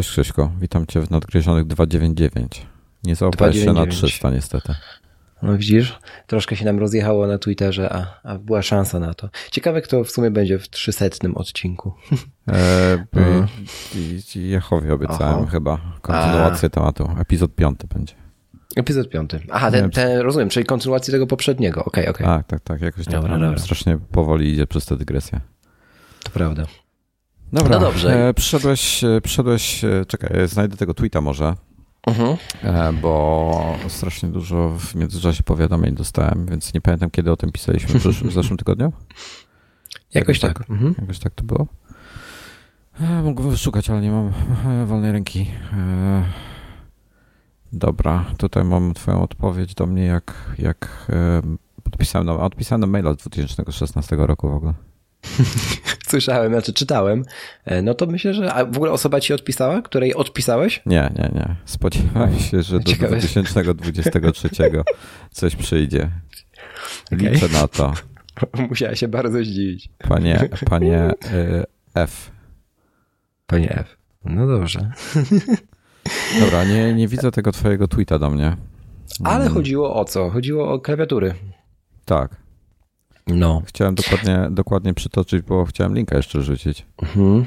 Cześć Krzyśko, witam Cię w Nadgryzionych 299. Nie załapałeś się na 300 niestety. No widzisz, troszkę się nam rozjechało na Twitterze, a, a była szansa na to. Ciekawe, kto w sumie będzie w 300 odcinku. E, hmm. Jehowie obiecałem Oho. chyba kontynuację a. tematu. Epizod piąty będzie. Epizod piąty. Aha, ten, ten, rozumiem, czyli kontynuację tego poprzedniego. Okej, okay, okej. Okay. Tak, tak, tak. Jakoś tak dobra, dobra. strasznie powoli idzie przez tę dygresję. To prawda. Dobra, no dobrze. E, przyszedłeś, e, przyszedłeś, e, czekaj, znajdę tego tweeta może, uh-huh. bo strasznie dużo w międzyczasie powiadomień dostałem, więc nie pamiętam, kiedy o tym pisaliśmy w, w zeszłym tygodniu. Jakoś, tak. tak. Mhm. Jakoś tak to było. Mógłbym wyszukać, ale nie mam wolnej ręki. Dobra, tutaj mam twoją odpowiedź do mnie, jak, jak odpisałem, na, odpisałem na maila z 2016 roku w ogóle. Słyszałem, znaczy czytałem. E, no to myślę, że. A w ogóle osoba ci odpisała, której odpisałeś? Nie, nie, nie. Spodziewałem się, że do 2023 coś przyjdzie. Liczę okay. na to. Musiała się bardzo zdziwić. Panie, panie y, F. Panie F. No dobrze. Dobra, nie, nie widzę tego twojego tweeta do mnie. Ale hmm. chodziło o co? Chodziło o klawiatury. Tak. No. Chciałem dokładnie, dokładnie przytoczyć, bo chciałem linka jeszcze rzucić. Mhm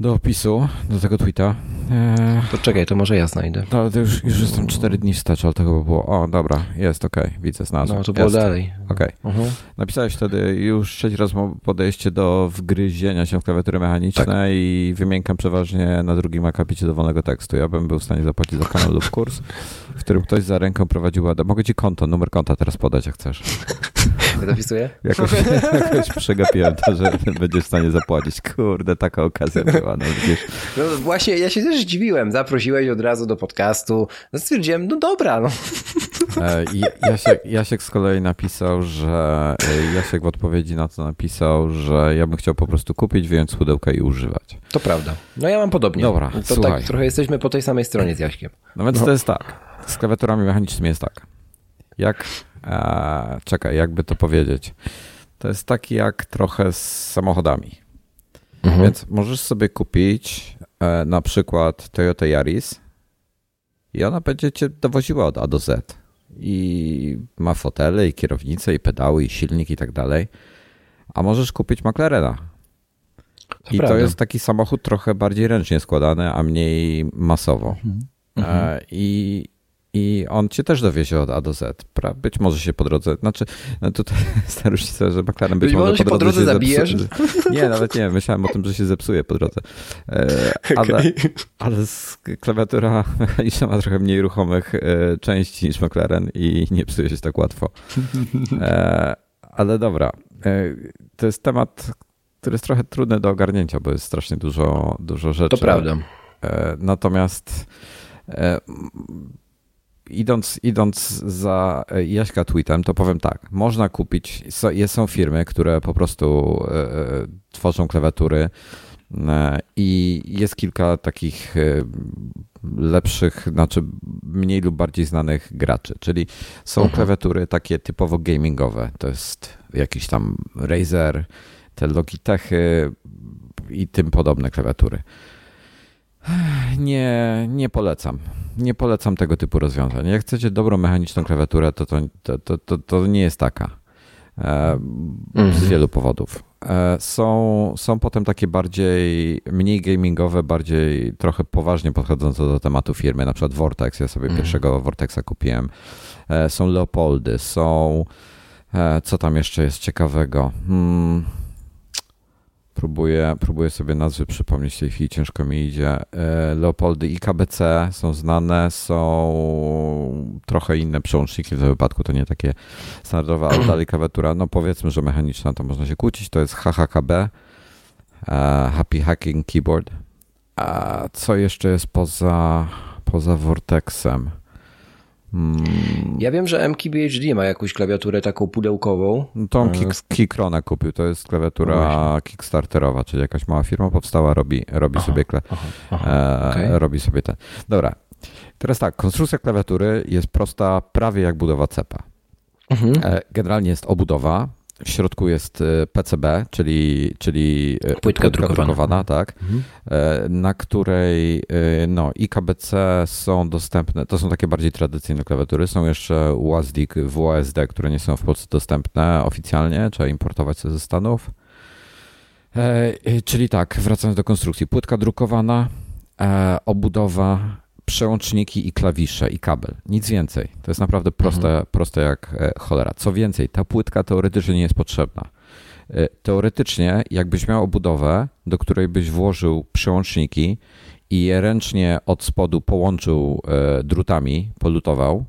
do opisu, do tego tweeta. Eee, to czekaj, to może ja znajdę. No, to już, już jestem 4 dni wstecz, ale tego było. O, dobra, jest, okej, okay, widzę, znalazłem. No, to było jest. dalej. Okej. Okay. Uh-huh. Napisałeś wtedy już trzeci raz podejście do wgryzienia się w klawiatury mechaniczne tak. i wymiękam przeważnie na drugim akapicie dowolnego tekstu. Ja bym był w stanie zapłacić za kanał lub kurs, w którym ktoś za ręką prowadził ładę. Mogę ci konto, numer konta teraz podać, jak chcesz. Ja dopisuję? Jakoś, jakoś przegapiłem to, że będziesz w stanie zapłacić. Kurde, taka okazja była no No właśnie, ja się też zdziwiłem. Zaprosiłeś od razu do podcastu. No stwierdziłem, no dobra, no. E, Jasiek, Jasiek z kolei napisał, że e, Jasiek w odpowiedzi na to napisał, że ja bym chciał po prostu kupić, wyjąć z pudełka i używać. To prawda. No ja mam podobnie. Dobra, to tak słuchaj. tak trochę jesteśmy po tej samej stronie z Jaśkiem. No więc no. to jest tak. Z klawiaturami mechanicznymi jest tak. Jak, e, czekaj, jakby to powiedzieć. To jest taki jak trochę z samochodami. Mhm. Więc możesz sobie kupić e, na przykład Toyota Yaris i ona będzie cię dowoziła od A do Z. I ma fotele, i kierownicę, i pedały, i silnik, i tak dalej. A możesz kupić McLarena. To I prawda. to jest taki samochód trochę bardziej ręcznie składany, a mniej masowo. Mhm. E, I i on cię też dowiezie od A do Z. Być może się po drodze, znaczy no tutaj ta różnica, że McLaren być, być może, może po drodze, się zabijesz? Nie, nawet nie, myślałem o tym, że się zepsuje po drodze. E, ale, okay. ale klawiatura mechaniczna ma trochę mniej ruchomych e, części niż McLaren i nie psuje się tak łatwo. E, ale dobra, to jest temat, który jest trochę trudny do ogarnięcia, bo jest strasznie dużo, dużo rzeczy. To prawda. Natomiast idąc, idąc za e, Jaśka tweetem, to powiem tak. Można kupić, są firmy, które po prostu e, e, tworzą klawiatury i jest kilka takich lepszych, znaczy mniej lub bardziej znanych graczy. Czyli są uh-huh. klawiatury takie typowo gamingowe. To jest jakiś tam Razer, te Logitechy i tym podobne klawiatury. Nie, nie polecam. Nie polecam tego typu rozwiązań. Jak chcecie dobrą mechaniczną klawiaturę, to to, to, to, to nie jest taka. E, z mhm. wielu powodów. E, są, są potem takie bardziej, mniej gamingowe, bardziej trochę poważnie podchodzące do tematu firmy, na przykład Vortex. Ja sobie mm. pierwszego Vortexa kupiłem. E, są Leopoldy, są. Co tam jeszcze jest ciekawego? Hmm Próbuję, próbuję sobie nazwy przypomnieć w tej chwili, ciężko mi idzie. E, Leopoldy i KBC są znane, są trochę inne przełączniki w tym wypadku, to nie takie standardowe, ale dalej klawiatura, no powiedzmy, że mechaniczna, to można się kłócić, to jest HHKB, e, Happy Hacking Keyboard. A co jeszcze jest poza, poza Vortexem? Hmm. Ja wiem, że MKBHD ma jakąś klawiaturę taką pudełkową. Tą Kick, Kickrona kupił, to jest klawiatura no kickstarterowa, czyli jakaś mała firma powstała, robi, robi aha, sobie kla... aha, aha, e, okay. robi sobie ten. Dobra, teraz tak, konstrukcja klawiatury jest prosta prawie jak budowa cepa. Mhm. E, generalnie jest obudowa, w środku jest e, PCB, czyli, czyli płytka, płytka drukowana. drukowana, tak, mhm. na której no, i KBC są dostępne. To są takie bardziej tradycyjne klawiatury. Są jeszcze UASDIC, WASD, które nie są w Polsce dostępne oficjalnie, trzeba importować ze Stanów. Czyli tak, wracając do konstrukcji. Płytka drukowana, obudowa, przełączniki i klawisze i kabel. Nic więcej. To jest naprawdę proste, mhm. proste jak e, cholera. Co więcej, ta płytka teoretycznie nie jest potrzebna. E, teoretycznie, jakbyś miał obudowę, do której byś włożył przełączniki i je ręcznie od spodu połączył e, drutami, polutował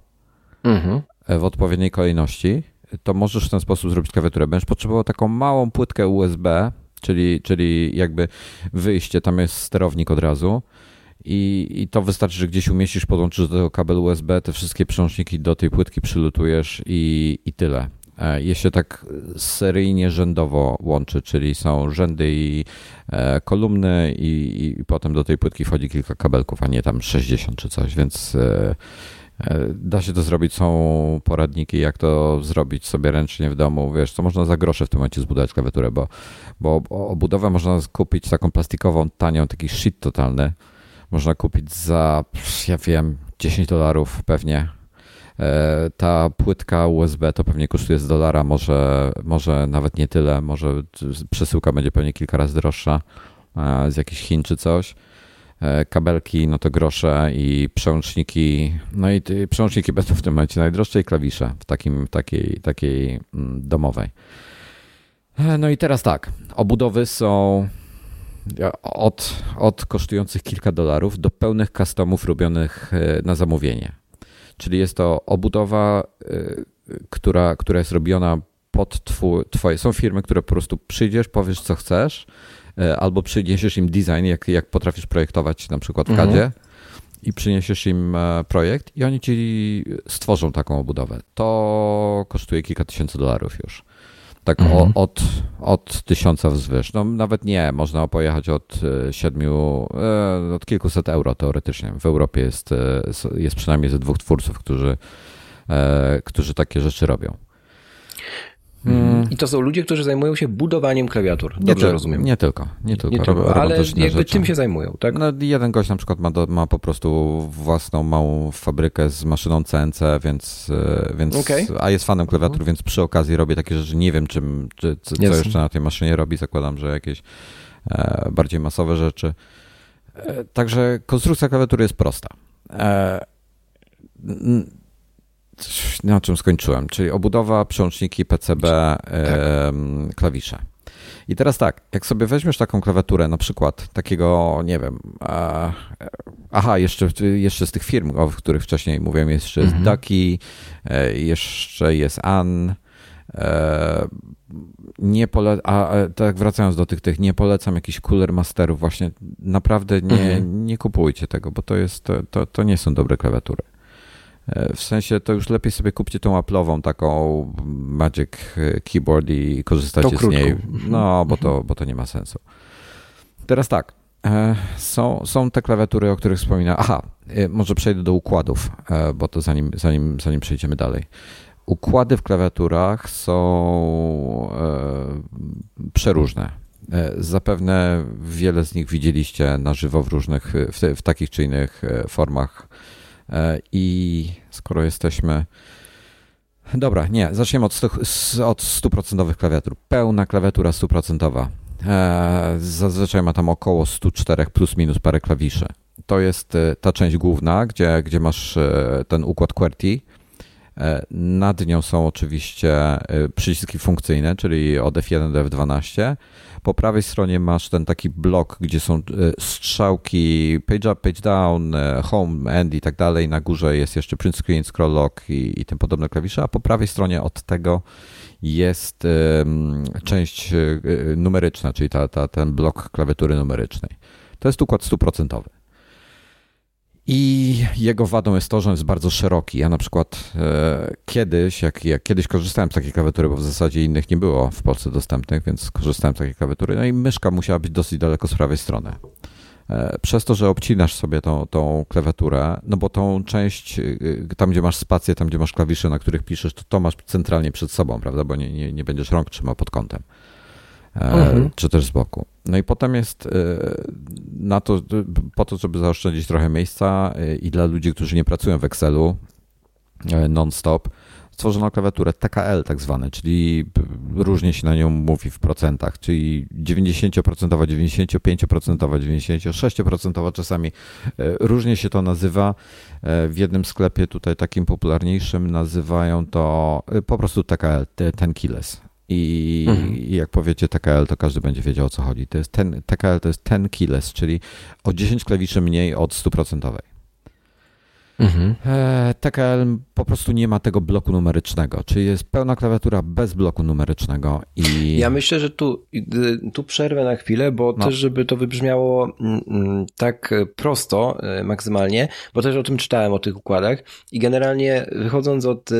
mhm. w odpowiedniej kolejności, to możesz w ten sposób zrobić klawiaturę. Będziesz potrzebował taką małą płytkę USB, czyli, czyli jakby wyjście, tam jest sterownik od razu i, I to wystarczy, że gdzieś umieścisz, podłączysz do tego kabel USB, te wszystkie przełączniki do tej płytki przylutujesz i, i tyle. E, je się tak seryjnie rzędowo łączy, czyli są rzędy i e, kolumny i, i potem do tej płytki wchodzi kilka kabelków, a nie tam 60 czy coś, więc e, da się to zrobić. Są poradniki, jak to zrobić sobie ręcznie w domu. Wiesz, to można za grosze w tym momencie zbudować klawiaturę, bo, bo obudowę można kupić taką plastikową, tanią, taki shit totalny można kupić za, ja wiem, 10 dolarów pewnie. E, ta płytka USB to pewnie kosztuje z dolara, może, może nawet nie tyle, może przesyłka będzie pewnie kilka razy droższa e, z jakichś Chin czy coś. E, kabelki, no to grosze i przełączniki. No i przełączniki będą w tym momencie najdroższe i klawisze w takim, takiej, takiej mm, domowej. No i teraz tak, obudowy są od, od kosztujących kilka dolarów do pełnych customów robionych e, na zamówienie. Czyli jest to obudowa, e, która, która jest robiona pod twój, twoje. Są firmy, które po prostu przyjdziesz, powiesz co chcesz, e, albo przyniesiesz im design, jak, jak potrafisz projektować na przykład w mhm. CADzie i przyniesiesz im projekt i oni ci stworzą taką obudowę. To kosztuje kilka tysięcy dolarów już. Tak mhm. o, od, od tysiąca wzwyż. No nawet nie, można pojechać od e, siedmiu, e, od kilkuset euro teoretycznie. W Europie jest, e, jest przynajmniej ze dwóch twórców, którzy, którzy takie rzeczy robią. Hmm. I to są ludzie, którzy zajmują się budowaniem klawiatur. Dobrze nie rozumiem. Nie tylko, nie tylko. Nie tylko ale jakby rzeczy. czym się zajmują, tak? No, jeden gość na przykład ma, do, ma po prostu własną małą fabrykę z maszyną CNC, więc, e, więc okay. a jest fanem klawiatur, mhm. więc przy okazji robię takie rzeczy. Nie wiem, czym, czy, co jeszcze na tej maszynie robi. Zakładam, że jakieś e, bardziej masowe rzeczy. E, także konstrukcja klawiatury jest prosta. E, na czym skończyłem, czyli obudowa, przełączniki, PCB, tak. klawisze. I teraz tak, jak sobie weźmiesz taką klawiaturę, na przykład takiego, nie wiem, aha, jeszcze, jeszcze z tych firm, o których wcześniej mówiłem, jeszcze jest mhm. Ducky, e, jeszcze jest An. E, nie pole, a tak wracając do tych, tych, nie polecam jakichś cooler masterów, właśnie naprawdę nie, mhm. nie kupujcie tego, bo to jest, to, to, to nie są dobre klawiatury. E, w sensie to już lepiej sobie kupcie tą Apple'ową taką Magic Keyboard i korzystajcie z niej. No, bo to, bo to nie ma sensu. Teraz tak. E, są, są te klawiatury, o których wspominałem. Aha, e, może przejdę do układów, bo to zanim, zanim, zanim przejdziemy dalej. Układy w klawiaturach są przeróżne. Zapewne wiele z nich widzieliście na żywo w różnych, w, w takich czy innych formach I skoro jesteśmy. Dobra, nie, zaczniemy od, od 100% klawiatur. Pełna klawiatura 100%. E, zazwyczaj ma tam około 104 plus minus parę klawiszy. To jest e, ta część główna, gdzie, gdzie masz ten układ QWERTY. Nad nią są oczywiście przyciski funkcyjne, czyli od F1 do F12. Po prawej stronie masz ten taki blok, gdzie są e, strzałki page up, page down, e, home, end i tak dalej. Na górze jest jeszcze print screen, scroll lock i, i tym podobne klawisze, a po prawej stronie od tego jest część e, numeryczna, czyli ta, ta, ten blok klawiatury numerycznej. To jest układ stuprocentowy. I jego wadą jest to, że on jest bardzo szeroki. Ja na przykład e, kiedyś, jak, jak, kiedyś korzystałem z takiej klawiatury, bo w zasadzie innych nie było w Polsce dostępnych, więc korzystałem z takiej klawiatury. No i myszka musiała być dosyć daleko z prawej strony. E, przez to, że obcinasz sobie tą, tą klawiaturę, no bo tą część, tam gdzie masz spację, tam gdzie masz klawisze, na których piszesz, to to masz centralnie przed sobą, prawda, bo nie, nie, nie będziesz rąk trzymał pod kątem. Mhm. Czy też z boku. No i potem jest na to, po to, żeby zaoszczędzić trochę miejsca i dla ludzi, którzy nie pracują w Excelu non-stop, stworzono klawiaturę TKL tak zwane, czyli różnie się na nią mówi w procentach, czyli 90%, 95%, 96% czasami e, różnie się to nazywa. E, w jednym sklepie tutaj takim popularniejszym nazywają to e, po prostu TKL, ten keyless. I, mhm. jak powiecie TKL, to każdy będzie wiedział o co chodzi. To jest ten, TKL to jest ten keyless, czyli o 10 klawiszy mniej od 100%. Mhm. E, TKL po prostu nie ma tego bloku numerycznego, czyli jest pełna klawiatura bez bloku numerycznego. I... Ja myślę, że tu, tu przerwę na chwilę, bo no. też, żeby to wybrzmiało mm, mm, tak prosto e, maksymalnie, bo też o tym czytałem, o tych układach i generalnie wychodząc od e,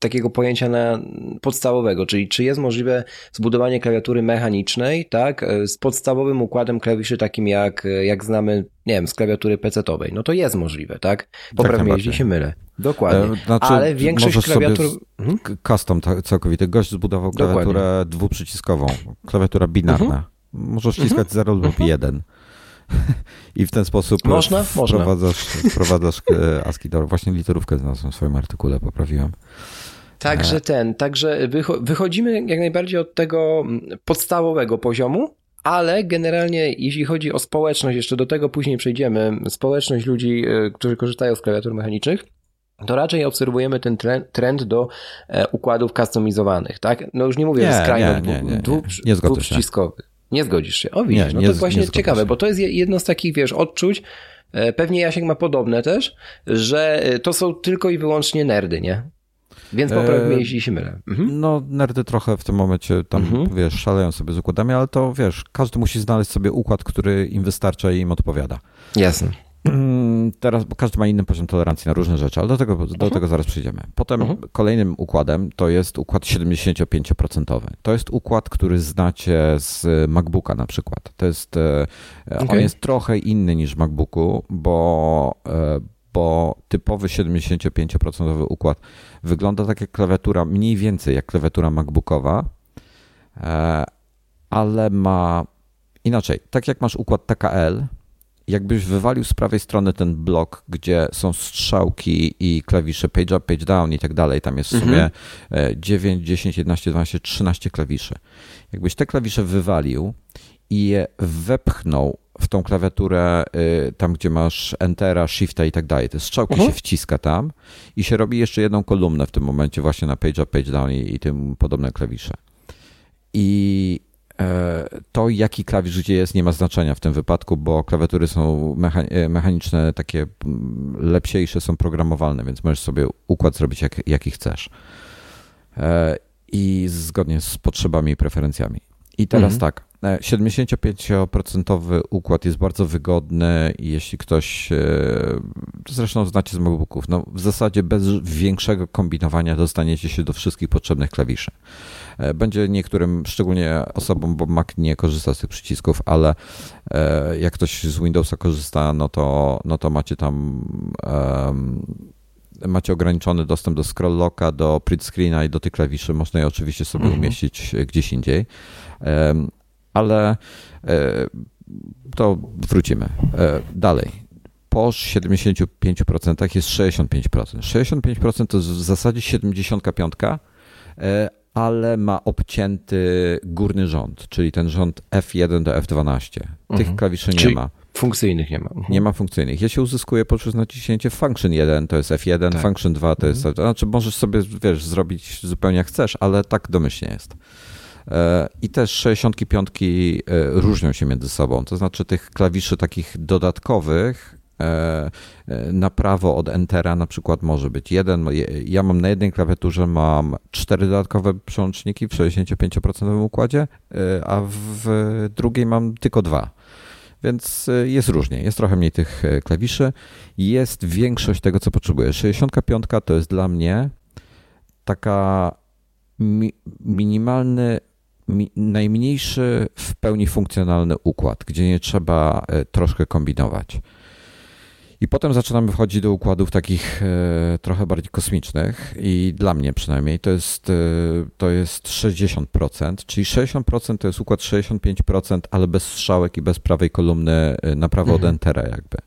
takiego pojęcia na podstawowego, czyli czy jest możliwe zbudowanie klawiatury mechanicznej, tak, z podstawowym układem klawiszy takim jak, jak znamy, nie wiem, z klawiatury PC-owej. No to jest możliwe, tak? Popraw mnie, jeśli się mylę. Dokładnie. E, znaczy, Ale większość klawiatur... Hmm? Custom całkowity. Gość zbudował klawiaturę Dokładnie. dwuprzyciskową, klawiatura binarna. Mhm. Możesz wciskać mhm. 0 lub mhm. 1. I w ten sposób można? wprowadzasz, Można. wprowadzasz e, ASCII. Właśnie literówkę znalazłem w swoim artykule, poprawiłem. Także e. ten, także wychodzimy jak najbardziej od tego mm, podstawowego poziomu, ale generalnie jeśli chodzi o społeczność, jeszcze do tego później przejdziemy, społeczność ludzi, e, którzy korzystają z klawiatur mechanicznych, to raczej obserwujemy ten trend do e, układów customizowanych, tak? No już nie mówię nie, skrajno nie, nie, nie, dwu, nie, dwuprzyciskowych. Nie zgodzisz się. O widzisz, no to właśnie ciekawe, bo to jest jedno z takich, wiesz, odczuć, pewnie Jasiek ma podobne też, że to są tylko i wyłącznie nerdy, nie? Więc popraw mnie, jeśli się mylę. Mhm. No, nerdy trochę w tym momencie tam, mhm. wiesz, szaleją sobie z układami, ale to, wiesz, każdy musi znaleźć sobie układ, który im wystarcza i im odpowiada. Jasne. Mm, teraz, bo każdy ma inny poziom tolerancji na różne rzeczy, ale do tego, do mhm. tego zaraz przejdziemy. Potem mhm. kolejnym układem to jest układ 75%. To jest układ, który znacie z MacBooka na przykład. To jest, okay. E, on jest trochę inny niż w MacBooku, bo e, bo typowy 75% układ wygląda tak jak klawiatura, mniej więcej jak klawiatura MacBookowa, e, ale ma inaczej. Tak jak masz układ TKL, jakbyś wywalił z prawej strony ten blok, gdzie są strzałki i klawisze page up, page down i tak dalej, tam jest w sumie mhm. 9, 10, 11, 12, 13 klawiszy. Jakbyś te klawisze wywalił i je wepchnął w tą klawiaturę, y, tam gdzie masz Entera, Shifta i tak dalej, te strzałki mhm. się wciska tam i się robi jeszcze jedną kolumnę w tym momencie właśnie na page up, page down i, i tym podobne klawisze. I to, jaki klawisz gdzie jest, nie ma znaczenia w tym wypadku, bo klawiatury są e, mechaniczne, takie lepsiejsze, są programowalne, więc możesz sobie układ zrobić jak, jaki chcesz. E, I zgodnie z potrzebami i preferencjami. I teraz mhm. tak, 75% e, układ jest bardzo wygodny i jeśli ktoś, e, zresztą znacie z MacBooków, no w zasadzie bez większego kombinowania dostaniecie się do wszystkich potrzebnych klawiszy. E, będzie niektórym, szczególnie osobom, bo Mac nie korzysta z tych przycisków, ale jak ktoś z Windowsa korzysta, no to, no to macie tam um, macie ograniczony dostęp do scroll locka, do print screena i do tych klawiszy. Można je oczywiście sobie mhm. umieścić gdzieś indziej ale e, to wrócimy. E, dalej. Po 75% jest 65%. 65% to w zasadzie 75, e, ale ma obcięty górny rząd, czyli ten rząd F1 do F12. Tych mhm. klawiszy nie czyli ma. Funkcyjnych nie ma. Mhm. Nie ma funkcyjnych. Jeśli uzyskuje poprzez naciśnięcie function 1, to jest F1, tak. function 2 to mhm. jest. Znaczy, możesz sobie, wiesz, zrobić zupełnie jak chcesz, ale tak domyślnie jest. I też 65 e, różnią się między sobą. To znaczy tych klawiszy takich dodatkowych e, e, na prawo od Entera na przykład może być jeden. Ja mam na jednej klawiaturze mam cztery dodatkowe przełączniki w 65% układzie, a w drugiej mam tylko dwa. Więc jest różnie, jest trochę mniej tych klawiszy. Jest większość tego, co potrzebuję. 65 to jest dla mnie taka mi, minimalny najmniejszy w pełni funkcjonalny układ, gdzie nie trzeba troszkę kombinować. I potem zaczynamy wchodzić do układów takich e, trochę bardziej kosmicznych i dla mnie przynajmniej to jest, e, to jest 60%, czyli 60% to jest układ 65%, ale bez strzałek i bez prawej kolumny e, na prawo mhm. od Entera jakby.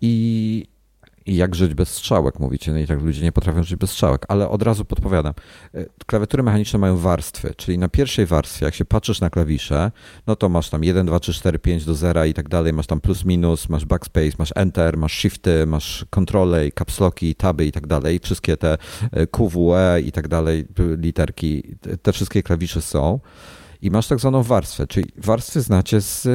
I i jak żyć bez strzałek, mówicie. No i tak ludzie nie potrafią żyć bez strzałek, ale od razu podpowiadam. E, klawiatury mechaniczne mają warstwy, czyli na pierwszej warstwie, jak się patrzysz na klawisze, no to masz tam 1, 2, 3, 4, 5 do 0 i tak dalej, masz tam plus, minus, masz backspace, masz enter, masz shifty, masz kontrole, capsloki, taby i tak dalej, wszystkie te e, QWE i tak dalej, literki, te wszystkie klawisze są i masz tak zwaną warstwę, czyli warstwy znacie z,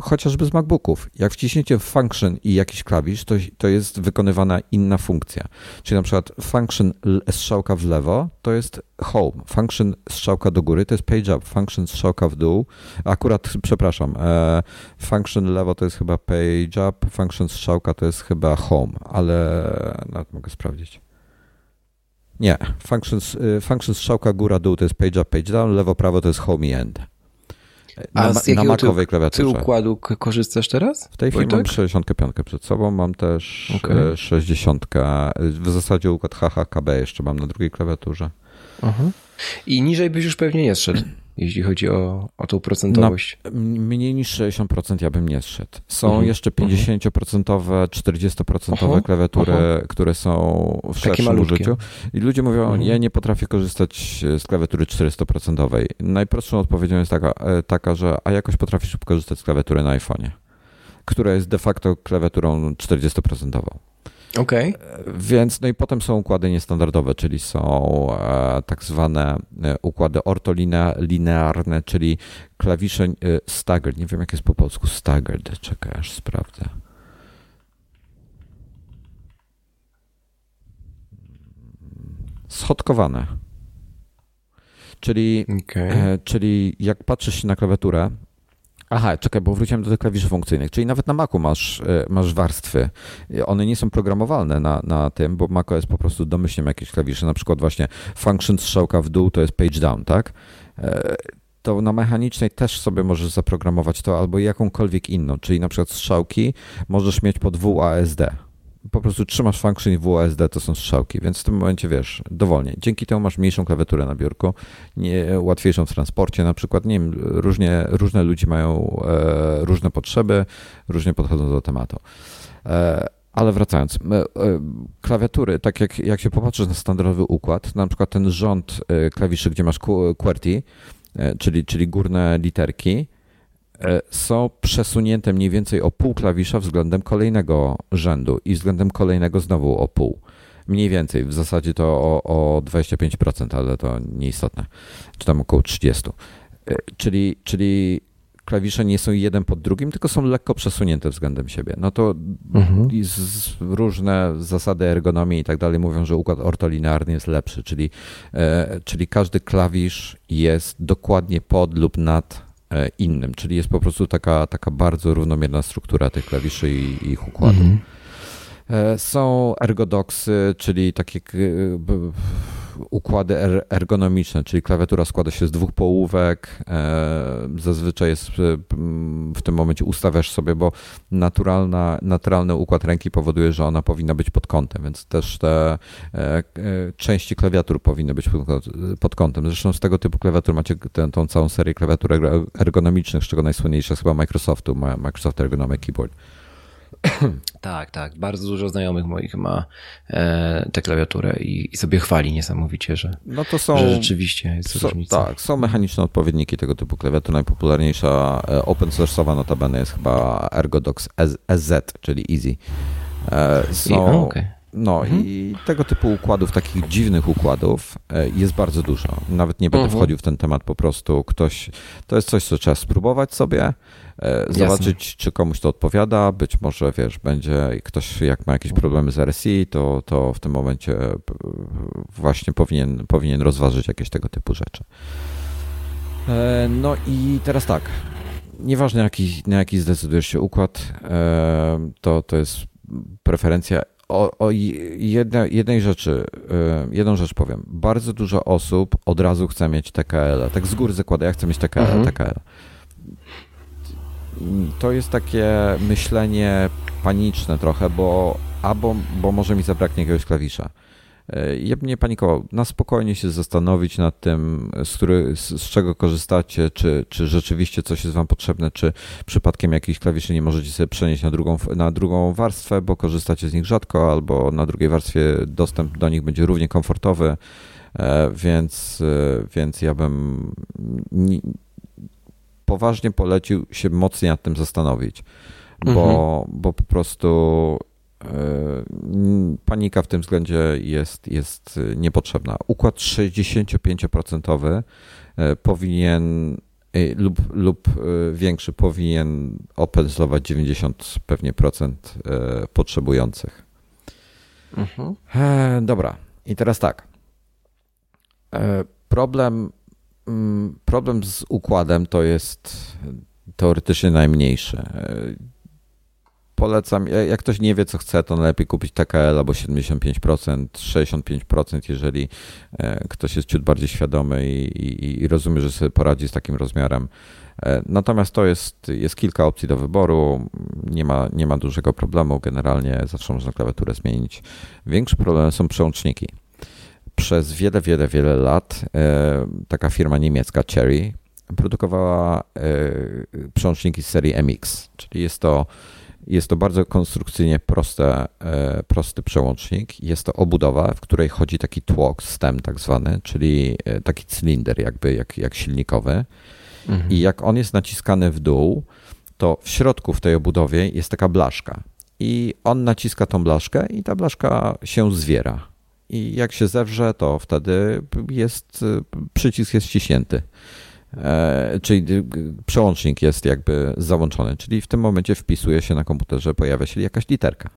chociażby z MacBooków. Jak wciśniecie function i jakiś klawisz, to, to jest wykonywana inna funkcja. Czyli na przykład function strzałka w lewo to jest home, function strzałka do góry to jest page up, function strzałka w dół, akurat, przepraszam, e, function lewo to jest chyba page up, function strzałka to jest chyba home, ale nawet mogę sprawdzić. Nie, functions, y, functions strzałka góra-dół to jest page up, page down, lewo-prawo to jest home i end. Na, A z na makowej klawiaturze. Ty układu korzystasz teraz? W tej chwili mam 65 przed sobą, mam też okay. 60. W zasadzie układ HHKB jeszcze mam na drugiej klawiaturze. Uh-huh. I niżej byś już pewnie nie zszedł jeśli chodzi o, o tą procentowość? Na mniej niż 60% ja bym nie zszedł. Są mhm. jeszcze 50%, 40% klawiatury, które są w szerszym użyciu. I ludzie mówią, mhm. ja nie potrafię korzystać z klawiatury 400%. Najprostszą odpowiedzią jest taka, e, taka, że a jakoś potrafisz korzystać z klawiatury na iPhone'ie, która jest de facto klawiaturą 40%. Okay. Więc no i potem są układy niestandardowe, czyli są e, tak zwane e, układy ortolinearne, czyli klawisze e, staggered. Nie wiem, jak jest po polsku staggered. Czekaj, aż sprawdzę. Schodkowane. Czyli, okay. czyli jak patrzysz na klawiaturę, Aha, czekaj, bo wróciłem do tych klawiszy funkcyjnych. Czyli nawet na Macu masz, e, masz warstwy. One nie są programowalne na, na tym, bo Mac jest po prostu domyślnie jakieś klawisze. Na przykład właśnie function strzałka w dół to jest page down, tak? E, to na mechanicznej też sobie możesz zaprogramować to albo jakąkolwiek inną. Czyli na przykład strzałki możesz mieć pod WASD po prostu trzymasz function i WASD to są strzałki, więc w tym momencie wiesz, dowolnie. Dzięki temu masz mniejszą klawiaturę na biurku, nie, łatwiejszą w transporcie na przykład. Nie wiem, różnie, różne ludzie mają e, różne potrzeby, różnie podchodzą do tematu. E, ale wracając, e, e klawiatury, tak jak, jak się popatrzysz na standardowy układ, na przykład ten rząd e, klawiszy, gdzie masz QWERTY, czyli, czyli górne literki, są przesunięte mniej więcej o pół klawisza względem kolejnego rzędu i względem kolejnego znowu o pół. Mniej więcej, w zasadzie to o, o 25%, ale to nieistotne, czy tam około 30%. E, czyli, czyli klawisze nie są jeden pod drugim, tylko są lekko przesunięte względem siebie. No to mhm. różne zasady ergonomii i tak dalej mówią, że układ ortolinearny jest lepszy, czyli, e, czyli każdy klawisz jest dokładnie pod lub nad E, innym, czyli jest po prostu taka, taka bardzo równomierna struktura tych klawiszy i ich układu. Mhm. E, są ergodoksy, czyli takie układy er, ergonomiczne, czyli klawiatura składa się z dwóch połówek. E, zazwyczaj jest w tym momencie ustawiasz sobie, bo naturalna, naturalny układ ręki powoduje, że ona powinna być pod kątem, więc też te części klawiatur powinny być pod kątem. Zresztą z tego typu klawiatur macie tę, tą całą serię klawiatur ergonomicznych, z czego najsłynniejsza jest chyba Microsoftu, Microsoft Ergonomic Keyboard. Tak, tak. Bardzo dużo znajomych moich ma e, tę klawiaturę i, i, sobie chwali niesamowicie, że, no to są, że rzeczywiście jest różnica. Tak, są mechaniczne odpowiedniki tego typu klawiatur. Najpopularniejsza e, open source'owa notabene jest chyba Ergodox SZ, czyli Easy. E, są, I, okay. No mhm. i tego typu układów, takich dziwnych układów e, jest bardzo dużo. Nawet nie będę mhm. wchodził w ten temat, po prostu ktoś, to jest coś, co trzeba spróbować sobie, zobaczyć, Jasne. czy komuś to odpowiada. Być może, wiesz, będzie ktoś, jak ma jakieś problemy z RSI, to, to w tym momencie właśnie powinien, powinien rozważyć jakieś tego typu rzeczy. E, no i teraz tak, nieważne jaki, na jaki zdecydujesz się układ, to, to jest preferencja o, o jedne, jednej rzeczy, jedną rzecz powiem. Bardzo dużo osób od razu chce mieć TKL. Tak z góry zakłada, ja chcę mieć TKL, mhm. TKL. To jest takie myślenie paniczne trochę, bo albo bo może mi zabraknie jakiegoś klawisza. E, ja bym nie panikował. Na spokojnie się zastanowić nad tym, z, który, z, z, czego korzystacie, czy, czy rzeczywiście coś jest Wam potrzebne, czy przypadkiem jakichś klawiszy nie możecie sobie przenieść na drugą, na drugą warstwę, bo korzystacie z nich rzadko, albo na drugiej warstwie dostęp do nich będzie równie komfortowy. E, więc, e, więc ja bym poważnie polecił się mocniej nad tym zastanowić, bo, mhm. bo po prostu E, panika w tym względzie jest, jest niepotrzebna. Układ 65% e, powinien e, lub, lub większy powinien opędzlować 90 pewnie procent potrzebujących. Mhm. Dobra, i teraz tak. Problem, problem z układem to jest teoretycznie najmniejszy polecam, jak ktoś nie wie, co chce, to najlepiej kupić TKL albo 75%, 65%, jeżeli e, ktoś jest ciut bardziej świadomy i, i, i rozumie, że sobie poradzi z takim rozmiarem. E, natomiast to jest, jest kilka opcji do wyboru, nie ma, nie ma dużego problemu, generalnie zawsze można klawiaturę zmienić. Większy problem są przełączniki. Przez wiele, wiele, wiele lat e, taka firma niemiecka Cherry produkowała przełączniki z serii MX, czyli jest to jest to bardzo konstrukcyjnie proste, e, prosty przełącznik. Jest to obudowa, w której chodzi taki tłok, stem tak zwany, czyli e, taki cylinder jakby jak, jak silnikowy. Mhm. I jak on jest naciskany w dół, to w środku w tej obudowie jest taka blaszka. I on naciska tą blaszkę i ta blaszka się zwiera. I jak się zewrze, to wtedy jest, przycisk jest ściśnięty. E, czyli przełącznik jest jakby załączony, czyli w tym momencie wpisuje się na komputerze, pojawia się jakaś literka.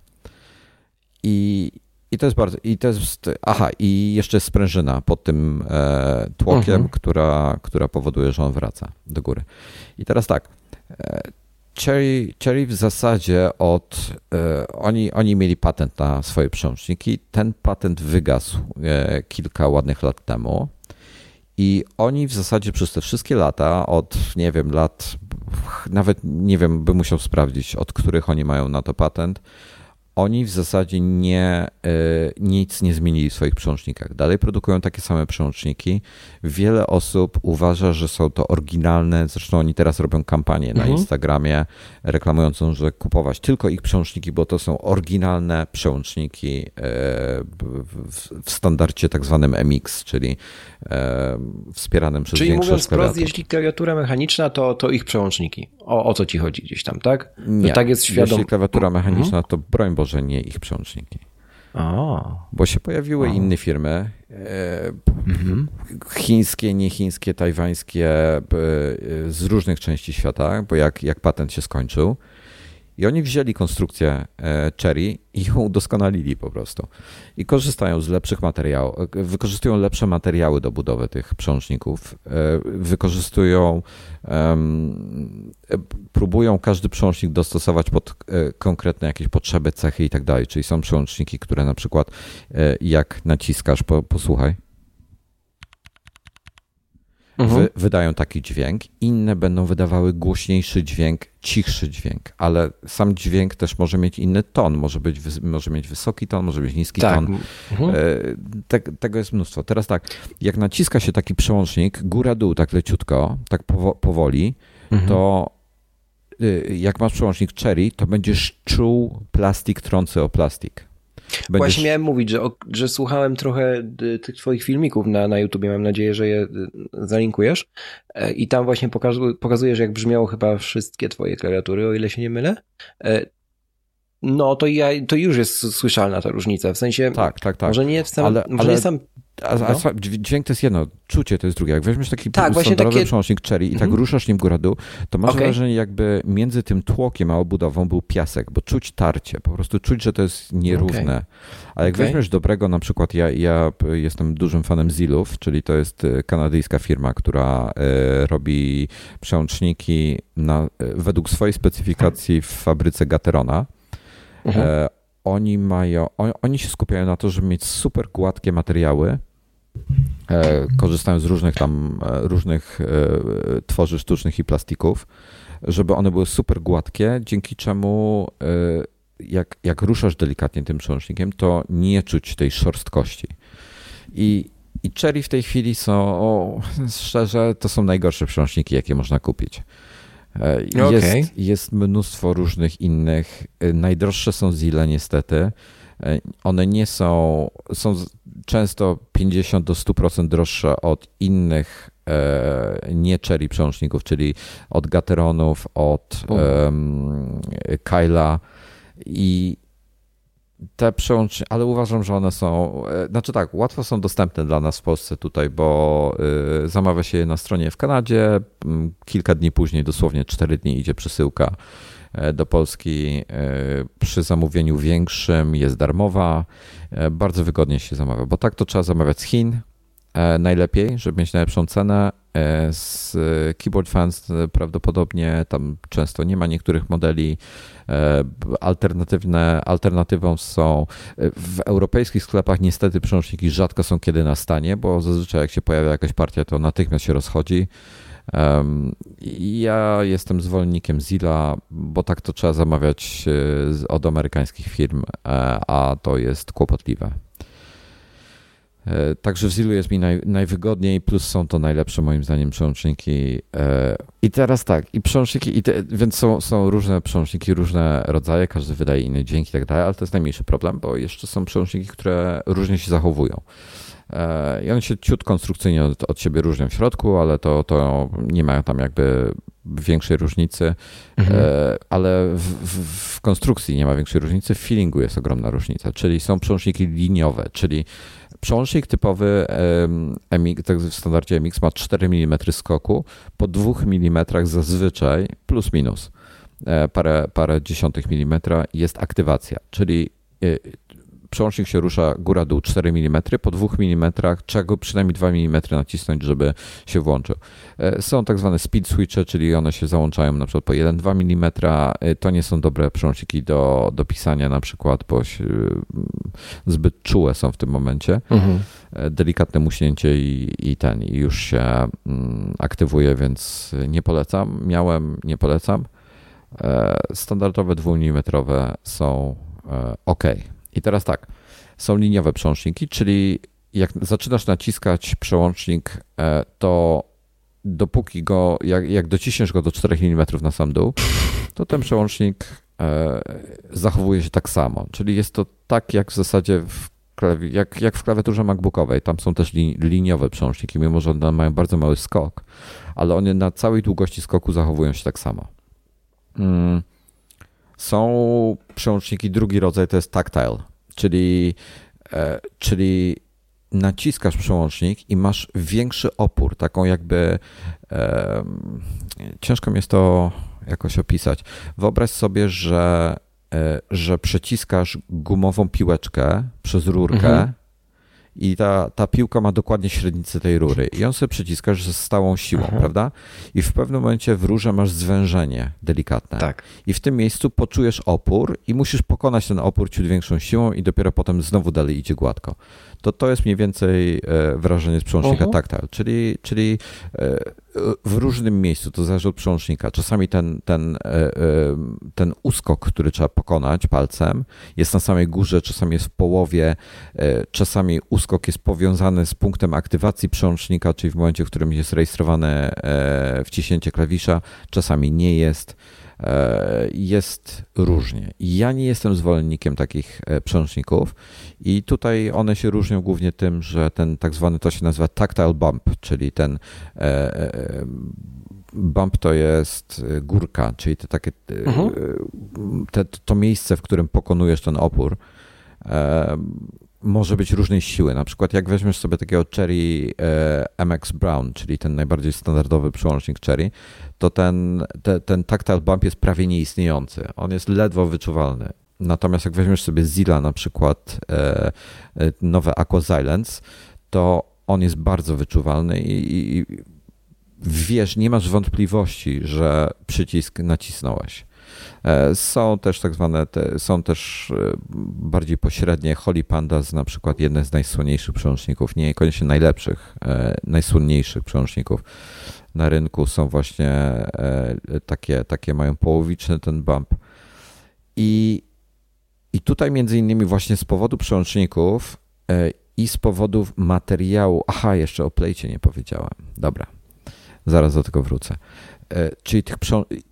I, i to jest bardzo, i to jest, aha, i jeszcze sprężyna pod tym e, tłokiem, mhm. która, która powoduje, że on wraca do góry. I teraz tak, e, Cherry, Cherry w zasadzie od, e, oni, oni mieli patent na swoje przełączniki, ten patent wygasł e, kilka ładnych lat temu. I oni w zasadzie przez te wszystkie lata, od nie wiem, lat, nawet nie wiem, bym musiał sprawdzić, od których oni mają na to patent, oni w zasadzie nie, e, nic nie zmienili w swoich przełącznikach. Dalej produkują takie same przełączniki. Wiele osób uważa, że są to oryginalne. Zresztą oni teraz robią kampanię mhm. na Instagramie reklamującą, że kupować tylko ich przełączniki, bo to są oryginalne przełączniki e, w standardzie tak zwanym MX, czyli e, wspieranym przez czyli większość mówiąc wprost, jeśli klawiatura mechaniczna, to, to ich przełączniki. O, o co ci chodzi gdzieś tam, tak? Nie, tak jest świadom... jeśli klawiatura mechaniczna, mhm. to broń Boże nie ich przełączniki. O. Bo się pojawiły o. inne firmy, e, mhm. chińskie, niechińskie, tajwańskie, e, z różnych części świata, bo jak, jak patent się skończył, i oni wzięli konstrukcję e, Cherry i ją udoskonalili po prostu. I korzystają z lepszych materiałów, e, wykorzystują lepsze materiały do budowy tych przełączników. E, wykorzystują, próbują każdy przełącznik dostosować pod konkretne jakieś potrzeby, cechy i tak dalej. Czyli są przełączniki, które na przykład jak naciskasz, posłuchaj mhm. wy, wydają taki dźwięk, inne będą wydawały głośniejszy dźwięk, cichszy dźwięk, ale sam dźwięk też może mieć inny ton, może, być, może mieć wysoki ton, może mieć niski tak. ton. Mhm. E, te, tego jest mnóstwo. Teraz tak, jak naciska się taki przełącznik góra-dół tak leciutko, tak powoli, mhm. to y, jak masz przełącznik cherry, to będziesz czuł plastik trący o plastik. Będziesz... Właśnie miałem mówić, że, że słuchałem trochę y, tych twoich filmików na, na YouTube. Mam nadzieję, że je y, zalinkujesz. E, I tam właśnie pokazujesz, jak brzmiało chyba wszystkie twoje klawiatury, o ile się nie mylę. No, to, ja, to już jest słyszalna ta różnica. W sensie. Tak, tak, tak. Może nie, w sam, ale, może ale... nie sam a, a, no. Dźwięk to jest jedno, czucie to jest drugie. Jak weźmiesz taki tak, standardowy takie... przełącznik cherry i tak mhm. ruszasz nim góra dół, to masz okay. wrażenie jakby między tym tłokiem a obudową był piasek, bo czuć tarcie, po prostu czuć, że to jest nierówne. Okay. A jak okay. weźmiesz dobrego, na przykład ja, ja jestem dużym fanem Zilów, czyli to jest e, kanadyjska firma, która e, robi przełączniki na, e, według swojej specyfikacji w fabryce Gaterona. Mhm. oni mają, on, oni się skupiają na to, żeby mieć super gładkie materiały, e, korzystają z różnych tam, e, różnych e, tworzyw sztucznych i plastików, żeby one były super gładkie, dzięki czemu e, jak, jak ruszasz delikatnie tym przełącznikiem, to nie czuć tej szorstkości. I, i Cherry w tej chwili są, o, szczerze, to są najgorsze przełączniki, jakie można kupić. E, jest, okay. jest mnóstwo różnych innych. E, najdroższe są Zile niestety. E, one nie są, są często 50 do 100% droższe od innych nie cherry przełączników, czyli od Gateronów, od um, Kyla i te przełączniki, ale uważam, że one są, e, znaczy tak, łatwo są dostępne dla nas w Polsce tutaj, bo y, zamawia się je na stronie w Kanadzie, kilka dni później, dosłownie 4 dni idzie przesyłka e, do Polski. E, przy zamówieniu większym jest darmowa, bardzo wygodnie się zamawia, bo tak to trzeba zamawiać z Chin, najlepiej, żeby mieć najlepszą cenę. Z Keyboard Fans prawdopodobnie tam często nie ma niektórych modeli E, alternatywne, alternatywą są e, w europejskich sklepach niestety przełączniki rzadko są kiedy na stanie, bo zazwyczaj jak się pojawia jakaś partia, to natychmiast się rozchodzi. Ja jestem zwolennikiem Zilla, bo tak to trzeba zamawiać e, od amerykańskich firm, a to jest kłopotliwe. E, także w Zilu jest mi naj, najwygodniej, plus są to najlepsze moim zdaniem przełączniki. E, I teraz tak, i przełączniki, i te, więc są, są różne przełączniki, różne rodzaje, każdy wydaje inny dźwięk i tak dalej, ale to jest najmniejszy problem, bo jeszcze są przełączniki, które różnie się zachowują. E, I one się ciut konstrukcyjnie od, od siebie różnią w środku, ale to, to nie ma tam jakby większej różnicy, mhm. ale w, w, w konstrukcji nie ma większej różnicy, w feelingu jest ogromna różnica, czyli są przełączniki liniowe, czyli Przełącznik typowy MX, tak w standardzie MX ma 4 mm skoku, po 2 mm zazwyczaj plus minus. E, parę, parę dziesiątych milimetra jest aktywacja, czyli e, przełącznik się rusza góra-dół 4 mm, po 2 mm trzeba przynajmniej 2 mm nacisnąć, żeby się włączył. E, są tak zwane speed switche, czyli one się załączają na przykład po 1-2 mm. E, to nie są dobre przełączniki do, do pisania na przykład, bo się, zbyt czułe są w tym momencie. Mhm. E, delikatne muśnięcie i, i ten i już się mm, aktywuje, więc nie polecam. Miałem, nie polecam. Standardowe 2 mm są ok. I teraz tak, są liniowe przełączniki, czyli jak zaczynasz naciskać przełącznik, e, to dopóki go, jak, jak dociśniesz go do 4 mm na sam dół, to ten przełącznik e, zachowuje się tak samo. Czyli jest to tak jak w zasadzie w klawi- jak, jak w klawiaturze MacBookowej. Tam są też li, liniowe przełączniki, mimo że one mają bardzo mały skok, ale one na całej długości skoku zachowują się tak samo. Mm. Są przełączniki, drugi rodzaj to jest tactile, czyli, e, czyli naciskasz przełącznik i masz większy opór, taką jakby ciężko mi jest to jakoś opisać. Wyobraź sobie, że, e, że przeciskasz gumową piłeczkę przez rurkę mhm i ta, ta piłka ma dokładnie średnicę tej rury i on sobie przyciskasz ze stałą siłą, Aha. prawda? I w pewnym momencie w rurze masz zwężenie delikatne. Tak. I w tym miejscu poczujesz opór i musisz pokonać ten opór ciut większą siłą i dopiero potem znowu dalej idzie gładko. To to jest mniej więcej e, wrażenie z przełącznika uh -huh. tactile, czyli, czyli e, w różnym miejscu, to zależy od przełącznika. Czasami ten, ten, e, ten uskok, który trzeba pokonać palcem, jest na samej górze, czasami jest w połowie, czasami uskok jest powiązany z punktem aktywacji przełącznika, czyli w momencie, w którym jest rejestrowane wciśnięcie klawisza, czasami nie jest. E, jest różnie. Ja nie jestem zwolennikiem takich e, przełączników i tutaj one się różnią głównie tym, że ten tak zwany to się nazywa tactile bump, czyli ten e, bump to jest górka, czyli to takie mhm. te, to miejsce, w którym pokonujesz ten opór może być różnej siły. Na przykład jak weźmiesz sobie takiego Cherry e, MX Brown, czyli ten najbardziej standardowy przełącznik Cherry, to ten, te, ten tactile bump jest prawie nieistniejący. On jest ledwo wyczuwalny. Natomiast jak weźmiesz sobie Zilla na przykład e, e nowe Aqua Silence, to on jest bardzo wyczuwalny i, i wiesz, nie masz wątpliwości, że przycisk nacisnąłeś. E, są też tak zwane, te, są też e, bardziej pośrednie Holy Pandas, na przykład jedne z najsłynniejszych przełączników, niekoniecznie najlepszych, najsłynniejszych przełączników na rynku są właśnie takie, takie mają połowiczny ten bump. I, i tutaj między innymi właśnie z powodu przełączników i z powodów materiału. Aha, jeszcze o plejcie nie powiedziałem. Dobra, zaraz do tego wrócę. E, czyli tych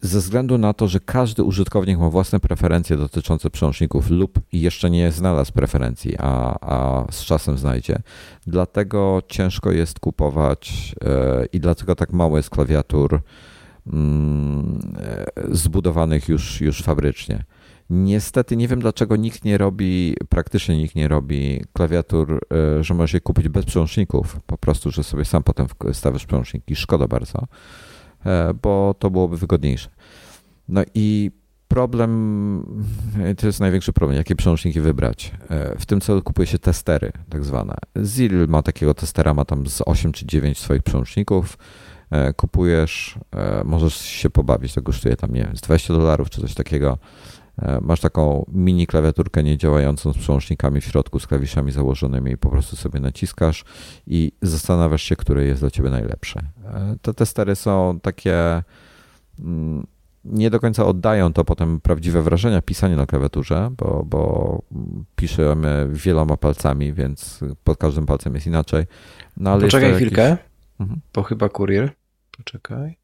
ze względu na to, że każdy użytkownik ma własne preferencje dotyczące przełączników lub jeszcze nie znalazł preferencji, a, a z czasem znajdzie, dlatego ciężko jest kupować e, i dlatego tak mało jest klawiatur mm, e, zbudowanych już, już fabrycznie. Niestety nie wiem dlaczego nikt nie robi, praktycznie nikt nie robi klawiatur, że możesz je kupić bez przełączników. Po prostu, że sobie sam potem stawiasz przełączniki. Szkoda bardzo, bo to byłoby wygodniejsze. No i problem, e, to jest największy problem, jakie przełączniki wybrać. W tym celu kupuje się testery, tak zwane. Zil ma takiego testera, ma tam z 8 czy 9 swoich przełączników. Kupujesz, możesz się pobawić, to kosztuje tam, nie wiem, z 20 dolarów czy coś takiego E, masz taką mini klawiaturkę niedziałającą z przełącznikami w środku, z klawiszami założonymi i po prostu sobie naciskasz i zastanawiasz się, który jest dla ciebie najlepszy. E, te testery są takie mm, nie do końca oddają to potem prawdziwe wrażenia pisania na klawiaturze, bo, bo piszemy wieloma palcami, więc pod każdym palcem jest inaczej. No, ale Poczekaj chwilkę, jakiś... mhm. bo chyba kurier. Poczekaj.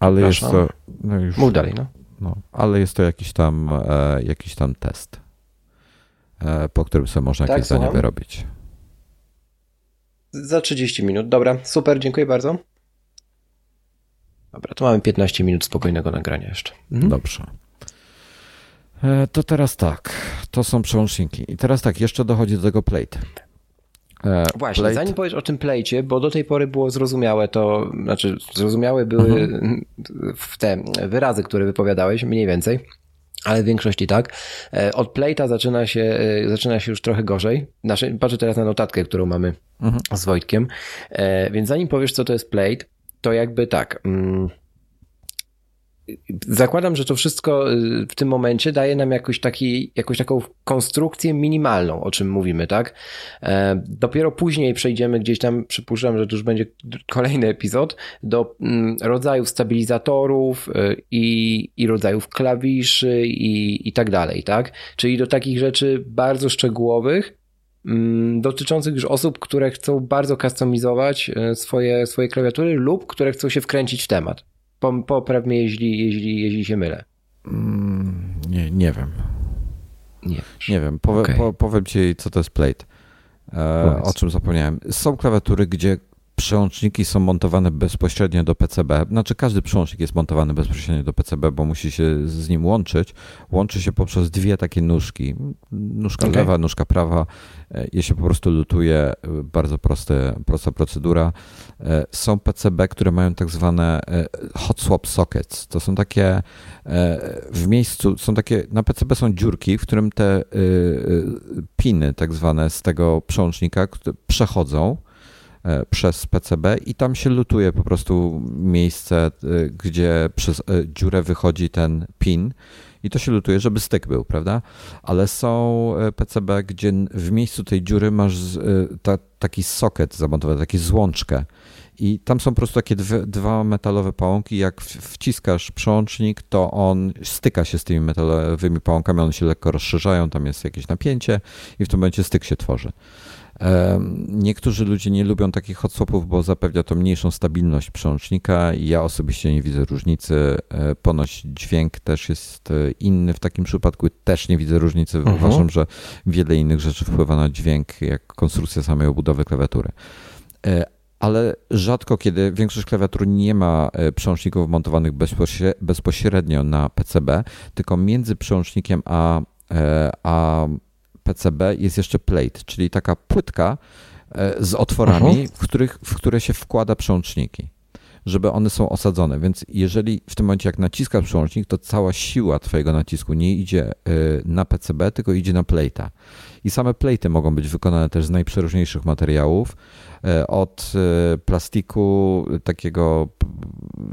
Ale to... No już... Mów dalej, no. No, ale jest to jakiś tam, e, jakiś tam test, e, po którym sobie można tak, jakieś zdanie wyrobić. Za 30 minut, dobra, super, dziękuję bardzo. Dobra, to mamy 15 minut spokojnego nagrania jeszcze. Mhm. Dobrze. E, to teraz tak, to są przełączniki. I teraz tak, jeszcze dochodzi do tego plate. E, Właśnie, plate. zanim powiesz o tym plejcie, bo do tej pory było zrozumiałe to, znaczy zrozumiałe były mhm. te wyrazy, które wypowiadałeś, mniej więcej. Ale w większości tak. E, od Plate'a zaczyna się, e, zaczyna się już trochę gorzej. Znaczy, patrzę teraz na notatkę, którą mamy mhm. z Wojtkiem. Więc zanim powiesz, co to jest Plate, to jakby tak. Mm, Zakładam, że to wszystko y, w tym momencie daje nam jakoś taki, jakąś taką konstrukcję minimalną, o czym mówimy, tak? E, dopiero później przejdziemy gdzieś tam, przypuszczam, że to już będzie kolejny epizod, do mm, rodzajów stabilizatorów y, i, i rodzajów klawiszy i, i tak dalej, tak? Czyli do takich rzeczy bardzo szczegółowych, mm, dotyczących już osób, które chcą bardzo kustomizować y, swoje, swoje klawiatury lub które chcą się wkręcić w temat. Popraw mnie, jeśli, jeśli, jeśli się mylę. Mm, nie, nie wiem. Nie, nie wiem. Powie, okay. po, powiem ci, co to jest plate. E, o czym zapomniałem. Są klawiatury, gdzie przełączniki są montowane bezpośrednio do PCB. Znaczy każdy przełącznik jest montowany bezpośrednio do PCB, bo musi się z nim łączyć. Łączy się poprzez dwie takie nóżki. Nóżka okay. lewa, nóżka prawa. E, je się po prostu lutuje. E, bardzo proste, prosta procedura. E, są PCB, które mają tak zwane hot swap sockets. To są takie w miejscu, są takie, na PCB są dziurki, w którym te piny tak zwane z tego przełącznika przechodzą E, przez PCB i tam się lutuje po prostu miejsce, e, gdzie przez e, dziurę wychodzi ten pin i to się lutuje, żeby styk był, prawda? Ale są PCB, gdzie w miejscu tej dziury masz ta, taki socket zamontowany, taki złączkę. I tam są po prostu takie dwie, dwa metalowe pałąki. Jak wciskasz przełącznik, to on styka się z tymi metalowymi pałąkami, one się lekko rozszerzają, tam jest jakieś napięcie i w tym momencie styk się tworzy. Niektórzy ludzie nie lubią takich hotswapów, bo zapewnia to mniejszą stabilność przełącznika. Ja osobiście nie widzę różnicy. E, ponoć dźwięk też jest e, inny w takim przypadku. Też nie widzę różnicy. Uh-huh. Uważam, że wiele innych rzeczy wpływa na dźwięk, jak konstrukcja samej obudowy klawiatury. E, ale rzadko kiedy większość klawiatur nie ma przełączników montowanych bezpośrednio na PCB, tylko między przełącznikiem a, a PCB jest jeszcze plate, czyli taka płytka e, z otworami, w, których, w które się wkłada przełączniki, żeby one są osadzone. Więc jeżeli w tym momencie jak naciskasz przełącznik, to cała siła twojego nacisku nie idzie e, na PCB, tylko idzie na plate'a. I same plate'y mogą być wykonane też z najprzeróżniejszych materiałów. Od plastiku takiego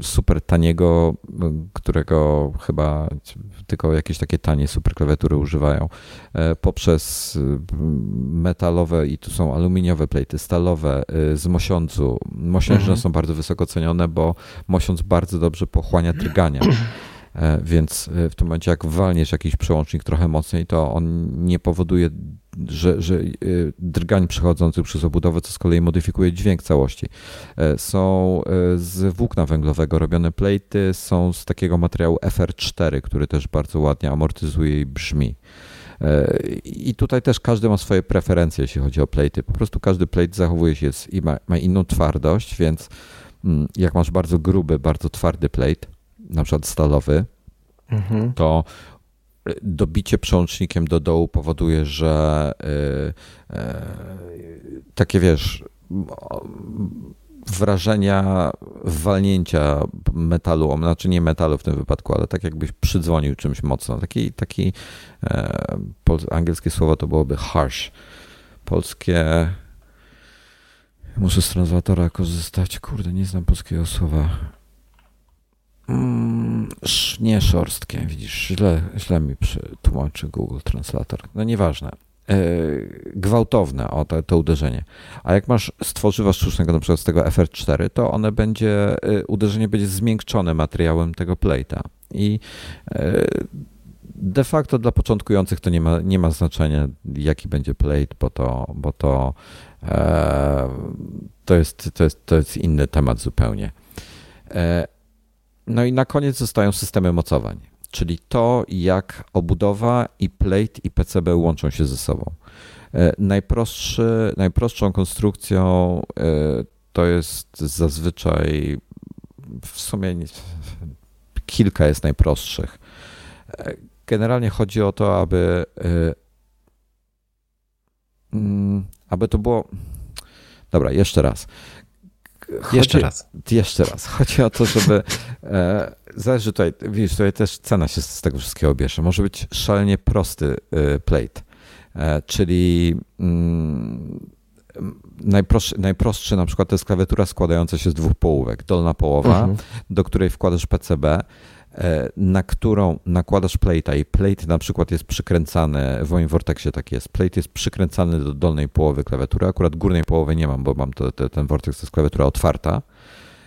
super taniego, którego chyba tylko jakieś takie tanie super klawiatury używają, poprzez metalowe i tu są aluminiowe plejty, stalowe z mosiądzu. Mosiężne mhm. są bardzo wysoko cenione, bo mosiądz bardzo dobrze pochłania drgania. E, więc e, w tym momencie, jak walniesz jakiś przełącznik trochę mocniej, to on nie powoduje, że, że e, drgań przechodzących przez obudowę, co z kolei modyfikuje dźwięk całości. Są z włókna węglowego robione plejty, są z takiego materiału FR4, który też bardzo ładnie amortyzuje i brzmi. I tutaj też każdy ma swoje preferencje, jeśli chodzi o plejty. Po prostu każdy plate zachowuje się i ma, ma inną twardość, więc mm, jak masz bardzo gruby, bardzo twardy plate, na przykład stalowy, mhm. to e, dobicie przełącznikiem do dołu powoduje, że yy, yy, takie wiesz, wrażenia walnięcia metalu, znaczy nie metalu w tym wypadku, ale tak jakbyś przydzwonił czymś mocno. Taki, taki e, angielskie słowo to byłoby harsh. Polskie muszę z translatora korzystać. Kurde, nie znam polskiego słowa. Mm, nie szorstkie, widzisz, źle, źle mi tłumaczy Google Translator. No nieważne. E, gwałtowne o to, to uderzenie. A jak masz stworzywa sztucznego, na przykład z tego FR4, to one będzie, e, uderzenie będzie zmiękczone materiałem tego plate'a. I e, de facto dla początkujących to nie ma, nie ma znaczenia, jaki będzie plate, bo to, bo to, to, jest, to, jest, to jest inny temat zupełnie. No i na koniec zostają systemy mocowań, czyli to, jak obudowa i plate i PCB łączą się ze sobą. E, najprostszy, najprostszą konstrukcją e, to jest zazwyczaj w sumie kilka jest najprostszych. E, generalnie chodzi o to, aby mm, aby to było. Dobra, jeszcze raz. Chodzi, jeszcze raz. Jeszcze raz. Chodzi o to, żeby. E, zależy tutaj, widzisz, tutaj też cena się z tego wszystkiego bierze. Może być szalenie prosty e, plate, e, czyli mm, najprostszy, najprostszy na przykład to jest klawiatura składająca się z dwóch połówek. Dolna połowa, mhm. do której wkładasz PCB na którą nakładasz plate'a i plate na przykład jest przykręcany, w moim Vortexie tak jest, plate jest przykręcany do dolnej połowy klawiatury, akurat górnej połowy nie mam, bo mam to, to, ten Vortex to jest klawiatura otwarta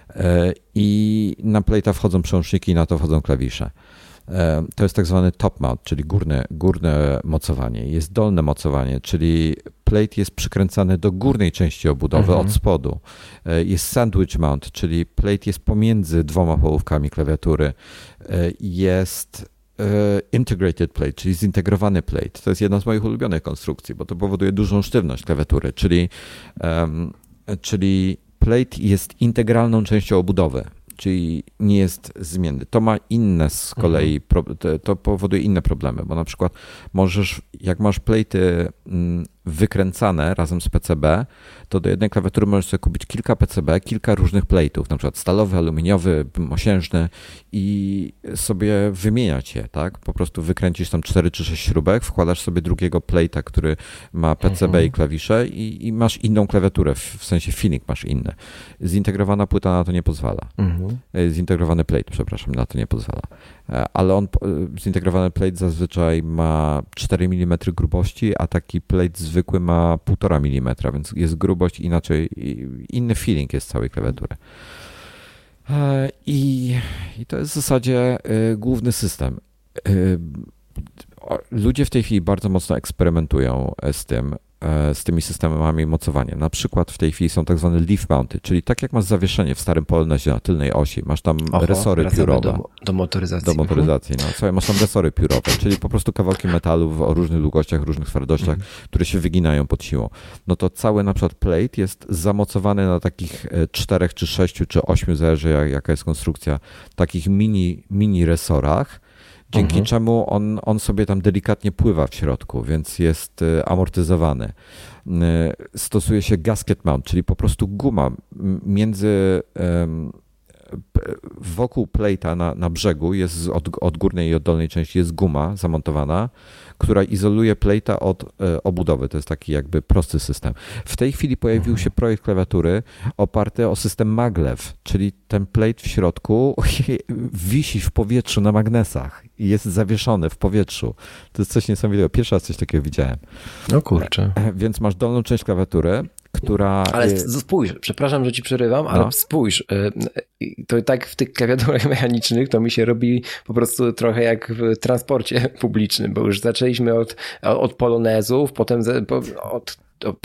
e, i na plate'a wchodzą przełączniki i na to wchodzą klawisze. E, to jest tak zwany top mount, czyli górne, górne mocowanie. Jest dolne mocowanie, czyli plate jest przykręcany do górnej części obudowy mhm. od spodu. E, jest sandwich mount, czyli plate jest pomiędzy dwoma połówkami klawiatury. E, jest integrated plate, czyli zintegrowany plate. To jest jedna z moich ulubionych konstrukcji, bo to powoduje dużą sztywność klawiatury, czyli, um, czyli plate jest integralną częścią obudowy czyli nie jest zmienny. To ma inne z kolei, mhm. to powoduje inne problemy, bo na przykład możesz, jak masz plejty mm, wykręcane razem z PCB, to do jednej klawiatury możesz sobie kupić kilka PCB, kilka różnych plate'ów, na przykład stalowy, aluminiowy, mosiężny i sobie wymieniać je, tak? Po prostu wykręcisz tam 4 czy 6 śrubek, wkładasz sobie drugiego plate'a, który ma PCB mhm. i klawisze i, i, masz inną klawiaturę, w, w sensie filmik masz inny. Zintegrowana płyta na to nie pozwala. Mhm. E, zintegrowany plate, przepraszam, na to nie pozwala. E, ale on, e, zintegrowany plate zazwyczaj ma 4 mm grubości, a taki plate zwykły ma 1,5 mm, więc jest grubość inaczej, inny feeling jest całej klawiatury. E, I, I to jest w zasadzie główny system. Ludzie w tej chwili bardzo mocno eksperymentują z tym. E, z tymi systemami mocowania. Na przykład w tej chwili są tak zwane leaf mounty, czyli tak jak masz zawieszenie w starym Polnezie na tylnej osi, masz tam Oho, resory piórowe. Do, do, motoryzacji. Do motoryzacji, no. Słuchaj, masz tam resory piórowe, czyli po prostu kawałki metalu o różnych długościach, różnych twardościach, mhm. które się wyginają pod siłą. No to cały na przykład plate jest zamocowany na takich e, czterech, czy sześciu, czy ośmiu, zależy jak, jaka jest konstrukcja, takich mini, mini resorach, dzięki mhm. czemu on, on sobie tam delikatnie pływa w środku, więc jest y, amortyzowany. Y, stosuje się gasket mount, czyli po prostu guma między wokół plejta na, na brzegu jest od, od górnej i od dolnej części jest guma zamontowana, która izoluje plejta od e, obudowy. To jest taki jakby prosty system. W tej chwili pojawił mhm. się projekt klawiatury oparty o system maglev, czyli ten plate w środku wisi w powietrzu na magnesach i jest zawieszony w powietrzu. To jest coś niesamowitego. Pierwszy raz coś takiego widziałem. No kurczę. E, więc masz dolną część klawiatury, która... Ale spójrz, przepraszam, że ci przerywam, ale no. spójrz, y, to tak w tych klawiaturach mechanicznych to mi się robi po prostu trochę jak w transporcie publicznym, bo już zaczęliśmy od, od polonezów, potem od, od,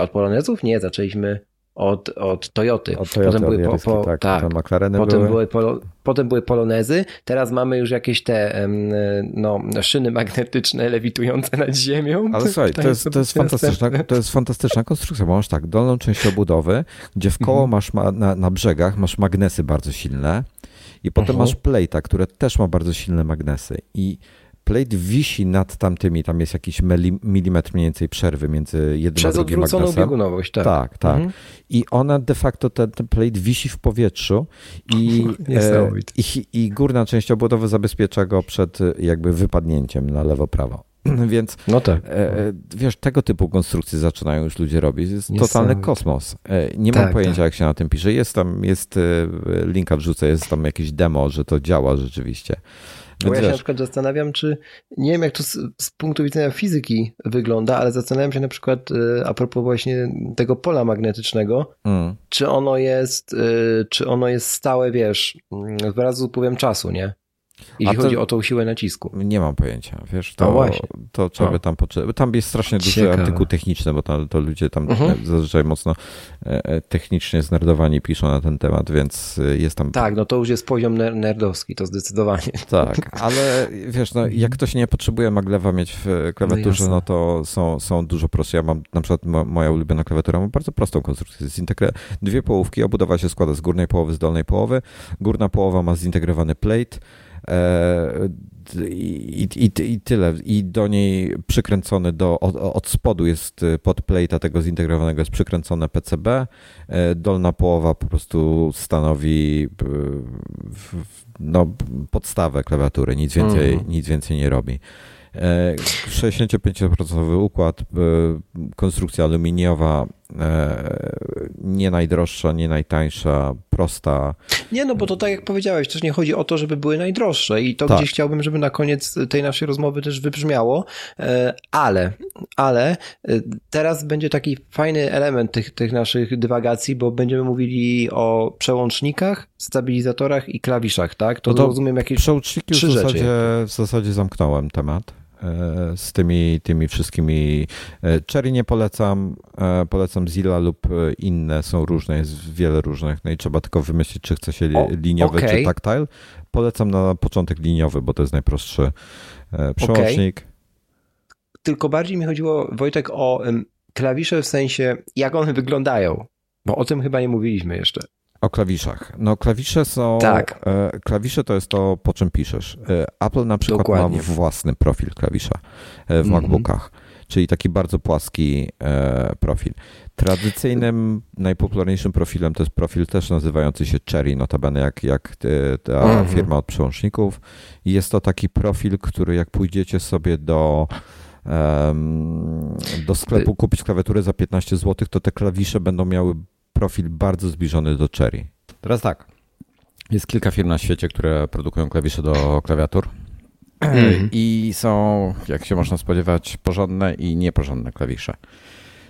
od polonezów? Nie, zaczęliśmy od, od Toyoty. Od Toyoty potem były po, po, tak, tak. McLareny potem były. były polo, potem były polonezy, teraz mamy już jakieś te no, szyny magnetyczne lewitujące nad ziemią. Ale słuchaj, to jest, to, jest fantastyczna, to jest fantastyczna konstrukcja, bo masz tak, dolną część obudowy, gdzie w koło mhm. masz ma, na, na brzegach masz magnesy bardzo silne i potem uh mhm. -huh. masz plejta, które też ma bardzo silne magnesy i plate wisi nad tamtymi, tam jest jakiś milimetr mniej więcej przerwy między jednym Przez a drugim odwróconą magnesem. biegunowość, tak. Tak, tak. Mhm. I ona de facto, ten, ten plate wisi w powietrzu i, e, i, i górna część obudowy zabezpiecza go przed jakby wypadnięciem na lewo-prawo. Więc no tak. E, e, wiesz, tego typu konstrukcje zaczynają już ludzie robić. Jest totalny kosmos. E, nie mam tak, pojęcia, tak. jak się na tym pisze. Jest tam, jest linka wrzucę, jest tam jakieś demo, że to działa rzeczywiście. Bo ja się na przykład zastanawiam, czy nie wiem, jak to z, z, punktu widzenia fizyki wygląda, ale zastanawiam się na przykład y, a propos właśnie tego pola magnetycznego, mm. czy ono jest, y, czy ono jest stałe, wiesz, wraz z upływem czasu, nie? Jeśli chodzi o tą siłę nacisku. Nie mam pojęcia, wiesz, to, no to trzeba by tam poczytać. Tam jest strasznie duży Ciekawe. artykuł techniczny, bo to, to ludzie tam uh-huh. zazwyczaj mocno e, e, technicznie znerdowani piszą na ten temat, więc e, jest tam... Tak, no to już jest poziom nerdowski, to zdecydowanie. Tak, ale wiesz, no, jak ktoś nie potrzebuje maglewa mieć w klawiaturze, no, no to są, są dużo prostsze. Ja mam na przykład moja ulubiona klawiatura ma bardzo prostą konstrukcję. Zintegre... Dwie połówki, obudowa się składa z górnej połowy, z dolnej połowy. Górna połowa ma zintegrowany plate, E, I, i, I tyle. I do niej przykręcony do, od, od spodu jest e, pod plate'a tego zintegrowanego jest przykręcone PCB. E, dolna połowa po prostu stanowi no, podstawę klawiatury, nic więcej, mhm. nic więcej nie robi. 65% układ, konstrukcja aluminiowa, E, nie najdroższa, nie najtańsza, prosta. Nie, no bo to tak jak powiedziałeś, też nie chodzi o to, żeby były najdroższe i to tak. gdzieś chciałbym, żeby na koniec tej naszej rozmowy też wybrzmiało, e, ale, ale e, teraz będzie taki fajny element tych, tych naszych dywagacji, bo będziemy mówili o przełącznikach, stabilizatorach i klawiszach, tak? To, no to rozumiem jakieś przełączniki trzy w zasadzie, rzeczy. w zasadzie zamknąłem temat. E, z tymi, tymi wszystkimi. E, Cherry nie polecam, e, polecam Zilla lub inne, są różne, jest wiele różnych, no i trzeba tylko wymyślić, czy chce się liniowy okay. czy tactile. Polecam na początek liniowy, bo to jest najprostszy przełącznik. Okay. Tylko bardziej mi chodziło, Wojtek, o klawisze w sensie, jak one wyglądają, bo o tym chyba nie mówiliśmy jeszcze. O klawiszach. No klawisze są... Tak. E, klawisze to jest to, po czym piszesz. E, Apple na przykład Dokładnie. ma własny profil klawisza e, w -hmm. MacBookach, czyli taki bardzo płaski profil. Tradycyjnym, najpopularniejszym profilem to jest profil też nazywający się Cherry, notabene jak, jak ta -hmm. firma od przełączników. Jest to taki profil, który jak pójdziecie sobie do do sklepu kupić klawiaturę za 15 zł, to te klawisze będą miały profil bardzo zbliżony do Cherry. Teraz tak. Jest kilka firm na świecie, które produkują klawisze do klawiatur. Mm. I są, jak się można spodziewać, porządne i nieporządne klawisze.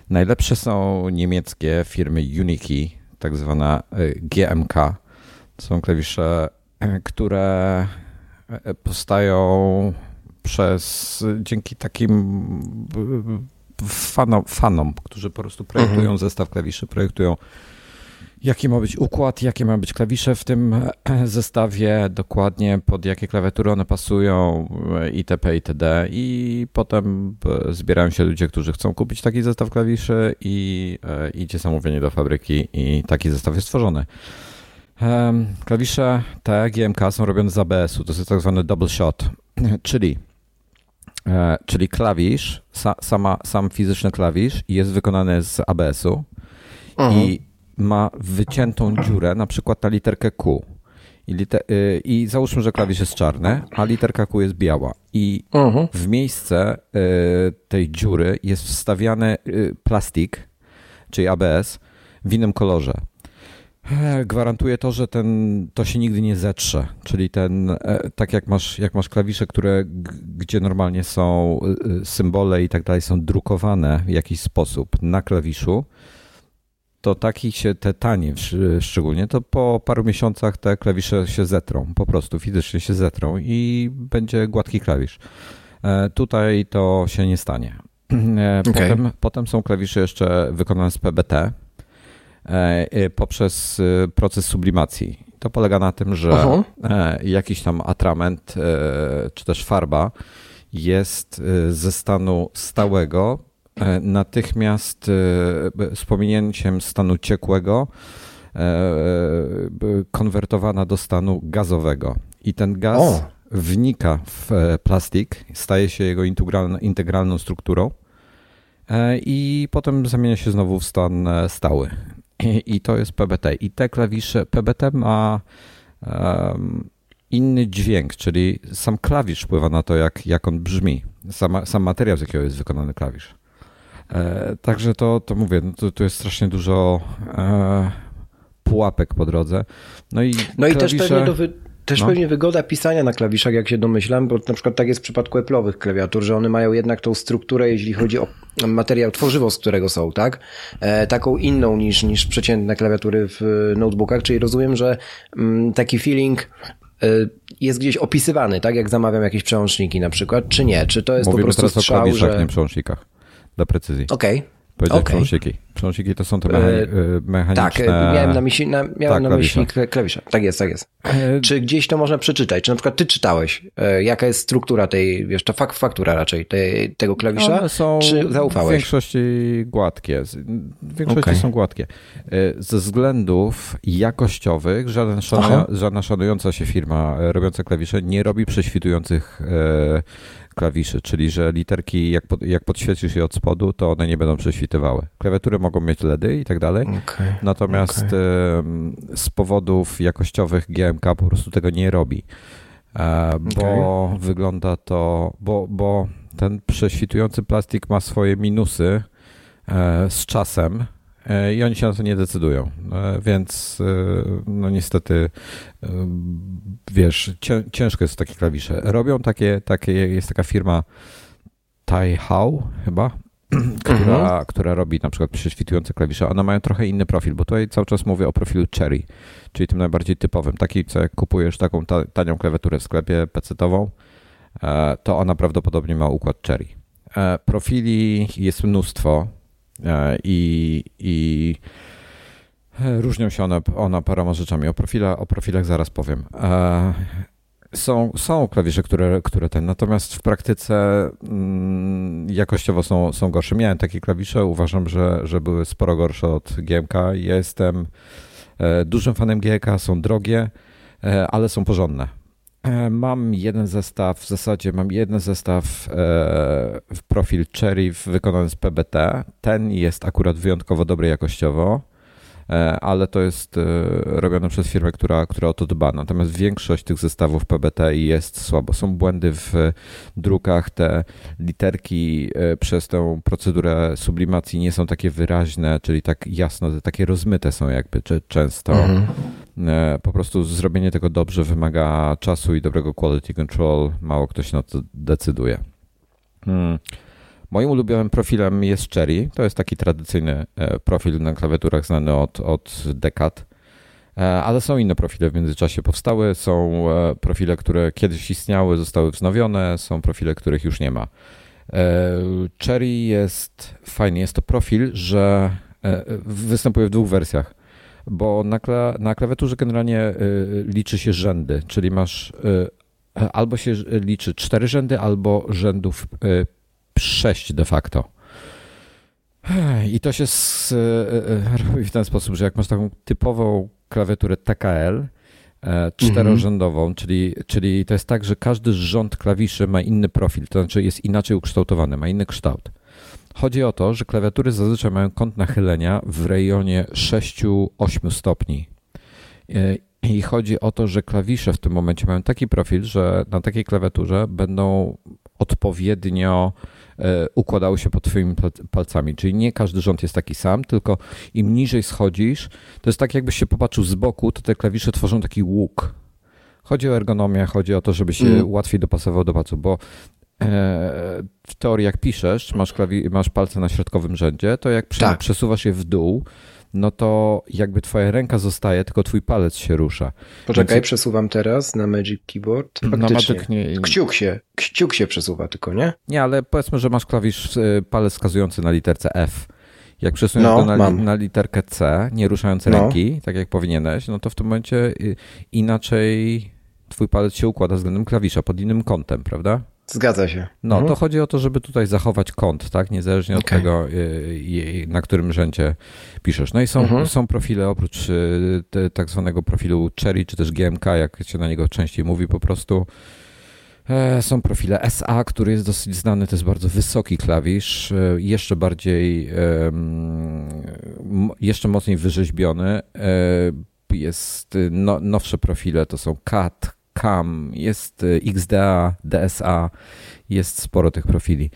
Najlepsze są niemieckie firmy Uniki, tak zwana e, GMK. To są klawisze, które e, powstają przez dzięki takim fanom, fanom którzy po prostu projektują mhm. zestaw klawiszy, projektują jaki ma być układ, jakie ma być klawisze w tym e, zestawie, dokładnie pod jakie klawiatury one pasują e, itp. itd. I potem e, zbierają się ludzie, którzy chcą kupić taki zestaw klawiszy i idzie zamówienie do fabryki i taki zestaw jest stworzony. Klawisze te GMK są robione z ABS-u, to jest tak zwany double shot, czyli E, czyli klawisz, sa, sama, sam fizyczny klawisz jest wykonany z ABS-u i ma wyciętą dziurę, na przykład na literkę Q. I, liter, y, I załóżmy, że klawisz jest czarny, a literka Q jest biała. I uh-huh. w miejsce y, tej dziury jest wstawiany y, plastik, czyli ABS, w innym kolorze. E, gwarantuje to, że ten, to się nigdy nie zetrze. Czyli ten, e, tak jak masz, jak masz klawisze, które, gdzie normalnie są symbole i tak dalej, są drukowane w jakiś sposób na klawiszu, to taki się te tanie szczególnie, to po paru miesiącach te klawisze się zetrą, po prostu fizycznie się zetrą i będzie gładki klawisz. E, tutaj to się nie stanie. Potem, okay. potem są klawisze jeszcze wykonane z PBT poprzez proces sublimacji. To polega na tym, że uh-huh. jakiś tam atrament czy też farba jest ze stanu stałego E, natychmiast e, z pominięciem stanu ciekłego e, konwertowana do stanu gazowego. I ten gaz o. wnika w plastik, staje się jego integralną strukturą i potem zamienia się znowu w stan stały. I, to jest PBT. I te klawisze, PBT ma um, inny dźwięk, czyli sam klawisz wpływa na to, jak, jak on brzmi. Sam, sam materiał, z jakiego jest wykonany klawisz. E, także to, to mówię, no to, to jest strasznie dużo e, pułapek po drodze. No i, no i też pewnie do wy... Też no. pewnie wygoda pisania na klawiszach, jak się domyślam, bo na przykład tak jest w przypadku Apple'owych klawiatur, że one mają jednak tą strukturę, jeśli chodzi o materiał, tworzywo, z którego są, tak? E, taką inną niż, niż przeciętne klawiatury w notebookach, czyli rozumiem, że mm, taki feeling e, jest gdzieś opisywany, tak? Jak zamawiam jakieś przełączniki na przykład, czy nie? Czy to jest Mówimy po prostu teraz strzał, o klawiszach, że... nie przełącznikach dla precyzji. Okej. Okay. Powiedziałeś okay. przełączniki. Przełączniki to są te mechani e, mechaniczne... Tak, miałem na myśli, na, miałem tak, na myśli klawisze. Tak jest, tak jest. E... Czy gdzieś to można przeczytać? Czy na przykład ty czytałeś? E, jaka jest struktura tej, wiesz, to fak, faktura raczej tej, tego klawisza? One są czy zaufałeś? w większości gładkie. W większości okay. są gładkie. E, ze względów jakościowych żaden szanuje, żadna szanująca się firma robiąca klawisze nie robi prześwitujących klawiszy, czyli że literki, jak, pod, jak podświecisz je od spodu, to one nie będą prześwitywały. Klawiatury mogą mieć LEDy i tak dalej, okay, natomiast okay. z powodów jakościowych GMK po prostu tego nie robi, e, bo okay. wygląda to, bo, bo ten prześwitujący plastik ma swoje minusy e, z czasem, i oni się na to nie decydują. E, więc e, no niestety wiesz, ciężko jest takie klawisze. Robią takie, takie jest taka firma Taihao chyba, która, mhm. która robi na przykład prześwitujące klawisze. One mają trochę inny profil, bo tutaj cały czas mówię o profilu Cherry, czyli tym najbardziej typowym. Taki, co jak kupujesz taką ta, tanią klawiaturę w sklepie pecetową, to ona prawdopodobnie ma układ Cherry. Profili jest mnóstwo, E, i, i różnią się one, one paroma rzeczami. O, profila, o profilach zaraz powiem. E, są, są klawisze, które, które ten, natomiast w praktyce mm, jakościowo są, są gorsze. Miałem takie klawisze, uważam, że, że były sporo gorsze od GMK. Jestem e, dużym fanem GMK, są drogie, ale są porządne. E, mam jeden zestaw, w zasadzie mam jeden zestaw e, w profil Cherry wykonany z PBT. Ten jest akurat wyjątkowo dobry jakościowo, e, ale to jest robione przez firmę, która, która o to dba. Natomiast większość tych zestawów PBT jest słabo. Są błędy w drukach, te literki przez tę procedurę sublimacji nie są takie wyraźne, czyli tak jasno, takie rozmyte są jakby często. Mhm. E, po prostu zrobienie tego dobrze wymaga czasu i dobrego quality control. Mało ktoś na to decyduje. Hmm. Moim ulubionym profilem jest Cherry. To jest taki tradycyjny e, profil na klawiaturach znany od, od dekad. E, ale są inne profile w międzyczasie powstały. Są profile, które kiedyś istniały, zostały wznowione. Są profile, których już nie ma. Cherry jest fajny. Jest to profil, że występuje w dwóch wersjach bo na, kla, na klawiaturze generalnie y, liczy się rzędy, czyli masz y, albo się liczy cztery rzędy, albo rzędów y, sześć de facto. I to się z, robi w ten sposób, że jak masz taką typową klawiaturę TKL, e, czterorzędową, mhm. czyli, czyli to jest tak, że każdy rząd klawiszy ma inny profil, to znaczy jest inaczej ukształtowany, ma inny kształt. Chodzi o to, że klawiatury zazwyczaj mają kąt nachylenia w rejonie 6-8 stopni. E, I chodzi o to, że klawisze w tym momencie mają taki profil, że na takiej klawiaturze będą odpowiednio e, układały się pod twoimi palcami. Czyli nie każdy rząd jest taki sam, tylko im niżej schodzisz, to jest tak jakbyś się popatrzył z boku, to te klawisze tworzą taki łuk. Chodzi o ergonomię, chodzi o to, żeby się mm. łatwiej dopasował do palców, bo w teorii jak piszesz, masz, klawi- masz palce na środkowym rzędzie, to jak tak. przesuwasz je w dół, no to jakby twoja ręka zostaje, tylko twój palec się rusza. Poczekaj, Więc... przesuwam teraz na Magic Keyboard. Faktycznie. Na Magic nie... Kciuk się, kciuk się przesuwa tylko, nie? Nie, ale powiedzmy, że masz klawisz, y, palec wskazujący na literce F. Jak przesuniesz no, go na, na, literkę C, nie ruszając no. ręki, tak jak powinieneś, no to w tym momencie y, inaczej twój palec się układa względem klawisza, pod innym kątem, prawda? Zgadza się. No, mhm. to chodzi o to, żeby tutaj zachować kąt, tak? Niezależnie okay. od tego, y, na którym rzędzie piszesz. No i są, mhm. są profile oprócz y, tak zwanego profilu Cherry, czy też GMK, jak się na niego częściej mówi po prostu. E, są profile SA, który jest dosyć znany, to jest bardzo wysoki klawisz, jeszcze bardziej, jeszcze mocniej wyrzeźbiony. E, jest no, nowsze profile, to są CAT, CAM, jest y, XDA, DSA, jest sporo tych profili.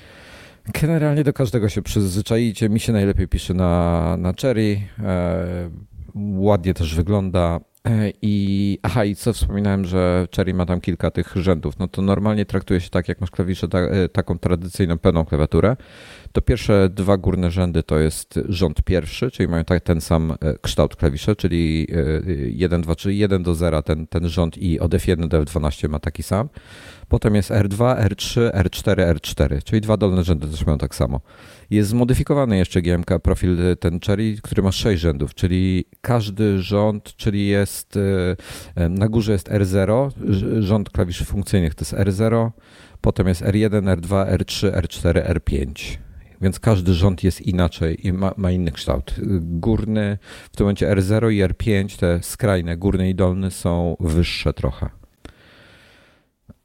Generalnie do każdego się przyzwyczaicie. Mi się najlepiej pisze na, na Cherry. E, ładnie też wygląda. E, I aha, i co wspominałem, że Cherry ma tam kilka tych rzędów. No to normalnie traktuje się tak, jak masz klawisze, ta, e, taką tradycyjną pełną klawiaturę. To pierwsze dwa górne rzędy to jest rząd pierwszy, czyli mają tak, ten sam e, kształt klawisze, czyli 1, 2, 3, 1 do 0 ten, ten rząd i od F1 do F12 ma taki sam. Potem jest R2, R3, R4, R4, czyli dwa dolne rzędy też mają tak samo. Jest zmodyfikowany jeszcze GMK profil ten Cherry, który ma 6 rzędów, czyli każdy rząd, czyli jest e, na górze jest R0, rząd klawiszy funkcyjnych to jest R0, potem jest R1, R2, R3, R4, R5 więc każdy rząd jest inaczej i ma, ma, inny kształt. Górny, w tym momencie R0 i R5, te skrajne, górny i dolny są wyższe trochę.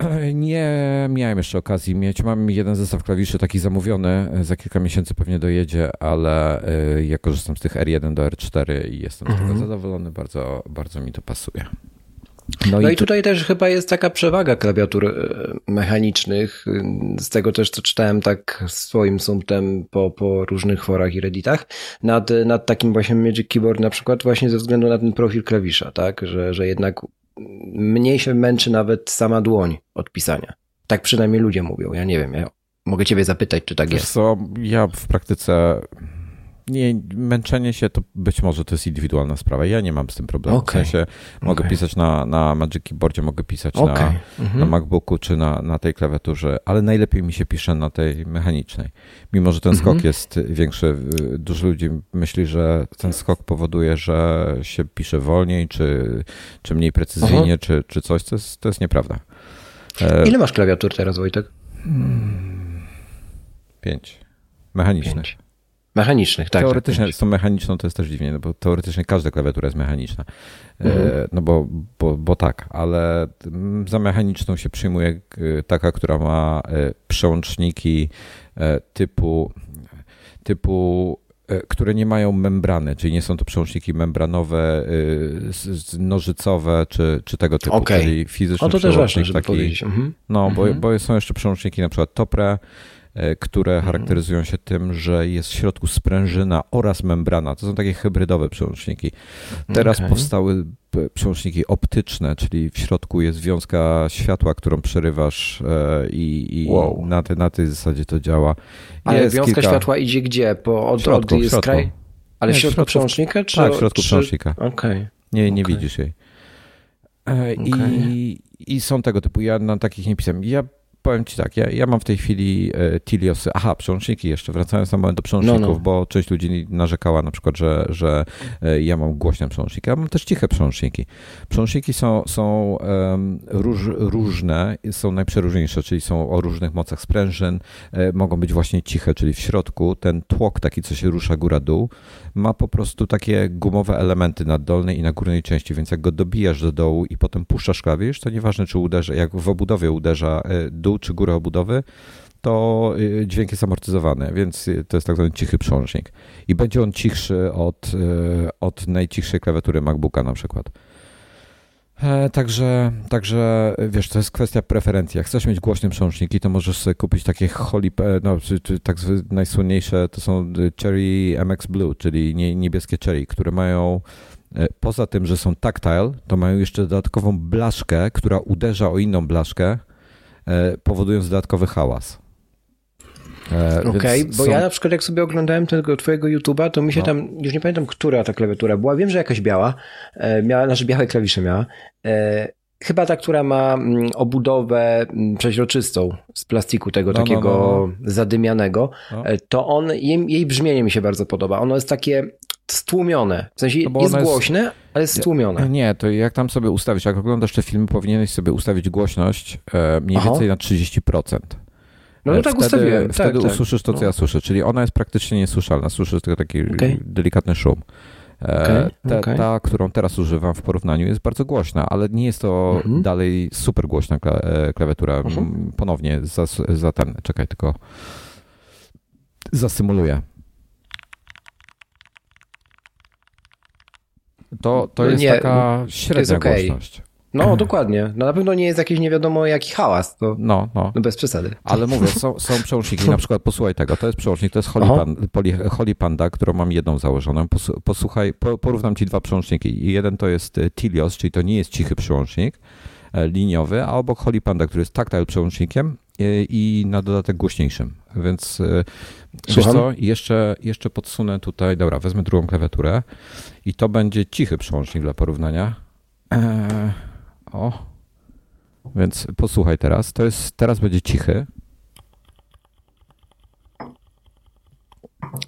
Nie miałem jeszcze okazji mieć. Mam jeden zestaw klawiszy taki zamówiony. Za kilka miesięcy pewnie dojedzie, ale y, ja korzystam z tych R1 do R4 i jestem z tego mhm. zadowolony. Bardzo, bardzo mi to pasuje. No, no i, i, tutaj też chyba jest taka przewaga klawiatur e, mechanicznych. Z tego też, co czytałem tak swoim sumptem po, po różnych forach i redditach, nad, nad takim właśnie Magic Keyboard na przykład właśnie ze względu na ten profil klawisza, tak? Że, że jednak mniej się męczy nawet sama dłoń od pisania. Tak przynajmniej ludzie mówią. Ja nie wiem, ja mogę ciebie zapytać, czy tak Wiesz jest. Co, ja w praktyce nie, męczenie się to być może to jest indywidualna sprawa. Ja nie mam z tym problemu. Okay. W sensie mogę okay. pisać na, na Magic Keyboardzie, mogę pisać okay. na, mhm. na MacBooku czy na, na tej klawiaturze, ale najlepiej mi się pisze na tej mechanicznej. Mimo, że ten skok mhm. jest większy. Dużo ludzi myśli, że ten skok powoduje, że się pisze wolniej, czy, czy mniej precyzyjnie, czy, czy coś. To jest, to jest nieprawda. E, Ile masz klawiatur teraz, Wojtek? Pięć. Mechanicznych. Pięć. Mechanicznych, tak. Teoretycznie tak, z tą mechaniczną to jest też dziwnie, no bo teoretycznie każda klawiatura jest mechaniczna. E, mhm. No bo, bo, bo tak, ale za mechaniczną się przyjmuje e, taka, która ma e, przełączniki typu, typu które nie mają membrany, czyli nie są to przełączniki membranowe, nożycowe czy, czy tego typu, okay. czyli fizyczny o, to też ważne, żeby taki, powiedzieć. Mhm. No, mhm. Bo, bo są jeszcze przełączniki na przykład Topre, które mhm. charakteryzują się tym, że jest w środku sprężyna oraz membrana. To są takie hybrydowe przełączniki. Teraz okay. powstały przełączniki optyczne, czyli w środku jest wiązka światła, którą przerywasz e, i, i wow. na, te, na tej zasadzie to działa. Ale jest wiązka kilka... światła idzie gdzie? Po, od, środku, od jest kraj? Ale w środku, środku przełącznika? Czy, tak, w środku czy... przełącznika. Okay. Nie, nie okay. widzisz jej. E, okay. I, I są tego typu. Ja na takich nie pisałem. Ja powiem ci tak, ja, ja mam w tej chwili e, Tiliosy, aha, przełączniki jeszcze, wracając na moment do przełączników, no, no. bo część ludzi narzekała na przykład, że, że e, ja mam głośne przełączniki, ja mam też ciche przełączniki. Przełączniki są, są um, róż, różne, są najprzeróżniejsze, czyli są o różnych mocach sprężyn, e, mogą być właśnie ciche, czyli w środku ten tłok taki, co się rusza góra-dół, ma po prostu takie gumowe elementy na dolnej i na górnej części, więc jak go dobijasz do dołu i potem puszczasz klawisz, to nieważne, czy uderza, jak w obudowie uderza dół czy górę obudowy, to y, dźwięk jest amortyzowany, więc to jest tak zwany cichy przełącznik. I będzie on cichszy od, od najcichszej klawiatury MacBooka na przykład. E, także, także wiesz, to jest kwestia preferencji. Jak chcesz mieć głośne przełączniki, to możesz sobie kupić takie Holy, no, czy, czy tak najsłynniejsze to są Cherry MX Blue, czyli nie, niebieskie Cherry, które mają e, poza tym, że są tactile, to mają jeszcze dodatkową blaszkę, która uderza o inną blaszkę, e, powodując dodatkowy hałas. Okej, okay, bo są... ja na przykład jak sobie oglądałem tego twojego YouTube'a, to mi się no. tam, już nie pamiętam, która ta klawiatura była, wiem, że jakaś biała, miała, znaczy białe klawisze miała, Chyba ta, która ma mm, obudowę mm, przeźroczystą z plastiku tego no, no takiego no, no, zadymianego, no. E, to on, jej, jej, brzmienie mi się bardzo podoba. Ono jest takie stłumione. W sensie no jest głośne, jest... ale jest stłumione. Nie, to jak tam sobie ustawić, jak oglądasz te filmy, powinieneś sobie ustawić głośność e, mniej Aha. więcej na 30%. No, no tak wtedy, ustawiłem. Wtedy tak, tak. usłyszysz to, co ja słyszę, czyli ona jest praktycznie niesłyszalna. Słyszysz tylko taki okay. delikatny szum. E, okay, ta, okay. ta, którą teraz używam w porównaniu jest bardzo głośna, ale nie jest to mhm. dalej super głośna e, klawiatura. Mhm. Ponownie za, za ten, czekaj, tylko zasymuluję. To, to no jest nie, taka średnia jest okay. głośność. No, dokładnie. No, na pewno nie jest jakiś nie wiadomo jaki hałas. To, no, no. no bez przesady. Ale mówię, są, są przełączniki, na przykład posłuchaj tego, to jest przełącznik, to jest Holy, Panda, Holy Panda, którą mam jedną założoną. Posłuchaj, porównam ci dwa przełączniki. Jeden to jest e, Tilios, czyli to nie jest cichy przełącznik e, liniowy, a obok Holy Panda, który jest tactile przełącznikiem e, i na dodatek głośniejszym. Więc wiesz co, jeszcze, jeszcze podsunę tutaj, dobra, wezmę drugą klawiaturę i to będzie cichy przełącznik dla porównania. Eee, o. Więc posłuchaj teraz. To jest, teraz będzie cichy.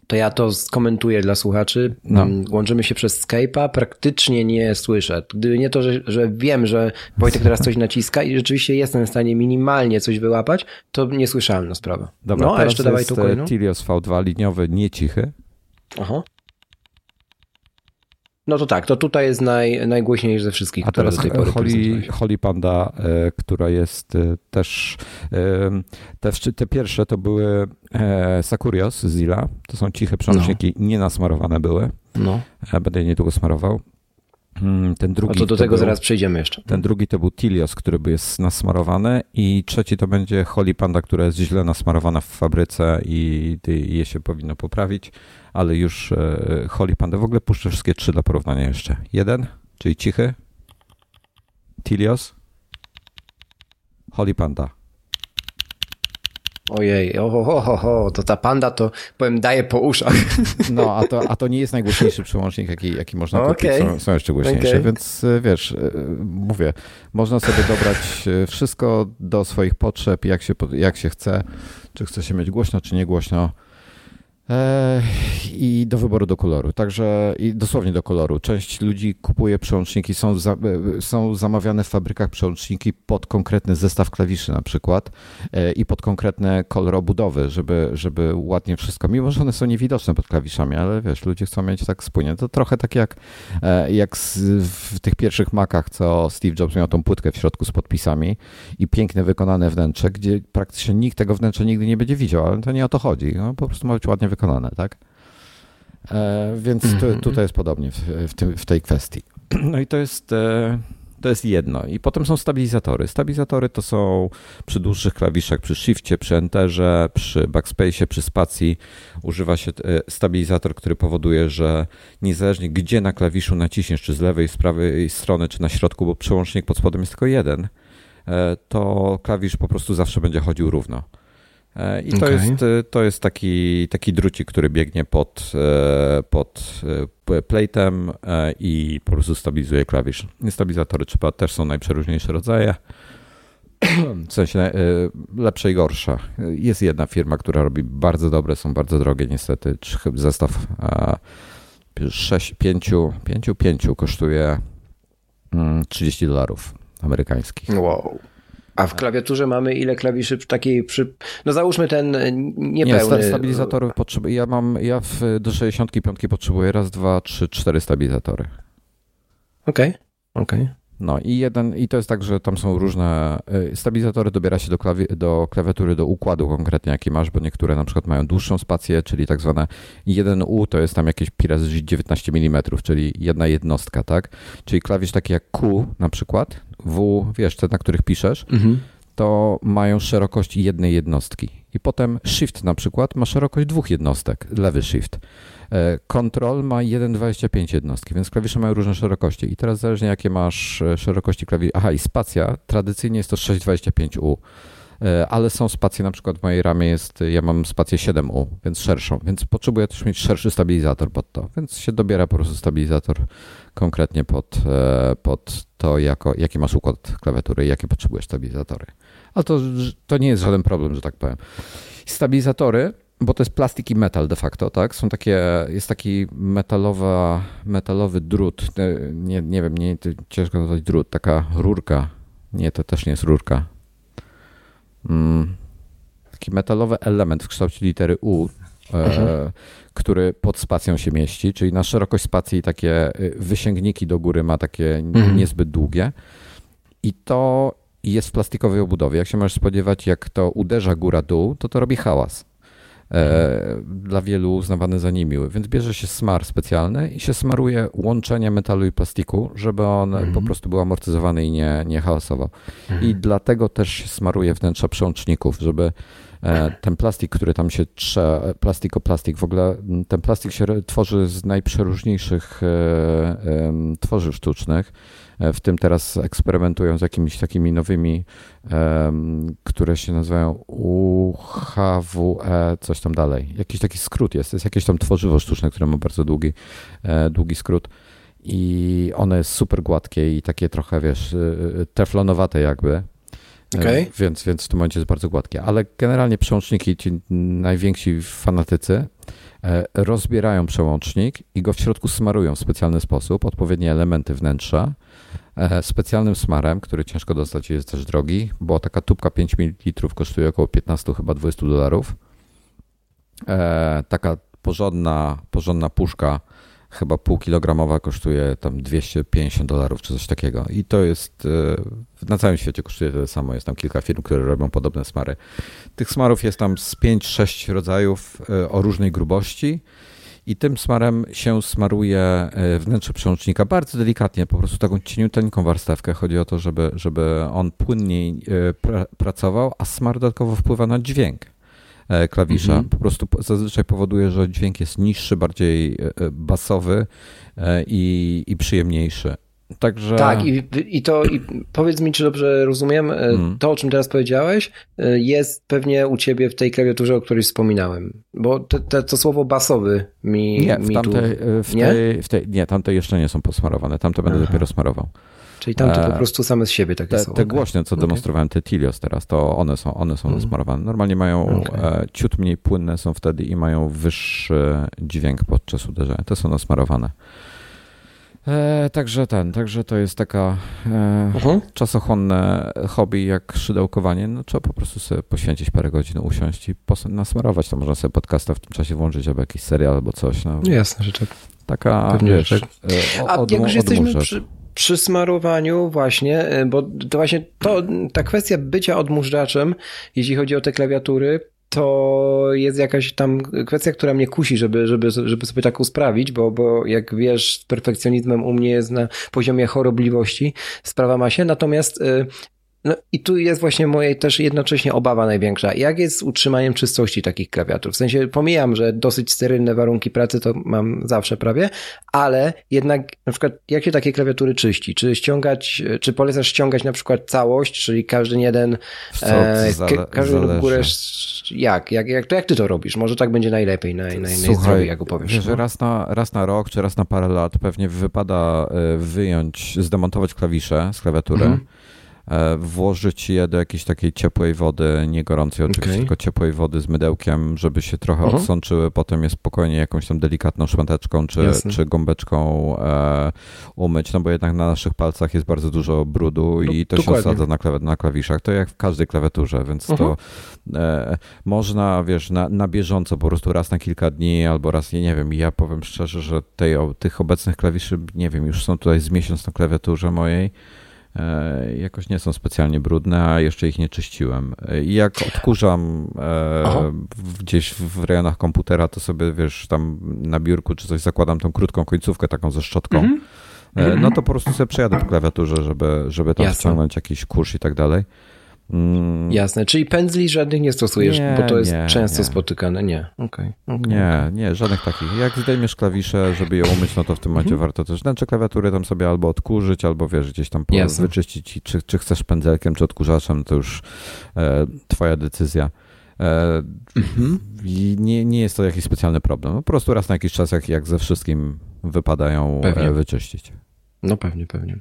To ja to skomentuję dla słuchaczy. No. Mm, łączymy się przez Skype'a, praktycznie nie słyszę. Gdyby nie to, że, że wiem, że Wojtek teraz coś naciska i rzeczywiście jestem w stanie minimalnie coś wyłapać, to nie słyszałem na sprawę. Dobra, no, a jeszcze dawaj tu kolejną. Tilios V2 liniowy, nie cichy. Aha. No to tak, to tutaj jest naj, najgłośniejszy ze wszystkich, A teraz do tej pory Holy, Holy Panda, e, która jest e, też, e, te, te pierwsze to były Sakurios z Zilla, to są ciche przełączniki, no. nie nasmarowane były. No. Będę je niedługo smarował. Mm, ten drugi. A to do tego był, zaraz przejdziemy jeszcze. Ten drugi to był Tilios, który jest nasmarowany, i trzeci to będzie Holy Panda, która jest źle nasmarowana w fabryce i, i je się powinno poprawić ale już e, Holy Panda. W ogóle puszczę wszystkie trzy dla porównania jeszcze. Jeden, czyli cichy, Tilios, Holy Panda. Ojej, oho, to ta panda to powiem daje po uszach. No, a to, a to nie jest najgłośniejszy przełącznik, jaki, jaki można okay. kupić. Są, są jeszcze głośniejsze, okay. więc e, wiesz, e, mówię, można sobie dobrać wszystko do swoich potrzeb, jak się, jak się chce, czy chce się mieć głośno, czy nie głośno. E, i do wyboru do koloru. Także i dosłownie do koloru. Część ludzi kupuje przełączniki, są, za, e, są zamawiane w fabrykach przełączniki pod konkretny zestaw klawiszy na przykład e, i pod konkretne kolor obudowy, żeby, żeby ładnie wszystko, mimo że one są niewidoczne pod klawiszami, ale wiesz, ludzie chcą mieć tak spójnie. To trochę tak jak, jak w tych pierwszych Macach, co Steve Jobs miał tą płytkę w środku z podpisami i piękne wykonane wnętrze, gdzie praktycznie nikt tego wnętrza nigdy nie będzie widział, ale to nie o to chodzi. No, po prostu ma być ładnie wykonane, tak? E, więc tu, mhm. tutaj jest podobnie w, w, tym, w tej kwestii. No i to jest, e, to jest jedno. I potem są stabilizatory. Stabilizatory to są przy dłuższych klawiszach, przy shifcie, przy enterze, przy backspace, przy spacji używa się e, stabilizator, który powoduje, że niezależnie gdzie na klawiszu naciśniesz, czy z lewej, z prawej strony, czy na środku, bo przełącznik pod spodem jest tylko jeden, to klawisz po prostu zawsze będzie chodził równo. E, I to, okay. jest, e, to jest taki, taki drucik, który biegnie pod, e, pod platem i po prostu stabilizuje klawisz. Stabilizatory trzeba też są najprzeróżniejsze rodzaje. W sensie lepsze i gorsze. Jest jedna firma, która robi bardzo dobre, są bardzo drogie niestety. Zestaw 6, 5, 5, 5 kosztuje 30 mm, dolarów amerykańskich. Wow. A w klawiaturze mamy ile klawiszy takiej przy... No załóżmy ten niepełny... Nie, stabilizatorów potrzebuję. Ja mam, ja w, do 65 potrzebuję raz, dwa, trzy, cztery stabilizatory. Okej, okay. okej. Okay. No i jeden, i to jest tak, że tam są różne, y, stabilizatory dobiera się do, klawi, do klawiatury, do układu konkretnie, jaki masz, bo niektóre na przykład mają dłuższą spację, czyli tak zwane 1U to jest tam jakieś pi razy 19 mm, czyli jedna jednostka, tak? Czyli klawisz taki jak Q na przykład, W, wiesz, te, na których piszesz, mhm. to mają szerokość jednej jednostki. I potem Shift na przykład ma szerokość dwóch jednostek, lewy Shift. E, Control ma 1,25 jednostki, więc klawisze mają różne szerokości. I teraz zależnie jakie masz e, szerokości klawiszy. Aha, i spacja tradycyjnie jest to 6,25U, e, ale są spacje, na przykład w mojej ramie jest, ja mam spację 7U, więc szerszą, więc potrzebuję też mieć szerszy stabilizator pod to, więc się dobiera po prostu stabilizator konkretnie pod, pod to, jako, jaki masz układ klawiatury i jakie potrzebujesz stabilizatory. Ale to, to nie jest żaden problem, że tak powiem. Stabilizatory bo to jest plastik i metal de facto, tak? Są takie, jest taki metalowa, metalowy drut, e, nie, nie wiem, nie, ciężko nazwać drut, taka rurka. Nie, to też nie jest rurka. Mm, taki metalowy element w kształcie litery U, e, który pod spacją się mieści, czyli na szerokość spacji takie e, wysięgniki do góry ma takie mhm. niezbyt długie. I to jest w plastikowej obudowie. Jak się możesz spodziewać, jak to uderza góra-dół, to to robi hałas. E, dla wielu uznawany za niemiły. Więc bierze się smar specjalny i się smaruje łączenie metalu i plastiku, żeby on mhm. po prostu był amortyzowany i nie, nie hałasował. Mhm. I dlatego też się smaruje wnętrza przełączników, żeby e, ten plastik, który tam się trze, plastiko plastik, w ogóle ten plastik się tworzy z najprzeróżniejszych e, tworzyw sztucznych w tym teraz eksperymentują z jakimiś takimi nowymi, które się nazywają UHWE, coś tam dalej. Jakiś taki skrót jest. Jest jakieś tam tworzywo sztuczne, które ma bardzo długi, e, długi skrót. I one jest super gładkie i takie trochę, wiesz, e, teflonowate jakby. Okay. Więc, więc w tym momencie jest bardzo gładkie. Ale generalnie przełączniki, ci najwięksi fanatycy, rozbierają przełącznik i go w środku smarują w specjalny sposób, odpowiednie elementy wnętrza E, specjalnym smarem, który ciężko dostać jest też drogi, bo taka tubka 5 ml kosztuje około 15 chyba 20 dolarów. E, taka porządna, porządna puszka chyba półkilogramowa kosztuje tam 250 dolarów czy coś takiego. I to jest e, na całym świecie kosztuje tyle samo. Jest tam kilka firm, które robią podobne smary. Tych smarów jest tam z 5-6 rodzajów o różnej grubości i tym smarem się smaruje e, wnętrze przełącznika bardzo delikatnie, po prostu taką cieniuteńką warstewkę. Chodzi o to, żeby, żeby on płynniej e, pra pracował, a smar dodatkowo wpływa na dźwięk e, klawisza. Mhm. Po prostu zazwyczaj powoduje, że dźwięk jest niższy, bardziej basowy i, i przyjemniejszy. Także... Tak, i, i to i powiedz mi, czy dobrze rozumiem, hmm. to o czym teraz powiedziałeś, e, jest pewnie u ciebie w tej klawiaturze, o której wspominałem. Bo te, te, to słowo basowy mi. Nie, w tamtej, tu... E, w nie? Tej, w tej, nie, tamte jeszcze nie są posmarowane, tamte będę Aha. dopiero smarował. Czyli tamte po prostu same z siebie takie te, są. Te głośne, co okay. demonstrowałem, te Tilios teraz, to one są, one są hmm. smarowane. Normalnie mają okay. ciut mniej płynne są wtedy i mają wyższy dźwięk podczas uderzenia. Te są nasmarowane. E, także ten, także to jest taka e, uh-huh. czasochłonne hobby jak szydełkowanie. No trzeba po prostu sobie poświęcić parę godzin, usiąść i nasmarować. To można sobie podcasta w tym czasie włączyć albo jakiś serial albo coś. No. Jasne, że tak. Taka, Pewnie, wiesz, tak. E, A jak już jesteśmy przy, przy smarowaniu właśnie, e, bo to właśnie to, ta kwestia bycia odmurzaczem, jeśli chodzi o te klawiatury, to jest jakaś tam kwestia, która mnie kusi, żeby, żeby, żeby sobie tak usprawić, bo, bo jak wiesz, perfekcjonizmem u mnie jest na poziomie chorobliwości sprawa ma się, natomiast y, no i tu jest właśnie moja też jednocześnie obawa największa. Jak jest z utrzymaniem czystości takich klawiatur? W sensie pomijam, że dosyć sterylne warunki pracy to mam zawsze prawie, ale jednak na przykład jak się takie klawiatury czyści? Czy ściągać, czy polecasz ściągać na przykład całość, czyli każdy jeden, e, zale, każdą górę, jak? Jak, jak, to jak ty to robisz? Może tak będzie najlepiej, naj, naj, Słuchaj, jak opowiesz. Że no? raz na, raz na rok, czy raz na parę lat pewnie wypada e, wyjąć, zdemontować klawisze z klawiatury. Mhm włożyć je do jakiejś takiej ciepłej wody, nie gorącej oczywiście, okay. tylko ciepłej wody z mydełkiem, żeby się trochę uh-huh. odsączyły, potem je spokojnie jakąś tam delikatną szmateczką czy, czy gąbeczką e, umyć, no bo jednak na naszych palcach jest bardzo dużo brudu no, i to dokładnie. się osadza na, klaw- na klawiszach. To jak w każdej klawiaturze, więc to e, można, wiesz, na, na bieżąco po prostu raz na kilka dni albo raz, nie wiem, ja powiem szczerze, że tej, tych obecnych klawiszy, nie wiem, już są tutaj z miesiąc na klawiaturze mojej, E, jakoś nie są specjalnie brudne, a jeszcze ich nie czyściłem. E, I jak odkurzam e, gdzieś w rejonach komputera, to sobie, wiesz, tam na biurku czy coś zakładam tą krótką końcówkę taką ze szczotką. Mm -hmm. No to po prostu sobie przejadę po klawiaturze, żeby, żeby tam Jasne. wciągnąć jakiś kurz i tak dalej. Mm. Jasne, czyli pędzli żadnych nie stosujesz, nie, bo to jest nie, często nie. spotykane. Nie, okay, okay, Nie, nie, żadnych takich. Jak zdejmiesz klawisze, żeby je umyć, no to w tym momencie mhm. warto też wnętrze klawiatury tam sobie albo odkurzyć, albo wiesz, gdzieś tam Jasne. wyczyścić, czy, czy chcesz pędzelkiem, czy odkurzaczem, to już e, twoja decyzja. E, mhm. Nie, nie jest to jakiś specjalny problem. Po prostu raz na jakiś czas, jak, jak ze wszystkim wypadają e, wyczyścić. No pewnie, pewnie.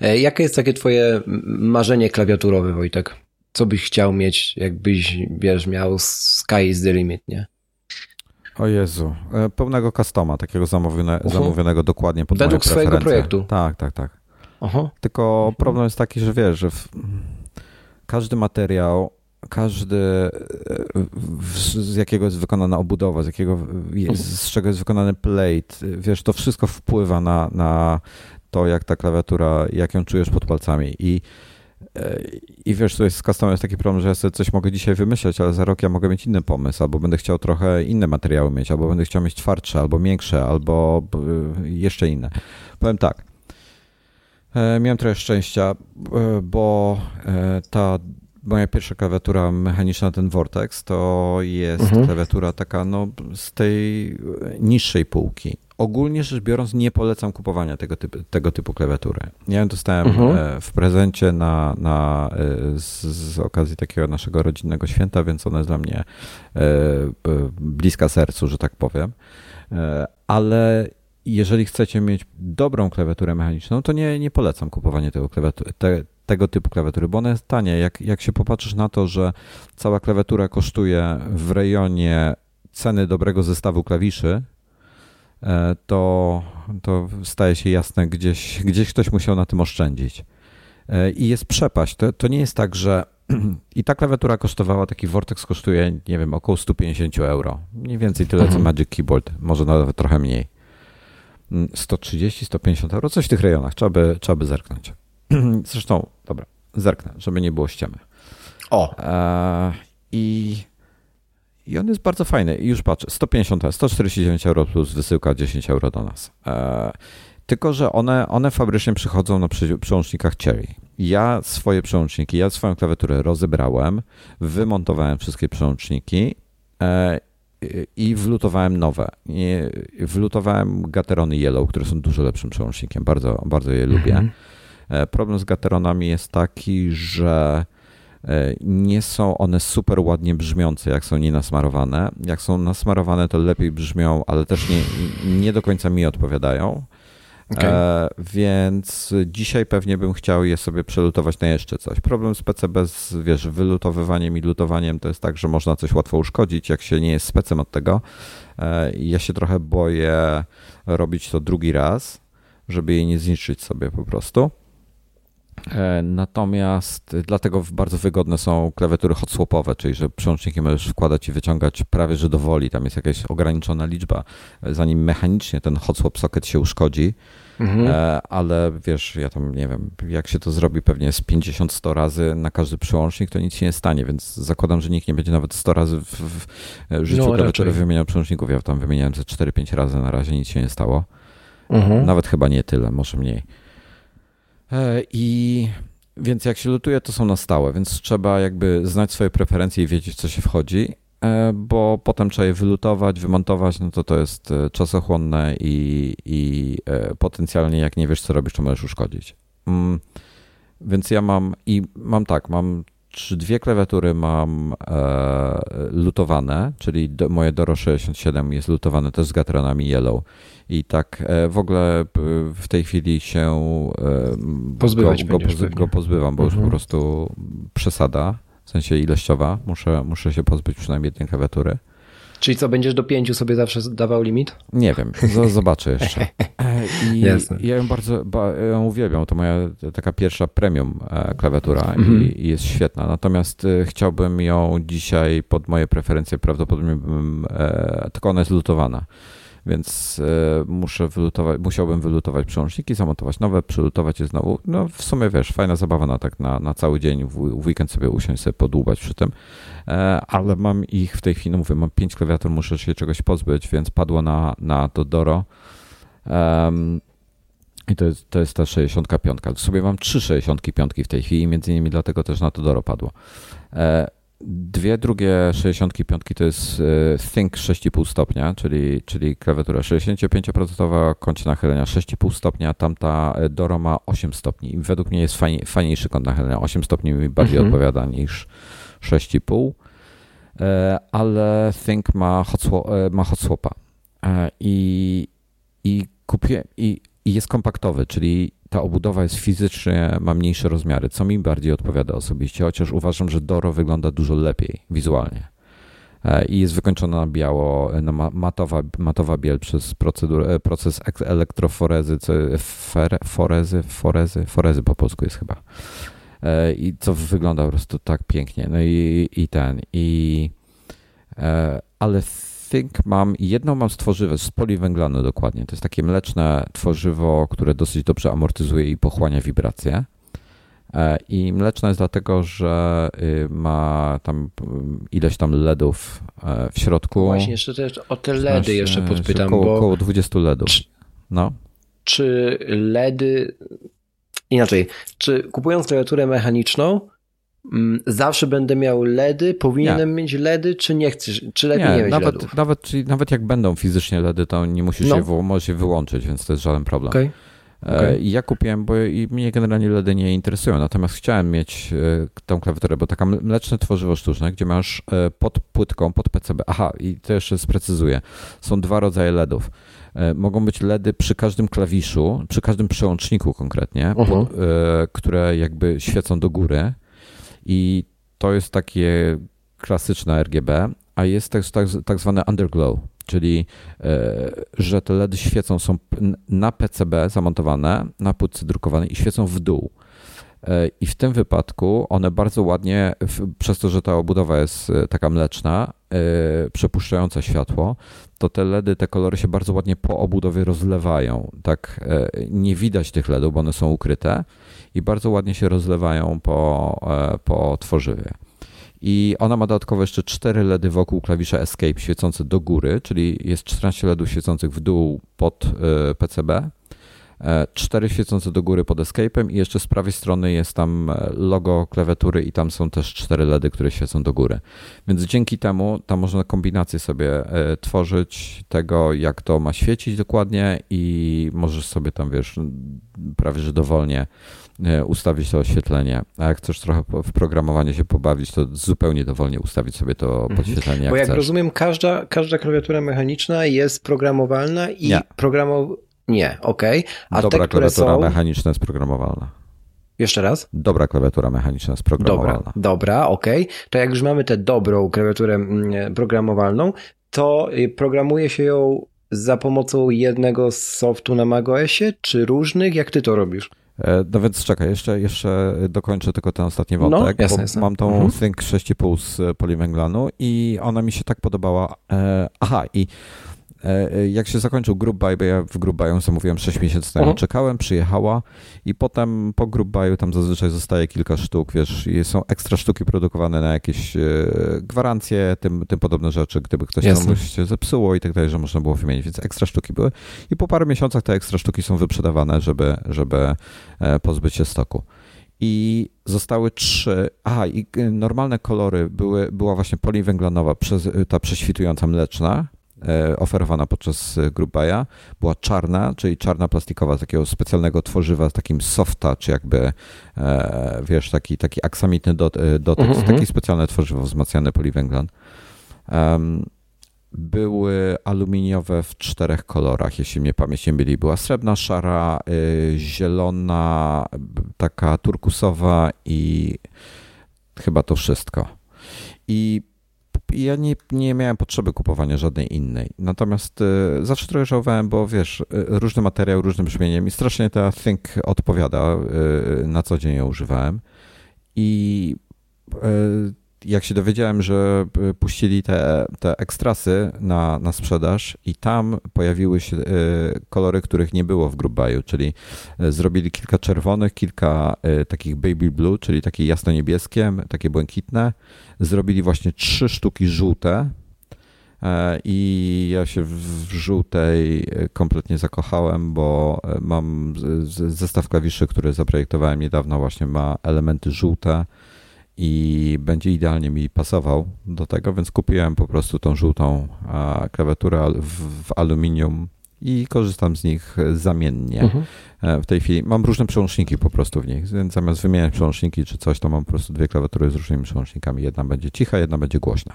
E, jakie jest takie twoje marzenie klawiaturowe, Wojtek? Co byś chciał mieć, jakbyś, wiesz, miał sky is the limit, nie? O Jezu, e, pełnego customa, takiego zamówione, zamówionego dokładnie pod Według swojego projektu. Tak, tak, tak. Aha. Tylko problem jest taki, że wiesz, że każdy materiał, każdy e, z jakiego jest wykonana obudowa, z, jakiego, z czego jest wykonany plate, wiesz, to wszystko wpływa na, na to, jak ta klawiatura, jak ją czujesz pod palcami i i wiesz, to jest z customem jest taki problem, że ja sobie coś mogę dzisiaj wymyśleć, ale za rok ja mogę mieć inny pomysł, albo będę chciał trochę inne materiały mieć, albo będę chciał mieć twardsze, albo większe, albo y, jeszcze inne. Powiem tak. E, miałem trochę szczęścia, e, bo e, ta moja pierwsza klawiatura mechaniczna, ten Vortex, to jest mhm. klawiatura taka no, z tej niższej półki ogólnie rzecz biorąc nie polecam kupowania tego typu, tego typu klawiatury. Ja ją dostałem mhm. E, w prezencie na, na, e, z, z, okazji takiego naszego rodzinnego święta, więc ona jest dla mnie e, bliska sercu, że tak powiem. Ale jeżeli chcecie mieć dobrą klawiaturę mechaniczną, to nie, nie polecam kupowania tego, te, tego typu klawiatury, bo ona jest tanie. Jak, jak się popatrzysz na to, że cała klawiatura kosztuje w rejonie ceny dobrego zestawu klawiszy, to, to staje się jasne, gdzieś, gdzieś ktoś musiał na tym oszczędzić. E, I jest przepaść. To, to nie jest tak, że i ta klawiatura kosztowała, taki Vortex kosztuje, nie wiem, około 150 euro. Mniej więcej tyle mhm. co Magic Keyboard, może nawet trochę mniej. 130-150 mm, euro, coś w tych rejonach, trzeba by, trzeba by zerknąć. Zresztą, dobra, zerknę, żeby nie było ściemy. O! E, I i on jest bardzo fajny. I już patrzę, 150, 149 euro plus wysyłka 10 euro do nas. E, tylko, że one, one fabrycznie przychodzą na przełącznikach Cherry. Ja swoje przełączniki, ja swoją klawiaturę rozebrałem, wymontowałem wszystkie przełączniki e, i wlutowałem nowe. I wlutowałem Gaterony Yellow, które są dużo lepszym przełącznikiem. Bardzo, bardzo je lubię. Mhm. E, problem z Gateronami jest taki, że nie są one super ładnie brzmiące, jak są nienasmarowane. Jak są nasmarowane, to lepiej brzmią, ale też nie, nie do końca mi odpowiadają. Okay. E, więc dzisiaj pewnie bym chciał je sobie przelutować na jeszcze coś. Problem z PCB z wiesz, wylutowywaniem i lutowaniem to jest tak, że można coś łatwo uszkodzić, jak się nie jest specem od tego. E, ja się trochę boję robić to drugi raz, żeby jej nie zniszczyć sobie po prostu. E, natomiast dlatego bardzo wygodne są klawiatury hotswapowe, czyli że przełączniki możesz wkładać i wyciągać prawie że do woli. Tam jest jakaś ograniczona liczba, zanim mechanicznie ten hotswap socket się uszkodzi. Mhm. E, ale wiesz, ja tam nie wiem, jak się to zrobi pewnie z 50-100 razy na każdy przełącznik, to nic się nie stanie, więc zakładam, że nikt nie będzie nawet 100 razy w, w życiu no, klawiatury wymieniał przełączników. Ja tam wymieniałem ze 4-5 razy na razie, nic się nie stało. Mhm. Nawet chyba nie tyle, może mniej. E, I więc jak się lutuje, to są na stałe, więc trzeba jakby znać swoje preferencje i wiedzieć, co się wchodzi, e, bo potem trzeba je wylutować, wymontować, no to to jest e, czasochłonne i, i potencjalnie jak nie wiesz, co robisz, to możesz uszkodzić. Mm, więc ja mam i mam tak, mam trzy, dwie klawiatury mam e, lutowane, czyli do, moje Doro 67 jest lutowane też z gatronami Yellow i tak e, w ogóle w tej chwili się e, Pozbywać go, go, go pozbywam, bo mhm. już po mhm. prostu przesada, w sensie ilościowa. Muszę, muszę się pozbyć przynajmniej jednej klawiatury. Czyli co, będziesz do pięciu sobie zawsze dawał limit? Nie wiem, zobaczę jeszcze. E, I Jasne. ja ją bardzo ja ją uwielbiam, to moja taka pierwsza premium klawiatura mhm. i, i, jest świetna. Natomiast chciałbym ją dzisiaj pod moje preferencje prawdopodobnie bym, tylko ona jest lutowana więc muszę wylutować, musiałbym wylutować przełączniki, zamontować nowe, przylutować je znowu. No w sumie wiesz, fajna zabawa na tak na, na cały dzień, w, weekend sobie usiąść, sobie podłubać przy tym, ale mam ich w tej chwili, no mówię, mam pięć klawiatur, muszę się czegoś pozbyć, więc padło na, na to Doro. Um, i to jest, to jest ta 65. W sobie mam trzy 65 w tej chwili, między innymi dlatego też na to dopadło. E, dwie drugie 65 to jest e, Think 6,5 stopnia, czyli, czyli klawiatura 65% kącie nachylenia 6,5 stopnia, tamta e, Doro ma 8 stopni i według mnie jest fajnie, fajniejszy kąt nachylenia. 8 stopni mi bardziej mhm. odpowiada niż 6,5, ale Think ma hot, ma hot swapa i, i kupię i i jest kompaktowy, czyli ta obudowa jest fizycznie, ma mniejsze rozmiary, co mi bardziej odpowiada osobiście, chociaż uważam, że Doro wygląda dużo lepiej wizualnie. E, I jest wykończona na biało, no matowa, matowa biel przez e, proces elektroforezy, forezy, forezy, forezy po polsku jest chyba. E, I co wygląda po prostu tak pięknie. No i, i ten, i ale think mam, jedną mam z tworzywa, z poliwęglanu dokładnie. To jest takie mleczne tworzywo, które dosyć dobrze amortyzuje i pochłania wibracje. E, I mleczne jest dlatego, że y, ma tam ileś tam LEDów e, w środku. Właśnie, jeszcze też o te LEDy jeszcze podpytam. Około, bo około 20 LEDów. Czy, no. czy LEDy, inaczej, czy kupując klawiaturę mechaniczną, zawsze będę miał LEDy, powinienem nie. mieć LEDy, czy nie chcesz, czy lepiej nie, nie mieć nawet, LEDów? Nawet, czyli nawet jak będą fizycznie LEDy, to nie musisz no. je, możesz je wyłączyć, więc to jest żaden problem. Okay. Okay. I ja kupiłem, bo i mnie generalnie LEDy nie interesują, natomiast chciałem mieć e, tą klawiaturę, bo taka mleczne tworzywo sztuczne, gdzie masz e, pod płytką, pod PCB. Aha, i to jeszcze sprecyzuję. Są dwa rodzaje LEDów. E, mogą być LEDy przy każdym klawiszu, przy każdym przełączniku konkretnie, uh -huh. pod, które jakby świecą do góry i to jest takie klasyczne RGB, a jest też tak, tak zwane underglow, czyli e, że te LEDy świecą, są na PCB zamontowane, na płytce drukowanej i świecą w dół. E, I w tym wypadku one bardzo ładnie, przez to, że ta obudowa jest e, taka mleczna, przepuszczająca światło, to te LEDy, te kolory się bardzo ładnie po obudowie rozlewają. Tak nie widać tych LEDów, bo one są ukryte i bardzo ładnie się rozlewają po, e, po tworzywie. I ona ma dodatkowo jeszcze 4 LEDy wokół klawisza Escape świecące do góry, czyli jest 14 LEDów świecących w dół pod e, PCB, 4 e, świecące do góry pod Escape'em i jeszcze z prawej strony jest tam logo klawiatury i tam są też 4 LEDy, które świecą do góry. Więc dzięki temu tam można kombinację sobie tworzyć tego, jak to ma świecić dokładnie i możesz sobie tam, wiesz, prawie że dowolnie E, ustawić to oświetlenie, a jak chcesz trochę w programowanie się pobawić, to zupełnie dowolnie ustawić sobie to mhm. podświetlenie. Jak Bo jak chcesz. rozumiem, każda, każda klawiatura mechaniczna jest programowalna i nie. Nie, okej. Okay. A Dobra te, klawiatura są... mechaniczna jest programowalna. Jeszcze raz? Dobra klawiatura mechaniczna jest programowalna. Dobra, dobra okej. Okay. To jak już mamy tę dobrą klawiaturę mm, programowalną, to y, programuje się ją za pomocą jednego softu na macOSie, czy różnych? Jak ty to robisz? E, no więc czekaj, jeszcze, jeszcze dokończę tylko ten ostatni wątek, no, jasne, jasne. mam tą mhm. Think 6,5 z poliwęglanu i ona mi się tak podobała. E, aha, i jak się zakończył Group Buy, bo ja w Group Buy zamówiłem 6 miesięcy temu, mhm. czekałem, przyjechała i potem po Group Buyu tam zazwyczaj zostaje kilka sztuk, wiesz, są ekstra sztuki produkowane na jakieś e, gwarancje, tym, tym podobne rzeczy, gdyby ktoś Jasne. tam się zepsuło i tak dalej, że można było wymienić, więc ekstra sztuki były i po paru miesiącach te ekstra sztuki są wyprzedawane, żeby, żeby pozbyć się stoku i zostały trzy. Aha, i normalne kolory były, była właśnie poliwęglanowa, ta prześwitująca mleczna, E, oferowana podczas e, Group Buya była czarna, czyli czarna plastikowa, z takiego specjalnego tworzywa, z takim softa, czy jakby, e, wiesz, taki, taki aksamitny dotyk, mm -hmm. taki specjalne tworzywo wzmacniane poliwęglan. Były aluminiowe w czterech kolorach, jeśli mnie pamięć nie myli. Była srebrna, szara, zielona, taka turkusowa i chyba to wszystko. I ja nie, nie miałem potrzeby kupowania żadnej innej. Natomiast y, zawsze trochę żałowałem, bo wiesz, y, różny materiał, różnym brzmieniem i strasznie ta Think odpowiada. Y, na co dzień ją używałem. I jak się dowiedziałem, że puścili te, te ekstrasy na, na sprzedaż i tam pojawiły się kolory, których nie było w Group czyli zrobili kilka czerwonych, kilka takich baby blue, czyli takie jasno-niebieskie, takie błękitne. Zrobili właśnie trzy sztuki żółte, E, I ja się w żółtej kompletnie zakochałem, bo e, mam zestaw klawiszy, który zaprojektowałem niedawno, właśnie ma elementy żółte i będzie idealnie mi pasował do tego, więc kupiłem po prostu tą żółtą klawiaturę w, aluminium i korzystam z nich zamiennie. Mhm. E, w tej chwili mam różne przełączniki po prostu w nich, więc zamiast wymieniać przełączniki czy coś, to mam po prostu dwie klawiatury z różnymi przełącznikami. Jedna będzie cicha, jedna będzie głośna.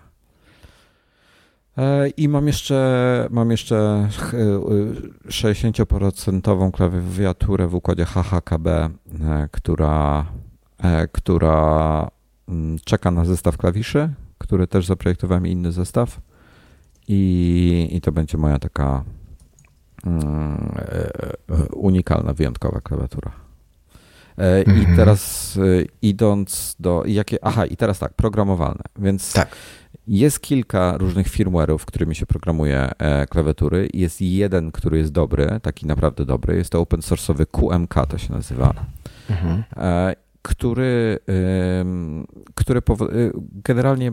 E, I mam jeszcze, mam jeszcze 60% e, klawiaturę w układzie HHKB, która, która czeka na zestaw klawiszy, który też zaprojektowałem inny zestaw. I, i to będzie moja taka mm, unikalna, wyjątkowa klawiatura. I mhm. teraz idąc do. Jakie, aha, i teraz tak, programowalne. Więc tak. Jest kilka różnych firmware'ów, którymi się programuje e, klawiatury. Jest jeden, który jest dobry, taki naprawdę dobry. Jest to open source'owy QMK, to się nazywa. Mhm. E, który, który e, generalnie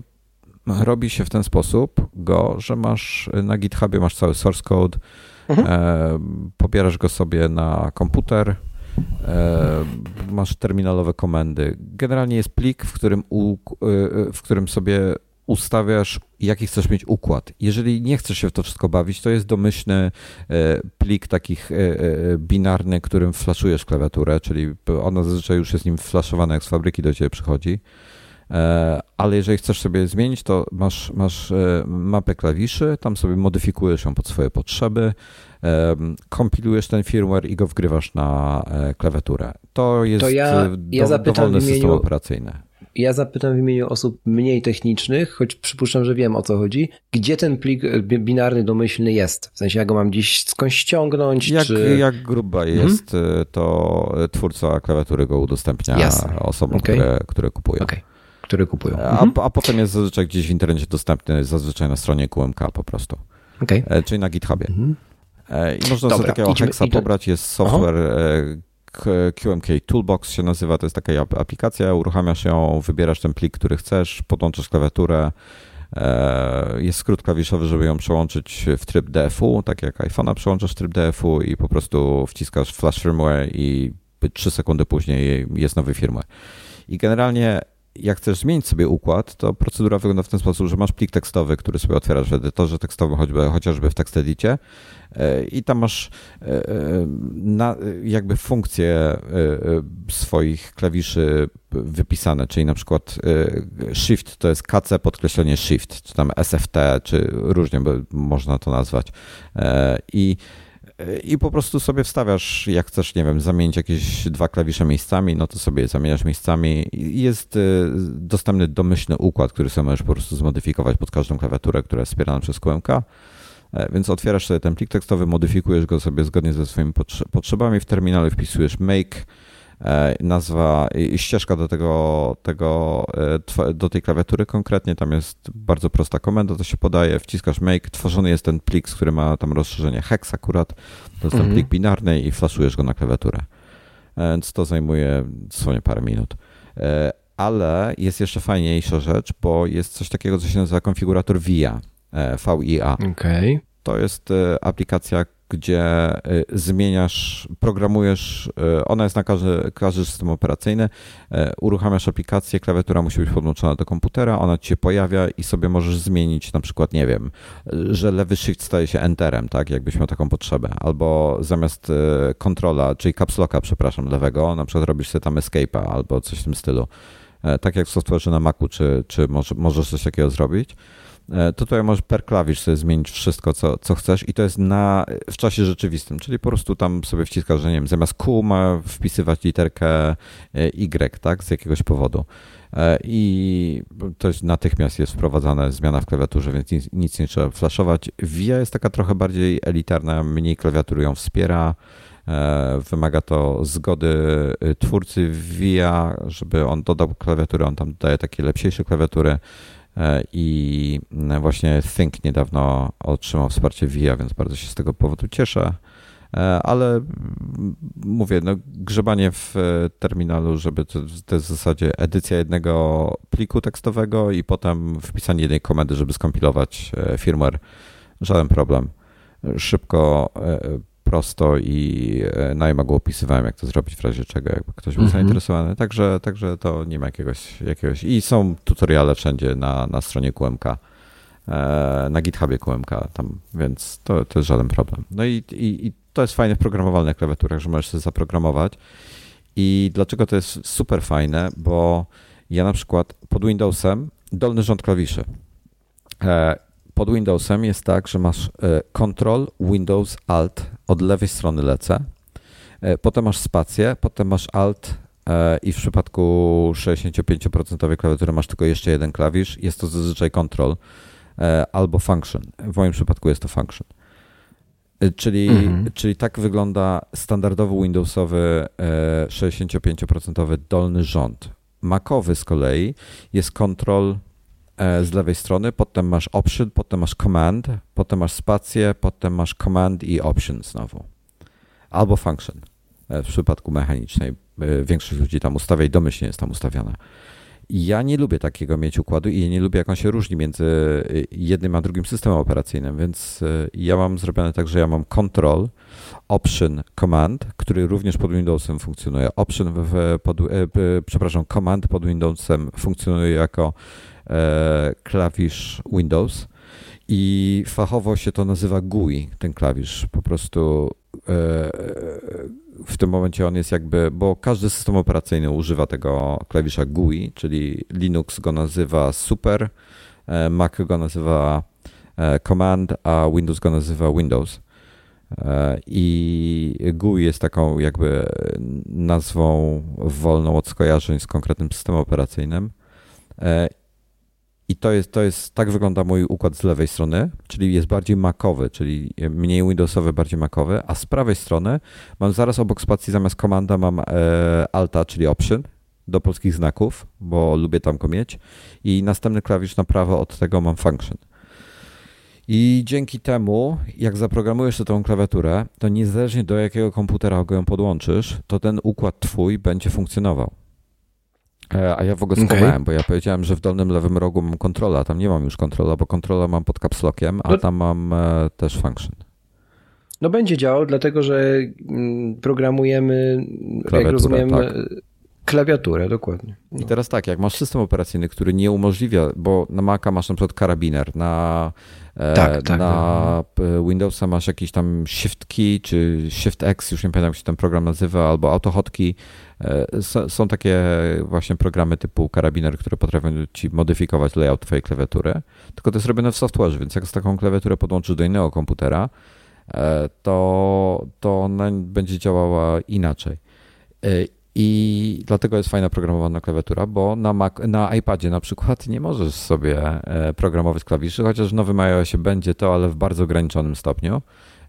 robi się w ten sposób go, że masz na GitHubie masz cały source code, mhm. pobierasz go sobie na komputer, masz terminalowe komendy. Generalnie jest plik, w którym, u, w którym sobie ustawiasz, jaki chcesz mieć układ. Jeżeli nie chcesz się w to wszystko bawić, to jest domyślny e, plik takich e, e, binarny, którym flaszujesz klawiaturę, czyli ona zazwyczaj już jest nim flaszowana, jak z fabryki do ciebie przychodzi. Ale jeżeli chcesz sobie zmienić, to masz, masz mapę klawiszy, tam sobie modyfikujesz ją pod swoje potrzeby, kompilujesz ten firmware i go wgrywasz na klawiaturę. To jest to ja, ja do, dowolny imieniu, system operacyjny ja zapytam w imieniu osób mniej technicznych, choć przypuszczam, że wiem o co chodzi, gdzie ten plik e, binarny domyślny jest? W sensie ja go mam gdzieś skądś ściągnąć? Jak, czy... jak gruba mhm. jest, mhm. to twórca klawiatury go udostępnia Jasne. osobom, okay. które, które kupują. Okay. Które kupują. Mhm. A, a potem jest zazwyczaj gdzieś w internecie dostępny, zazwyczaj na stronie QMK po prostu. Okay. Czyli na GitHubie. Mhm. I można Dobra, sobie takiego idźmy, hexa pobrać, jest software, Aha. QMK Toolbox się nazywa, to jest taka aplikacja, uruchamiasz ją, wybierasz ten plik, który chcesz, podłączasz klawiaturę, e, jest skrót klawiszowy, żeby ją przełączyć w tryb DFU, tak jak iPhone'a przełączasz w tryb DFU i po prostu wciskasz flash firmware i 3 sekundy później jest nowy firmware. I generalnie jak chcesz zmienić sobie układ, to procedura wygląda w ten sposób, że masz plik tekstowy, który sobie otwierasz w edytorze tekstowym, choćby, chociażby w TextEdicie e, i tam masz e, e, na, jakby funkcje swoich klawiszy wypisane, czyli na przykład shift to jest KC podkreślenie shift, czy tam SFT, czy różnie można to nazwać. I i po prostu sobie wstawiasz, jak chcesz, nie wiem, zamienić jakieś dwa klawisze miejscami, no to sobie zamieniasz miejscami jest y, dostępny domyślny układ, który sobie możesz po prostu zmodyfikować pod każdą klawiaturę, która jest wspierana przez QMK. E, więc otwierasz sobie ten plik tekstowy, modyfikujesz go sobie zgodnie ze swoimi potrzebami, w terminalu wpisujesz make, nazwa i ścieżka do tego, tego, e, do tej klawiatury konkretnie, tam jest bardzo prosta komenda, to się podaje, wciskasz make, tworzony jest ten plik, który ma tam rozszerzenie hex akurat, to jest ten mhm. plik binarny i flaszujesz go na klawiaturę. E, więc to zajmuje dosłownie parę minut. Ale jest jeszcze fajniejsza rzecz, bo jest coś takiego, co się nazywa konfigurator VIA, VIA. Okay. To jest aplikacja, gdzie y, zmieniasz, programujesz, y, ona jest na każdy, każdy system operacyjny, y, uruchamiasz aplikację, klawiatura musi być podłączona do komputera, ona ci się pojawia i sobie możesz zmienić na przykład, nie wiem, że lewy shift staje się enterem, tak, jakbyś miał taką potrzebę, albo zamiast kontrola, czyli caps locka, przepraszam, lewego, na przykład robisz sobie tam escape'a albo coś w tym stylu. E, tak jak w software'ze na Macu, czy, czy możesz coś takiego zrobić. E, tutaj możesz per klawisz sobie zmienić wszystko, co, co chcesz i to jest na, w czasie rzeczywistym, czyli po prostu tam sobie wciskasz, że nie wiem, zamiast Q ma wpisywać literkę e, Y, tak, z jakiegoś powodu. E, I to jest natychmiast jest wprowadzana zmiana w klawiaturze, więc nic, nic nie trzeba flaszować. VIA jest taka trochę bardziej elitarna, mniej klawiatur ją wspiera. Wymaga to zgody twórcy VIA, żeby on dodał klawiaturę, on tam dodaje takie lepsiejsze klawiatury i właśnie Think niedawno otrzymał wsparcie VIA, więc bardzo się z tego powodu cieszę. E, ale mówię, no, grzebanie w e, terminalu, żeby to, to jest w zasadzie edycja jednego pliku tekstowego i potem wpisanie jednej komendy, żeby skompilować e, firmware. Żaden problem. Szybko, prosto i najmagło opisywałem, jak to zrobić w razie czego, jakby ktoś był -hmm. zainteresowany. Także, także to nie ma jakiegoś, jakiegoś... I są tutoriale wszędzie na, na stronie QMK na GitHubie QMK tam, więc to, to jest żaden problem. No i, i, i to jest fajne w programowalnych klawiaturach, że możesz sobie zaprogramować. I dlaczego to jest super fajne? Bo ja na przykład pod Windowsem dolny rząd klawiszy. E, pod Windowsem jest tak, że masz e, Control, Windows, Alt, od lewej strony lecę. E, potem masz spację, potem masz Alt i w przypadku 65% klawiatury masz tylko jeszcze jeden klawisz. Jest to zazwyczaj Control albo Function. W moim przypadku jest to Function. Czyli, mhm. czyli tak wygląda standardowy Windowsowy 65% e, dolny rząd. Macowy z kolei jest control e, z lewej strony, potem masz option, potem masz command, potem masz spację, potem masz command i option znowu. Albo function e, w przypadku mechanicznej. Większość ludzi tam ustawia i domyślnie jest tam ustawiona. Ja nie lubię takiego mieć układu i nie lubię, jak on się różni między jednym a drugim systemem operacyjnym, więc ja mam zrobione tak, że ja mam control, option, command, który również pod Windowsem funkcjonuje. Option, w, pod, e, przepraszam, command pod Windowsem funkcjonuje jako e, klawisz Windows i fachowo się to nazywa GUI, ten klawisz. Po prostu e, w tym momencie on jest jakby, bo każdy system operacyjny używa tego klawisza GUI, czyli Linux go nazywa Super, e, Mac go nazywa e, Command, a Windows go nazywa Windows. E, I GUI jest taką jakby nazwą wolną od skojarzeń z konkretnym systemem operacyjnym. I to jest, to jest, tak wygląda mój układ z lewej strony, czyli jest bardziej makowy, czyli mniej Windowsowy, bardziej makowy, a z prawej strony mam zaraz obok spacji zamiast komanda mam e, alta, czyli option do polskich znaków, bo lubię tam go mieć i następny klawisz na prawo od tego mam function. I dzięki temu, jak zaprogramujesz tę klawiaturę, to niezależnie do jakiego komputera go ją podłączysz, to ten układ twój będzie funkcjonował. E, a ja w ogóle skłamałem, okay. bo ja powiedziałem, że w dolnym lewym rogu mam kontrola, tam nie mam już kontrola, bo kontrola mam pod capslockiem, a no, tam mam e, też function. No będzie działał, dlatego że mm, programujemy, Klawiaturę, jak rozumiem, tak. Klawiaturę, dokładnie. No. I teraz tak, jak masz system operacyjny, który nie umożliwia, bo na Maca masz na przykład karabiner, na, e, tak, tak, na tak. Windowsa masz jakiś tam Shift Key, czy Shift X, już nie pamiętam jak się ten program nazywa, albo AutoHotkey, E, są takie właśnie programy typu karabiner, które potrafią ci modyfikować layout twojej klawiatury, tylko to jest robione w software, więc jak z taką klawiaturę podłączysz do innego komputera, e, to, to ona będzie działała inaczej. E, I dlatego jest fajna programowana klawiatura, bo na, Mac, na iPadzie na przykład nie możesz sobie programować klawiszy, chociaż w nowym iOSie będzie to, ale w bardzo ograniczonym stopniu.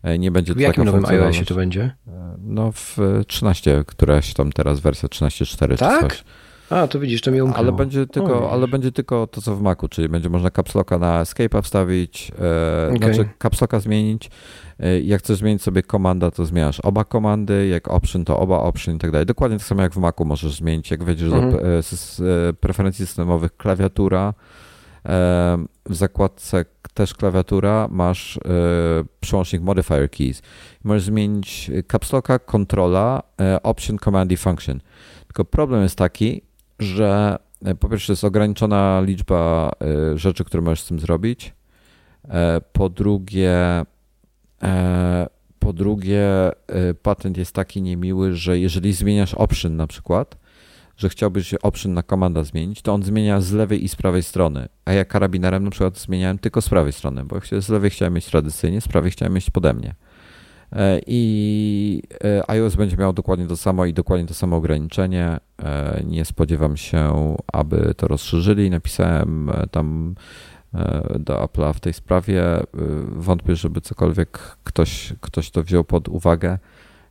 E, nie będzie w jakim nowym iOSie to będzie? E, no w 13, któraś tam teraz wersja 13.4 tak? czy coś. A, to widzisz, to mi umknęło. Ale będzie tylko, ale będzie tylko to, co w Macu, czyli będzie można capslocka na Escape'a wstawić, e, okay. znaczy capslocka zmienić. E, jak chcesz zmienić sobie komanda, to zmieniasz oba komandy, jak option, to oba option i tak dalej. Dokładnie tak samo jak w Macu możesz zmienić, jak wejdziesz mhm. do e, preferencji systemowych klawiatura, w zakładce też klawiatura masz e, przełącznik Modifier Keys. Możesz zmienić caps locka, kontrola, e, option, command i function. Tylko problem jest taki, że e, po pierwsze jest ograniczona liczba rzeczy, które możesz z tym zrobić. Po drugie, po drugie, patent jest taki niemiły, że jeżeli zmieniasz option na przykład, że chciałbyś option na komanda zmienić, to on zmienia z lewej i z prawej strony. A ja karabinerem na przykład zmieniałem tylko z prawej strony, bo z lewej chciałem mieć tradycyjnie, z prawej chciałem mieć pode mnie. E, I e, iOS będzie miał dokładnie to samo i dokładnie to samo ograniczenie. E, nie spodziewam się, aby to rozszerzyli. Napisałem tam do Apple'a w tej sprawie. Wątpię, żeby cokolwiek ktoś, ktoś to wziął pod uwagę.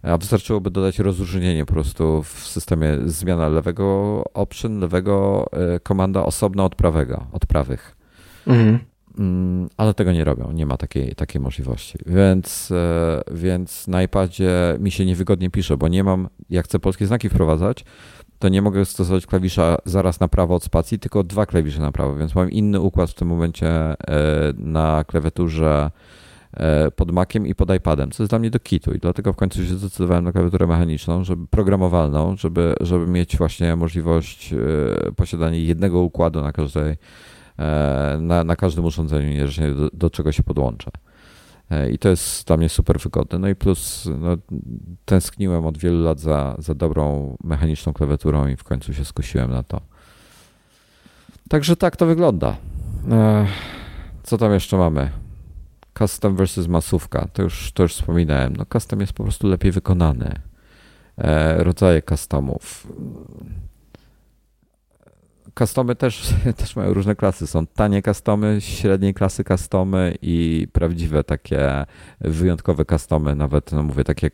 A wystarczyłoby dodać rozróżnienie po prostu w systemie zmiana lewego option, lewego komanda osobna od prawego, od prawych. Mhm. Mm, ale tego nie robią, nie ma takiej, takiej możliwości. Więc, e, więc na iPadzie mi się niewygodnie pisze, bo nie mam, jak chcę polskie znaki wprowadzać, to nie mogę stosować klawisza zaraz na prawo od spacji, tylko dwa klawisze na prawo, więc mam inny układ w tym momencie e, na klawiaturze e, pod Maciem i pod iPadem, co jest dla mnie do kitu i dlatego w końcu się zdecydowałem na klawiaturę mechaniczną, żeby programowalną, żeby, żeby mieć właśnie możliwość posiadania jednego układu na każdej na, na każdym urządzeniu, niezależnie do, do czego się podłącza. E, I to jest dla mnie super wygodne. No i plus no, tęskniłem od wielu lat za, za dobrą mechaniczną klawiaturą i w końcu się skusiłem na to. Także tak to wygląda. E, co tam jeszcze mamy? Custom versus masówka. To już, to już wspominałem. No, custom jest po prostu lepiej wykonany. Rodzaje customów Customy też, też mają różne klasy. Są tanie customy, średniej klasy customy i prawdziwe takie wyjątkowe customy, nawet no mówię takie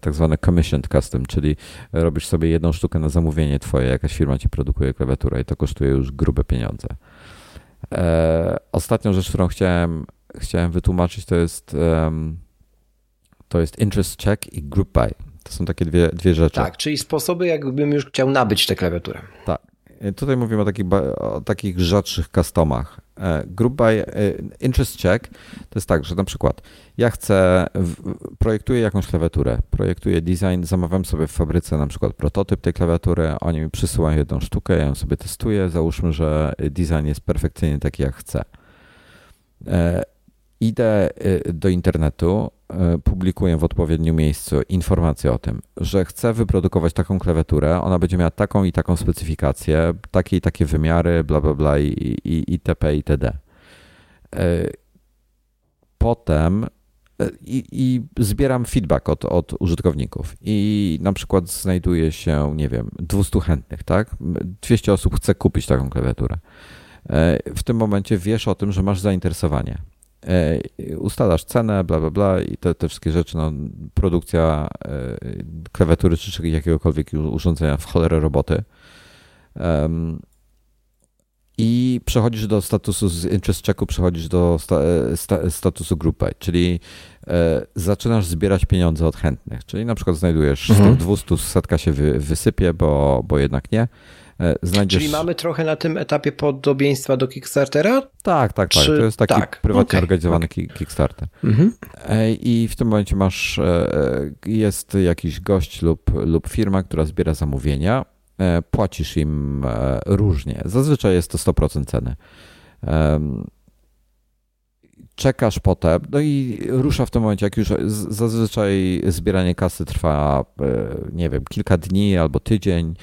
tak zwane commissioned custom, czyli robisz sobie jedną sztukę na zamówienie twoje, jakaś firma ci produkuje klawiaturę i to kosztuje już grube pieniądze. E, ostatnią rzecz, którą chciałem, chciałem wytłumaczyć, to jest to jest interest check i group buy. To są takie dwie, dwie rzeczy. Tak, czyli sposoby, jakbym już chciał nabyć tę klawiaturę. Tak. E, tutaj mówimy o takich, o takich rzadszych customach. E, group by e, interest check to jest tak, że na przykład ja chcę, projektuję jakąś klawiaturę, projektuję design, zamawiam sobie w fabryce na przykład prototyp tej klawiatury, oni mi przysyłają jedną sztukę, ja ją sobie testuję, załóżmy, że design jest perfekcyjnie taki jak chcę. Idę do internetu, publikuję w odpowiednim miejscu informację o tym, że chcę wyprodukować taką klawiaturę, ona będzie miała taką i taką specyfikację, takie i takie wymiary, bla, bla, bla i, i, itp. itd. E, potem e, i, i, zbieram feedback od, od użytkowników i na przykład znajduje się, nie wiem, 200 chętnych, tak? 200 osób chce kupić taką klawiaturę. W tym momencie wiesz o tym, że masz zainteresowanie E, ustalasz cenę, bla, bla, bla i te, te wszystkie rzeczy, no, produkcja e, klawiatury czy jakiegokolwiek urządzenia w cholerę roboty. I przechodzisz do statusu z interest checku, przechodzisz do sta, e, sta, statusu group buy, czyli zaczynasz zbierać pieniądze od chętnych. Czyli na przykład znajdujesz mhm. z tych 200 setka się wy, wysypie, bo, bo jednak nie. E, znajdziesz... Czyli mamy trochę na tym etapie podobieństwa do Kickstartera? Tak, tak, tak. Czy... To jest taki tak. prywatnie okay. organizowany okay. Kickstarter. Mhm. E, I w tym momencie masz, e, jest jakiś gość lub, lub firma, która zbiera zamówienia. Płacisz im różnie. Zazwyczaj jest to 100% ceny czekasz potem, no i rusza w tym momencie, jak już zazwyczaj zbieranie kasy trwa, nie wiem, kilka dni albo tydzień,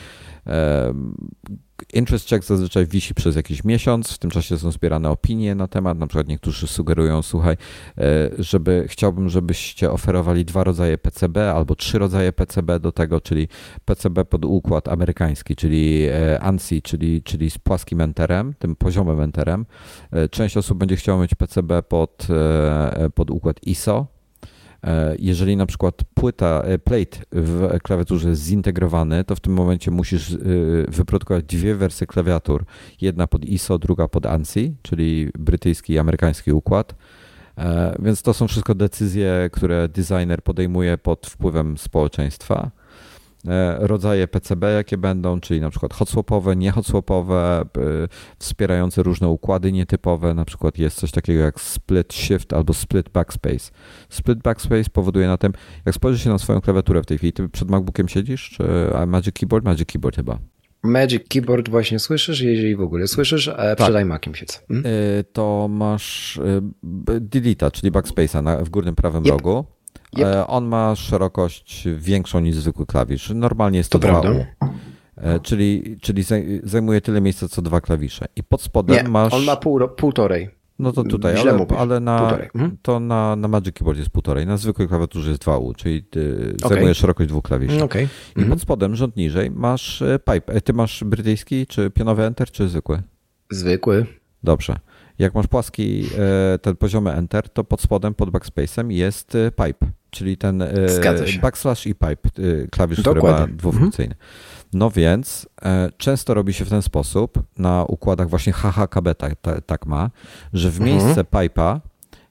Interest check zazwyczaj wisi przez jakiś miesiąc, w tym czasie są zbierane opinie na temat, na przykład niektórzy sugerują, słuchaj, e, żeby chciałbym, żebyście oferowali dwa rodzaje PCB albo trzy rodzaje PCB do tego, czyli PCB pod układ amerykański, czyli e, ANSI, czyli, czyli z płaskim enterem, tym poziomem enterem. E, część osób będzie chciała mieć PCB pod, pod układ ISO, jeżeli na przykład płyta, e, plate w klawiaturze jest zintegrowany, to w tym momencie musisz e, wyprodukować dwie wersje klawiatur. Jedna pod ISO, druga pod ANSI, czyli brytyjski i amerykański układ. Więc to są wszystko decyzje, które designer podejmuje pod wpływem społeczeństwa. E, rodzaje PCB, jakie będą, czyli na przykład hotswapowe, nie hotswapowe, wspierające różne układy nietypowe, na przykład jest coś takiego jak split shift albo split backspace. Split backspace powoduje na tym, jak spojrzysz się na swoją klawiaturę w tej chwili, ty przed MacBookiem siedzisz, czy Magic Keyboard? Magic Keyboard chyba. Magic Keyboard właśnie słyszysz, jeżeli w ogóle słyszysz, a tak. przed iMaciem siedzę. Hmm? To masz Delete'a, czyli backspace'a w górnym prawym yep. rogu. Yep. E, on ma szerokość większą niż zwykły klawisz. Normalnie jest to, to 2 e, Czyli, czyli zajmuje tyle miejsca co dwa klawisze. I pod spodem Nie, masz. On ma pół, półtorej. No to tutaj, ale, ale na, to na, na Magic Keyboard jest półtorej, na zwykłej klawiaturze jest 2U, czyli y, okay. zajmuje szerokość dwóch klawiszy. Okay. I mhm. pod spodem, rząd niżej, masz e, pipe. Ty masz brytyjski, czy pionowy Enter, czy zwykły? Zwykły. Dobrze. Jak masz płaski ten poziomy Enter, to pod spodem, pod backspace'em jest pipe czyli ten backslash i pipe, klawisz, Dokładnie. który ma dwufunkcyjny. Mhm. No więc e, często robi się w ten sposób na układach właśnie HHKB tak, tak ma, że w mhm. miejsce pipe'a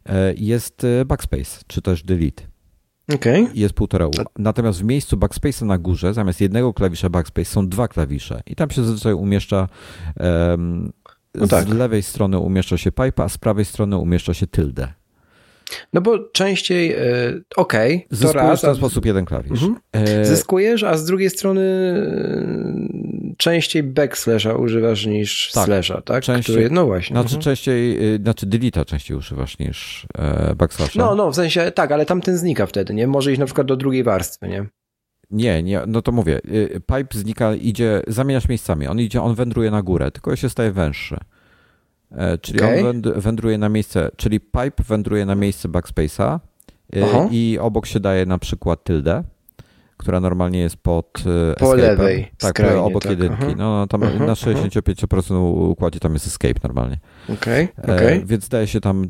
e, jest backspace, czy też delete. Okay. Jest półtora U. Natomiast w miejscu backspace'a na górze, zamiast jednego klawisza backspace są dwa klawisze i tam się zazwyczaj umieszcza um, no tak. z lewej strony umieszcza się pipe, a z prawej strony umieszcza się tilde. No bo częściej, e, okej, okay, to raz. w ten sposób jeden klawisz. Mhm. E... Zyskujesz, a z drugiej strony e, częściej backslasha używasz niż tak, slasha, tak? Częściej, Który, no właśnie. Znaczy mhm. częściej, znaczy deleta częściej używasz niż backslasha. No, no, w sensie tak, ale tamten znika wtedy, nie? Może iść na przykład do drugiej warstwy, nie? Nie, nie, no to mówię, pipe znika, idzie, zamieniasz miejscami, on idzie, on wędruje na górę, tylko się staje węższy. E, czyli okay. on wędruje na miejsce, czyli pipe wędruje na miejsce backspace'a e, i obok się daje na przykład tyldę, która normalnie jest pod e, po lewej tak, skrajnie, obok tak. jedynki. No, no, tam aha, na 65% układzie tam jest escape normalnie. Okay, okay. Więc daje się tam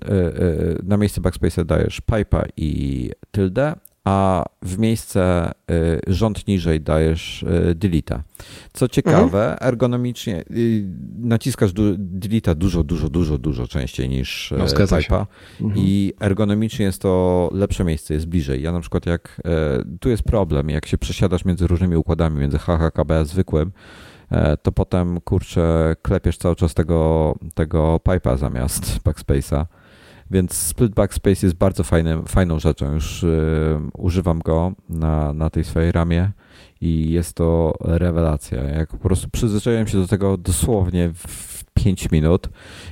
na miejsce backspace'a dajesz pipe'a i tyldę, a w miejsce y, rząd niżej dajesz y, deleta. Co ciekawe, mhm. ergonomicznie y, naciskasz deleta dużo, dużo, dużo, dużo częściej niż no, Pipe'a mhm. i ergonomicznie jest to lepsze miejsce, jest bliżej. Ja na przykład jak, tu jest problem, jak się przesiadasz między różnymi układami, między HHKB a zwykłym, to potem kurczę klepiesz cały czas tego, tego pipe'a zamiast backspace'a więc split backspace jest bardzo fajnym, fajną rzeczą. Już y, używam go na, na tej swojej ramie i jest to rewelacja. Jak po prostu przyzwyczaiłem się do tego dosłownie w 5 minut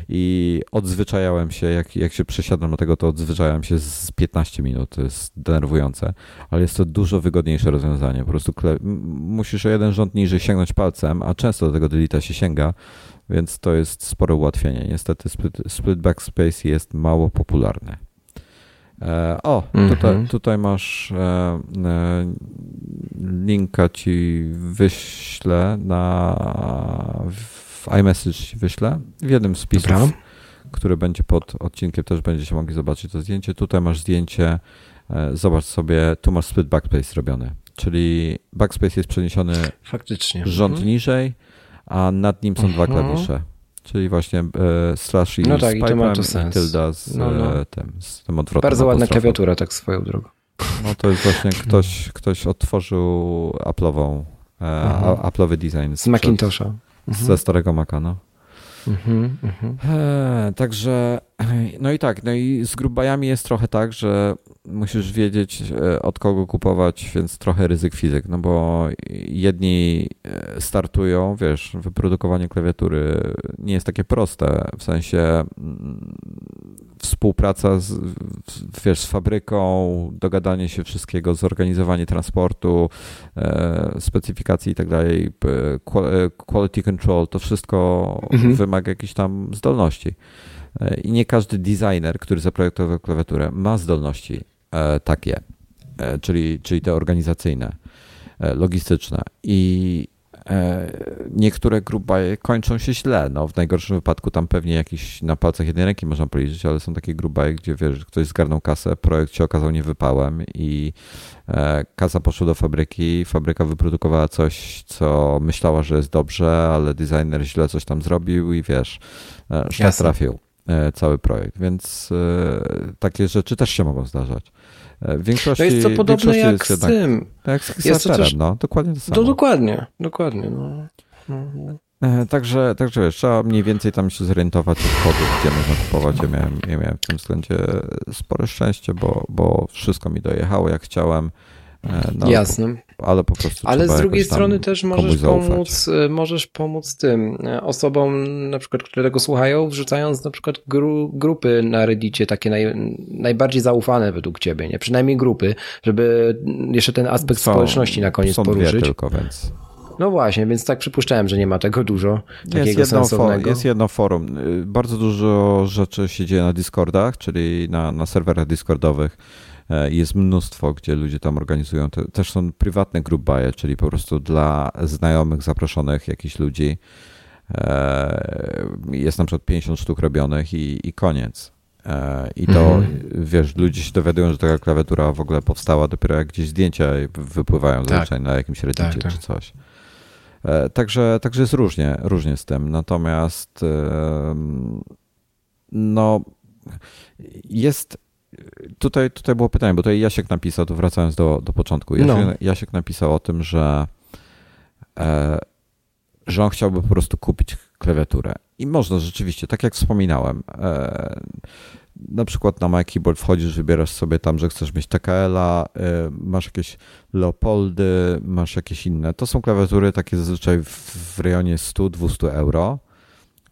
i odzwyczajałem się, jak, jak się przesiadam do tego, to odzwyczajałem się z 15 minut. To jest denerwujące, ale jest to dużo wygodniejsze rozwiązanie. Po prostu musisz o jeden rząd niżej sięgnąć palcem, a często do tego delita się sięga, więc to jest spore ułatwienie. Niestety split, split backspace jest mało popularny. E, o, tutaj, tutaj masz e, e, linka ci wyślę na w iMessage wyślę w jednym z pisów, Dobra. który będzie pod odcinkiem, też będziecie mogli zobaczyć to zdjęcie. Tutaj masz zdjęcie, e, zobacz sobie, tu masz split backspace robiony, czyli backspace jest przeniesiony Faktycznie. rząd mhm. niżej, a nad nim są dwa mhm. klawisze. Czyli właśnie e, slash i no tak, z i to ma to sens. tilda z, no, no. E, tym, z tym odwrotem. Bardzo ładna klawiatura, tak swoją drogą. No to jest właśnie ktoś, ktoś otworzył Apple'ową, e, mhm. Apple'owy design. Z Macintosha. Mhm. Ze starego Maca, no. Mhm, mhm. E, także, no i tak, no i z grubajami jest trochę tak, że musisz wiedzieć e, od kogo kupować, więc trochę ryzyk fizyk, no bo jedni e, startują, wiesz, wyprodukowanie klawiatury nie jest takie proste, w sensie mm, współpraca z, wiesz, z fabryką, dogadanie się wszystkiego, zorganizowanie transportu, e, specyfikacji i tak dalej, quality control, to wszystko mhm. wymaga jakichś tam zdolności. I nie każdy designer, który zaprojektował klawiaturę, ma zdolności E, takie, e, czyli, czyli te organizacyjne, e, logistyczne. I niektóre grubaje kończą się źle. No, w najgorszym wypadku tam pewnie jakiś na palcach jednej ręki można policzyć, ale są takie grubaje, gdzie wiesz, ktoś zgarnął kasę, projekt się okazał niewypałem i kasa poszła do fabryki, fabryka wyprodukowała coś, co myślała, że jest dobrze, ale designer źle coś tam zrobił i wiesz, szlak trafił cały projekt, więc takie rzeczy też się mogą zdarzać. W większości, to jest to podobne jak z jednak, tym. Jak z to też, no, dokładnie to samo. To dokładnie, dokładnie. No. No, no. E, Także, także wiesz, trzeba mniej więcej tam się zorientować od kodu, gdzie można kupować. Ja miałem, ja miałem w tym względzie spore szczęście, bo, bo wszystko mi dojechało jak chciałem. E, no, Jasne. Ale po prostu. Ale z drugiej strony też możesz pomóc, e, możesz pomóc tym e, osobom, na przykład, które tego słuchają, wrzucając na przykład gru, grupy na Reddicie, takie naj, najbardziej zaufane według ciebie, nie? Przynajmniej grupy, żeby jeszcze ten aspekt są, społeczności na koniec są poruszyć. Dwie tylko, więc. No właśnie, więc tak przypuszczałem, że nie ma tego dużo. Jest jedno, for, jest jedno forum. Y, bardzo dużo rzeczy się dzieje na Discordach, czyli na, na serwerach Discordowych jest mnóstwo, gdzie ludzie tam organizują. Też są prywatne group buy, czyli po prostu dla znajomych, zaproszonych jakichś ludzi. E, jest na przykład 50 sztuk robionych i, i koniec. I to, mhm. wiesz, ludzie się dowiadują, że taka klawiatura w ogóle powstała dopiero jak gdzieś zdjęcia wypływają tak. zazwyczaj na jakimś reddicie tak, tak. czy coś. Także, także jest różnie, różnie z tym. Natomiast no jest tutaj, tutaj było pytanie, bo tutaj Jasiek napisał, to wracając do, do początku. Jasiek, no. Jasiek napisał o tym, że, e, że on chciałby po prostu kupić klawiaturę. I można rzeczywiście, tak jak wspominałem, e, na przykład na My Keyboard wchodzisz, wybierasz sobie tam, że chcesz mieć TKL-a, e, masz jakieś Leopoldy, masz jakieś inne. To są klawiatury takie zazwyczaj w, w rejonie 100-200 euro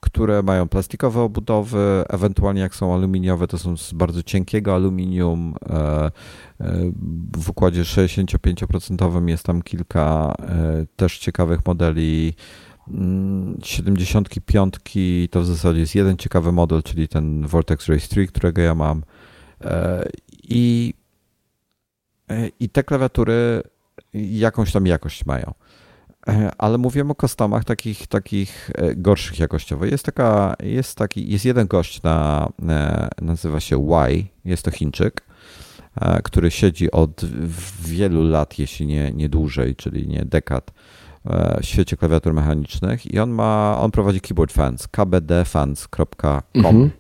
które mają plastikowe obudowy, ewentualnie jak są aluminiowe, to są z bardzo cienkiego aluminium. E, e, w układzie 65% jest tam kilka e, też ciekawych modeli. 75 mm, to w zasadzie jest jeden ciekawy model, czyli ten Vortex Race 3, którego ja mam. I, i te klawiatury jakąś tam jakość mają. E, ale mówimy o customach takich, takich e, gorszych jakościowo. Jest taka, jest taki, jest jeden gość na, e, nazywa się Y, jest to Chińczyk, który siedzi od wielu lat, jeśli nie, nie dłużej, czyli nie dekad, w świecie klawiatur mechanicznych i on ma, on prowadzi Keyboard Fans, kbdfans.com mhm.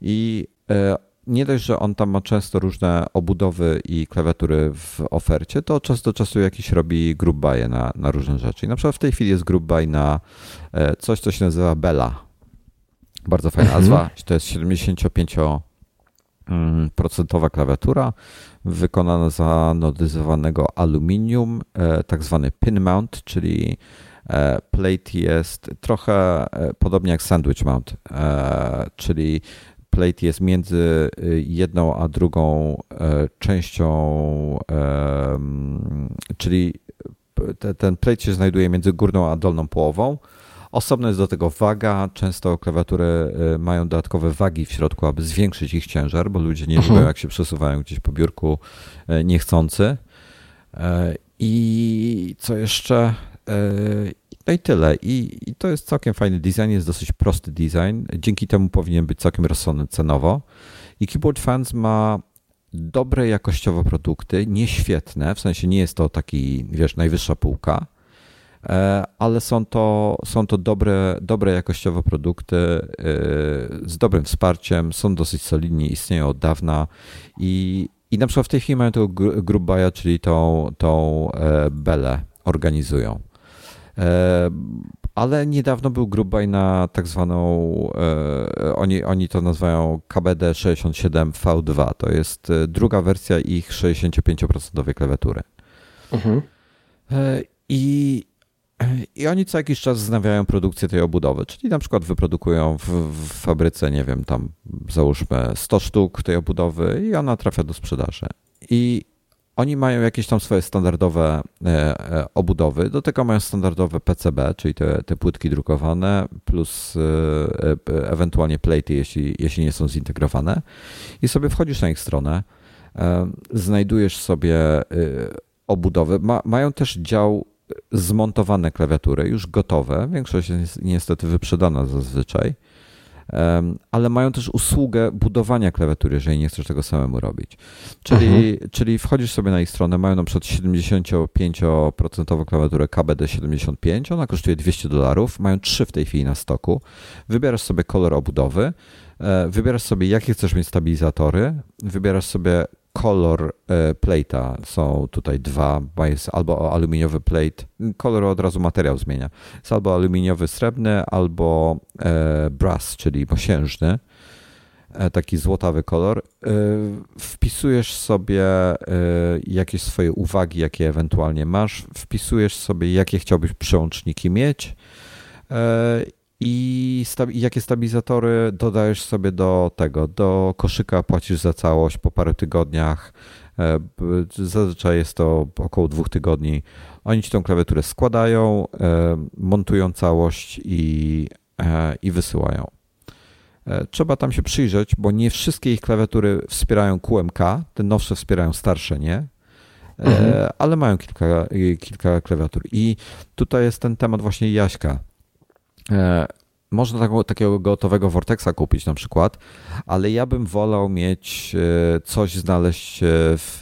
i nie dość, że on tam ma często różne obudowy i klawiatury w ofercie, to czas do czasu jakiś robi group buy na, na różne rzeczy. I na przykład w tej chwili jest group buy na e, coś, co się nazywa Bella. Bardzo fajna mhm. nazwa. To jest 75 procentowa klawiatura wykonana z anodyzowanego aluminium, e, tak zwany pin mount, czyli e, plate jest trochę podobnie jak sandwich mount, czyli plate jest między y, jedną a drugą e, częścią, czyli ten plate się znajduje między górną a dolną połową. Osobno jest do tego waga. Często klawiatury e, mają dodatkowe wagi w środku, aby zwiększyć ich ciężar, bo ludzie nie mhm. lubią, jak się przesuwają gdzieś po biurku e, niechcący. I co jeszcze? No i tyle. I, I, to jest całkiem fajny design, jest dosyć prosty design. Dzięki temu powinien być całkiem rozsądny cenowo. I Keyboard Fans ma dobre jakościowo produkty, nie świetne, w sensie nie jest to taki, wiesz, najwyższa półka, e, ale są to, są to dobre, dobre jakościowo produkty e, z dobrym wsparciem, są dosyć solidni, istnieją od dawna i, i na przykład w tej chwili mają tego Group Buya, czyli tą, tą e, belę organizują. E, ale niedawno był grubaj na tak zwaną, e, oni, oni to nazywają KBD 67V2. To jest e, druga wersja ich 65% klawiatury. Mhm. I, I oni co jakiś czas wznawiają produkcję tej obudowy, czyli na przykład wyprodukują w, w fabryce, nie wiem, tam załóżmy 100 sztuk tej obudowy i ona trafia do sprzedaży. I oni mają jakieś tam swoje standardowe e, e, obudowy. Do tego mają standardowe PCB, czyli te, te płytki drukowane, plus e, ewentualnie plate, jeśli, jeśli nie są zintegrowane. I sobie wchodzisz na ich stronę, znajdujesz sobie obudowy. Ma, mają też dział zmontowane klawiatury, już gotowe. Większość jest niestety wyprzedana zazwyczaj ale mają też usługę budowania klawiatury, jeżeli nie chcesz tego samemu robić. Czyli, mhm. czyli wchodzisz sobie na ich stronę, mają na przykład 75% klawiaturę KBD75, ona kosztuje 200 dolarów, mają trzy w tej chwili na stoku. Wybierasz sobie kolor obudowy, e, wybierasz sobie jakie chcesz mieć stabilizatory, wybierasz sobie kolor e, plate'a są tutaj dwa, bo jest albo aluminiowy plate, kolor od razu materiał zmienia. Jest albo aluminiowy srebrny, albo e, brass, czyli mosiężny, e, taki złotawy kolor. Wpisujesz sobie jakieś swoje uwagi, jakie ewentualnie masz, wpisujesz sobie, jakie chciałbyś przełączniki mieć i jakie stabilizatory dodajesz sobie do tego, do koszyka, płacisz za całość po paru tygodniach. E, zazwyczaj jest to około dwóch tygodni. Oni ci tą klawiaturę składają, e, montują całość i, e, i wysyłają. Trzeba tam się przyjrzeć, bo nie wszystkie ich klawiatury wspierają QMK, te nowsze wspierają starsze, nie? Mhm. Ale mają kilka, kilka klawiatur. I tutaj jest ten temat właśnie Jaśka można taką, takiego gotowego Vortexa kupić na przykład, ale ja bym wolał mieć e, coś znaleźć w,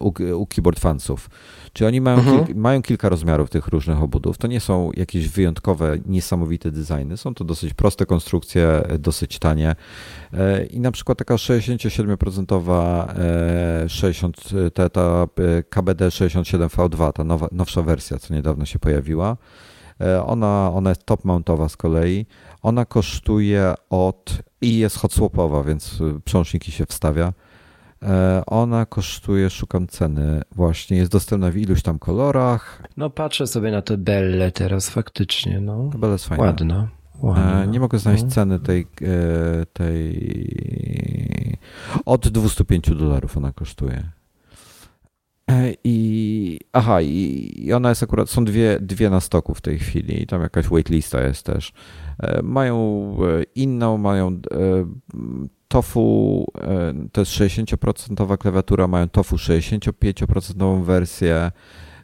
u, u keyboard fansów. Czyli oni mają, mhm. mają kilka rozmiarów tych różnych obudów. To nie są jakieś wyjątkowe, niesamowite designy. Są to dosyć proste konstrukcje, dosyć tanie. E, I na przykład taka 67% 60, ta, ta KBD 67V2, ta nowa, nowsza wersja, co niedawno się pojawiła. E, ona, ona jest top mountowa z kolei. Ona kosztuje od i jest hot swapowa, więc przełączniki się wstawia E, ona kosztuje, szukam ceny, właśnie jest dostępna w iluś tam kolorach. No patrzę sobie na tę Belle teraz faktycznie, no. Belle jest fajna. Ładna. Ładna. E, nie mogę znaleźć no. ceny tej, tej od 205 dolarów ona kosztuje. I aha, i, ona jest akurat, są dwie, dwie na stoku w tej chwili i tam jakaś waitlista jest też. Mają inną, mają TOFU e, to jest 60% klawiatura, mają TOFU 65% wersję.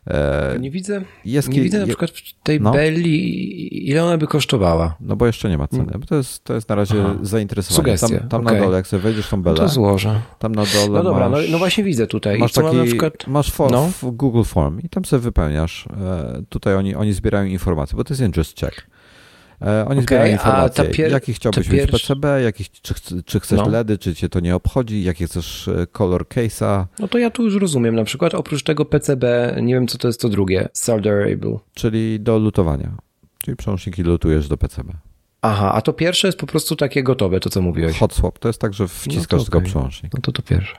E, nie widzę, jest, nie widzę na przykład tej no. Belli, ile ona by kosztowała. No bo jeszcze nie ma ceny. To jest, to jest na razie Aha. zainteresowanie. Sugestia. Tam, tam okay. na dole, jak sobie wejdziesz tą belę. No to złożę. Tam na dole No dobra, no, masz, no, no, właśnie widzę tutaj. Masz, taki, na przykład... masz form, no. Google Form i tam sobie wypełniasz. E, tutaj oni, oni zbierają informacje, bo to jest interest check. E, oni okay, zbierają informacje, pier... jaki chciałbyś mieć PCB, jaki, czy, czy chcesz no. LEDy, czy cię to nie obchodzi, jaki chcesz e, color case'a. No to ja tu już rozumiem, na przykład oprócz tego PCB, nie wiem co to jest to drugie, solderable. Czyli do lutowania, czyli przełączniki lutujesz do PCB. Aha, a to pierwsze jest po prostu takie gotowe, to co mówiłeś. Hot swap, to jest tak, że wciskasz no tylko okay. przełącznik. No to to pierwsze.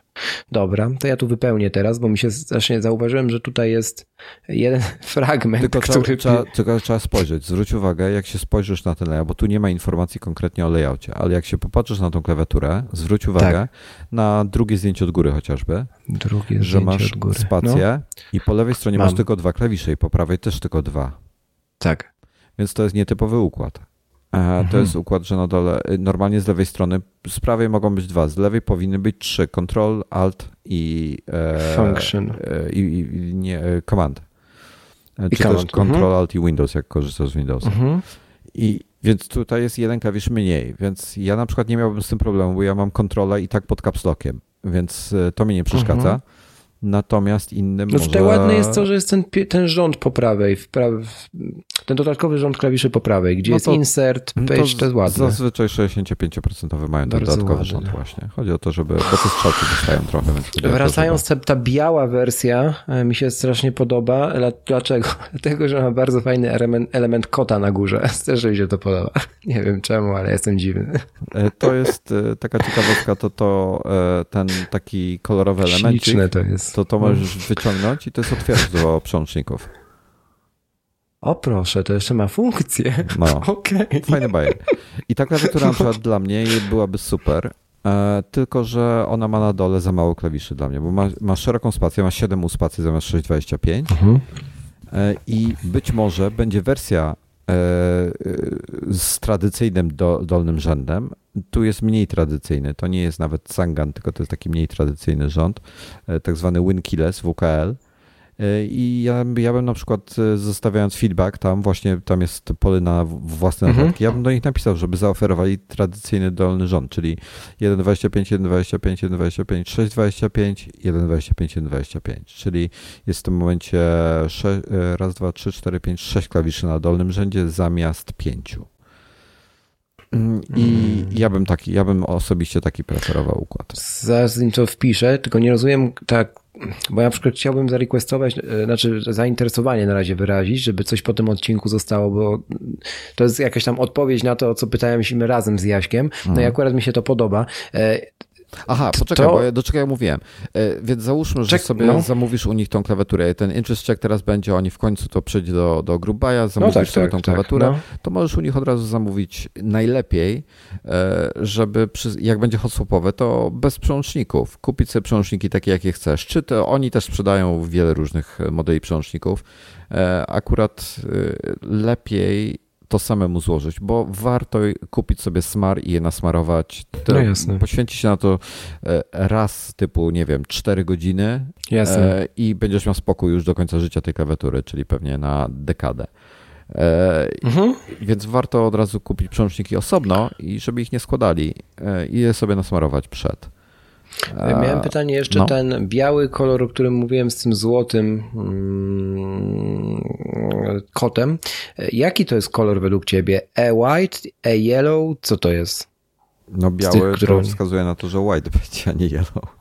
Dobra, to ja tu wypełnię teraz, bo mi się strasznie zauważyłem, że tutaj jest jeden fragment, tylko który... Trzeba, tylko trzeba spojrzeć, zwróć uwagę, jak się spojrzysz na ten layout, bo tu nie ma informacji konkretnie o layoutie, ale jak się popatrzysz na tą klawiaturę, zwróć uwagę tak. na drugie zdjęcie od góry chociażby, drugie że masz góry. spację no. i po lewej stronie Mam. masz tylko dwa klawisze i po prawej też tylko dwa. Tak. Więc to jest nietypowy układ. Mhm. To jest układ, że na dole, y, normalnie z lewej strony, z prawej mogą być dwa, z lewej powinny być trzy, Control, Alt i, e, Function. E, i, i nie, e, Command. I Czy command. też Control, mhm. Alt i Windows, jak korzystasz z Windowsa. Mhm. I więc tutaj jest jeden klawisz mniej, więc ja na przykład nie miałbym z tym problemu, bo ja mam kontrolę i tak pod caps lockiem, więc to mi nie przeszkadza. Mhm. Natomiast innym no, może... Tutaj ładne jest to, że jest ten, ten rząd po prawej, ten dodatkowy rząd klawiszy po prawej, gdzie no jest insert, page, to, to jest ładne. Zazwyczaj 65% mają ten dodatkowy ładne. rząd właśnie. Chodzi o to, żeby, bo te strzałki dostają trochę. Więc Wracając, ta, ta biała wersja e, mi się strasznie podoba. Dlaczego? Dlatego, że ma bardzo fajny element, element kota na górze. Też mi się to podoba. Nie wiem czemu, ale jestem dziwny. E, to jest e, taka ciekawostka, to, to ten taki kolorowy element. Śliczne to jest to to możesz wyciągnąć i to jest otwieracz do przełączników. O proszę, to jeszcze ma funkcję. No, okay. fajny bajer. I ta klawiatura na przykład dla mnie byłaby super, e, tylko że ona ma na dole za mało klawiszy dla mnie, bo ma, ma szeroką spację, ma 7 spacji zamiast 625 mhm. e, i być może będzie wersja z tradycyjnym do, dolnym rzędem, tu jest mniej tradycyjny. To nie jest nawet Sangan, tylko to jest taki mniej tradycyjny rząd, e, tak zwany Winkeyless, WKL. E, I ja, ja bym na przykład e, zostawiając feedback tam, właśnie tam jest pole na własne mhm. notatki, ja bym do nich napisał, żeby zaoferowali tradycyjny dolny rząd, czyli 1.25, 1.25, 1.25, 6.25, 1.25, 1.25, czyli jest w tym momencie 6, raz, dwa, trzy, cztery, pięć, sześć klawiszy na dolnym rzędzie zamiast pięciu. Mm, I mm. ja bym taki, ja bym osobiście taki preferował układ. Zaraz im to wpiszę, tylko nie rozumiem tak, bo ja na przykład chciałbym zarequestować, e, znaczy zainteresowanie na razie wyrazić, żeby coś po tym odcinku zostało, bo to jest jakaś tam odpowiedź na to, o co pytaliśmy razem z Jaśkiem. No i mhm. akurat mi się to podoba. Aha, poczekaj, to... bo ja, do czego ja mówiłem. E, więc załóżmy, że Czek, sobie no. zamówisz u nich tą klawiaturę. Ten interest check teraz będzie, oni w końcu to przejdzie do, do Grubaja, zamówisz no tak, sobie tak, tą tak, klawiaturę, no. to możesz u nich od razu zamówić najlepiej, e, żeby przy, jak będzie hotswapowe, to bez przełączników. Kupić sobie przełączniki takie, jakie chcesz. Czy to oni też sprzedają wiele różnych modeli przełączników. E, akurat lepiej to samemu złożyć, bo warto kupić sobie smar i je nasmarować. No jasne. Poświęcić się na to e, raz typu, nie wiem, 4 godziny jasne. E, i będziesz miał spokój już do końca życia tej klawiatury, czyli pewnie na dekadę. mhm. Więc warto od razu kupić przełączniki osobno i żeby ich nie składali i je sobie nasmarować przed. Miałem pytanie jeszcze, no. ten biały kolor, o którym mówiłem z tym złotym mm, kotem. Jaki to jest kolor według ciebie? A white, a yellow? Co to jest? No biały tych, które... wskazuje na to, że white będzie, a nie yellow.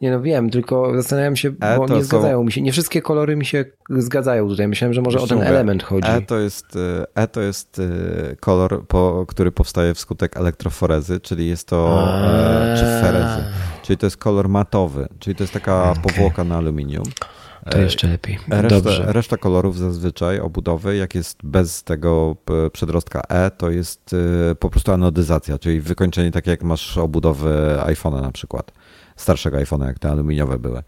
Nie no wiem, tylko zastanawiam się, e bo nie są... zgadzają mi się, nie wszystkie kolory mi się zgadzają tutaj. Myślałem, że może o ten element chodzi. E to jest, e to jest e, kolor, po, który powstaje wskutek elektroforezy, czyli jest to, e, czy ferezy, czyli to jest kolor matowy, czyli to jest taka okay. powłoka na aluminium. To jeszcze lepiej. Reszta, reszta, kolorów zazwyczaj obudowy, jak jest bez tego przedrostka E, to jest po prostu anodyzacja, czyli wykończenie takie jak masz obudowy iPhone'a na przykład starszego iPhone'a, jak te aluminiowe były.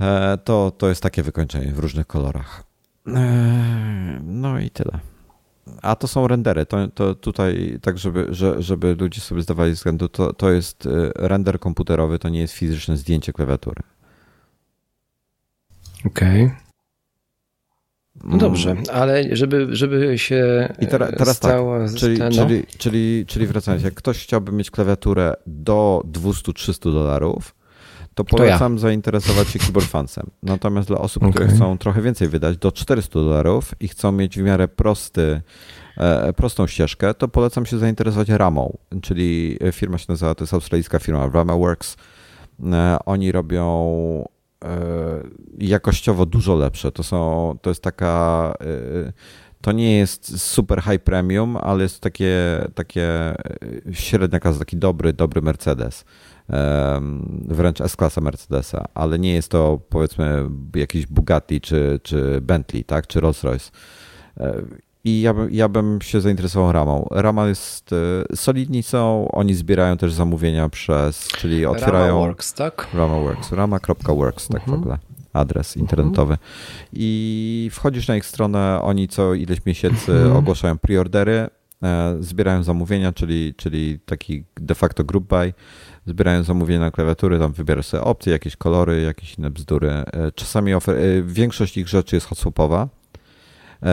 E, to, to jest takie wykończenie w różnych kolorach. E, no i tyle. A to są rendery. To, to tutaj, tak żeby, że, żeby ludzie sobie zdawali względu, to, to jest e, render komputerowy, to nie jest fizyczne zdjęcie klawiatury. Okej. Okay. No dobrze, ale żeby, żeby się I teraz, teraz tak, czyli, czyli, czyli, czyli wracając, jak ktoś chciałby mieć klawiaturę do 200-300 dolarów, to polecam to ja. zainteresować się Keyboard Fansem. Natomiast dla osób, okay. które chcą trochę więcej wydać, do 400 dolarów i chcą mieć w miarę prosty, e, prostą ścieżkę, to polecam się zainteresować Ramą, czyli firma się nazywa, to jest australijska firma Ramaworks. E, oni robią jakościowo dużo lepsze. To, są, to jest taka. E, to nie jest super high premium, ale jest takie, takie e, średnia klasa, taki dobry, dobry Mercedes. Wręcz S-klasa Mercedesa, ale nie jest to powiedzmy jakiś Bugatti czy, czy Bentley, tak? czy Rolls-Royce. I ja, bym, ja bym się zainteresował Ramą. Rama jest y, solidni są, oni zbierają też zamówienia przez, czyli otwierają... Ramaworks, tak? Ramaworks, rama.works, tak mhm. w ogóle adres internetowy. Mhm. I wchodzisz na ich stronę, oni co ileś miesięcy mhm. ogłaszają preordery, e, zbierają zamówienia, czyli, czyli taki de facto group buy, zbierają zamówienia na klawiatury, tam wybierasz sobie opcje, jakieś kolory, jakieś inne bzdury. E, czasami ofer- e, większość ich rzeczy jest hotswapowa,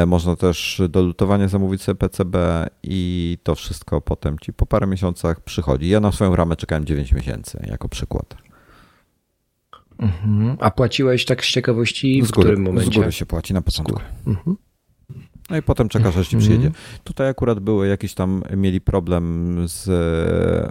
można też do lutowania zamówić sobie PCB i to wszystko potem ci po parę miesiącach przychodzi. Ja na swoją ramę czekałem 9 miesięcy, jako przykład. Mhm. A płaciłeś tak z ciekawości w z góry, którym momencie? Z góry się płaci na początku. Mhm. No i potem czekasz, aż ci mhm. przyjedzie. Tutaj akurat były jakieś tam, mieli problem z,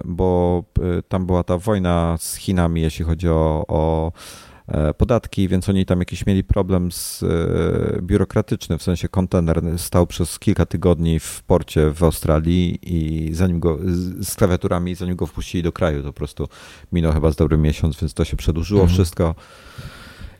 bo e, tam była ta wojna z Chinami, jeśli chodzi o, o E, podatki, więc oni tam jakiś mieli problem z e, biurokratyczny, w sensie kontener stał przez kilka tygodni w porcie w Australii i zanim go, z klawiaturami, zanim go wpuścili do kraju, to po prostu minął chyba z dobry miesiąc, więc to się przedłużyło mhm. wszystko.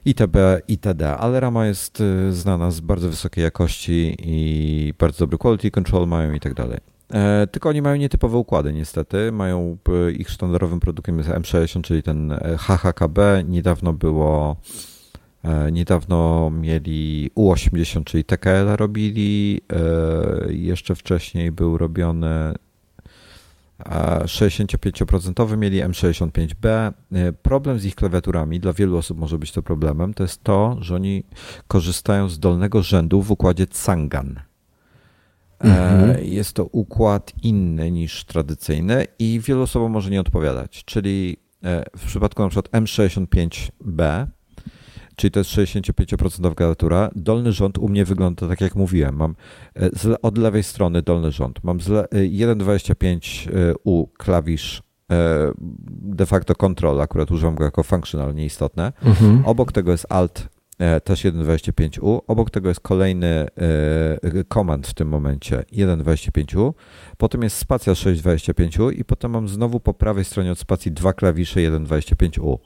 ITB, itd. Ale rama jest e, znana z bardzo wysokiej jakości i bardzo dobry quality control mają i tak dalej. E, tylko oni mają nietypowe układy niestety. Mają e, ich sztandarowym produktem jest M60, czyli ten HHKB. Niedawno było e, Niedawno mieli U80, czyli TKL robili. Jeszcze wcześniej był robiony 65% mieli M65B. Problem z ich klawiaturami, dla wielu osób może być to problemem, to jest to, że oni korzystają z dolnego rzędu w układzie Tsangan. Mhm. E, jest to układ inny niż tradycyjny i wielu osobom może nie odpowiadać. Czyli e, w przypadku na przykład M65B, czyli to jest 65% klawiatura, dolny rząd u mnie wygląda tak jak mówiłem. Mam e, od lewej strony dolny rząd. Mam 1.25U klawisz de facto control, akurat używam go jako functional, nieistotne. Mhm. Obok tego jest Alt też 1.25u. Obok tego jest kolejny komand e, w tym momencie 1.25u. Potem jest spacja 6.25u i potem mam znowu po prawej stronie od spacji dwa klawisze 1.25u.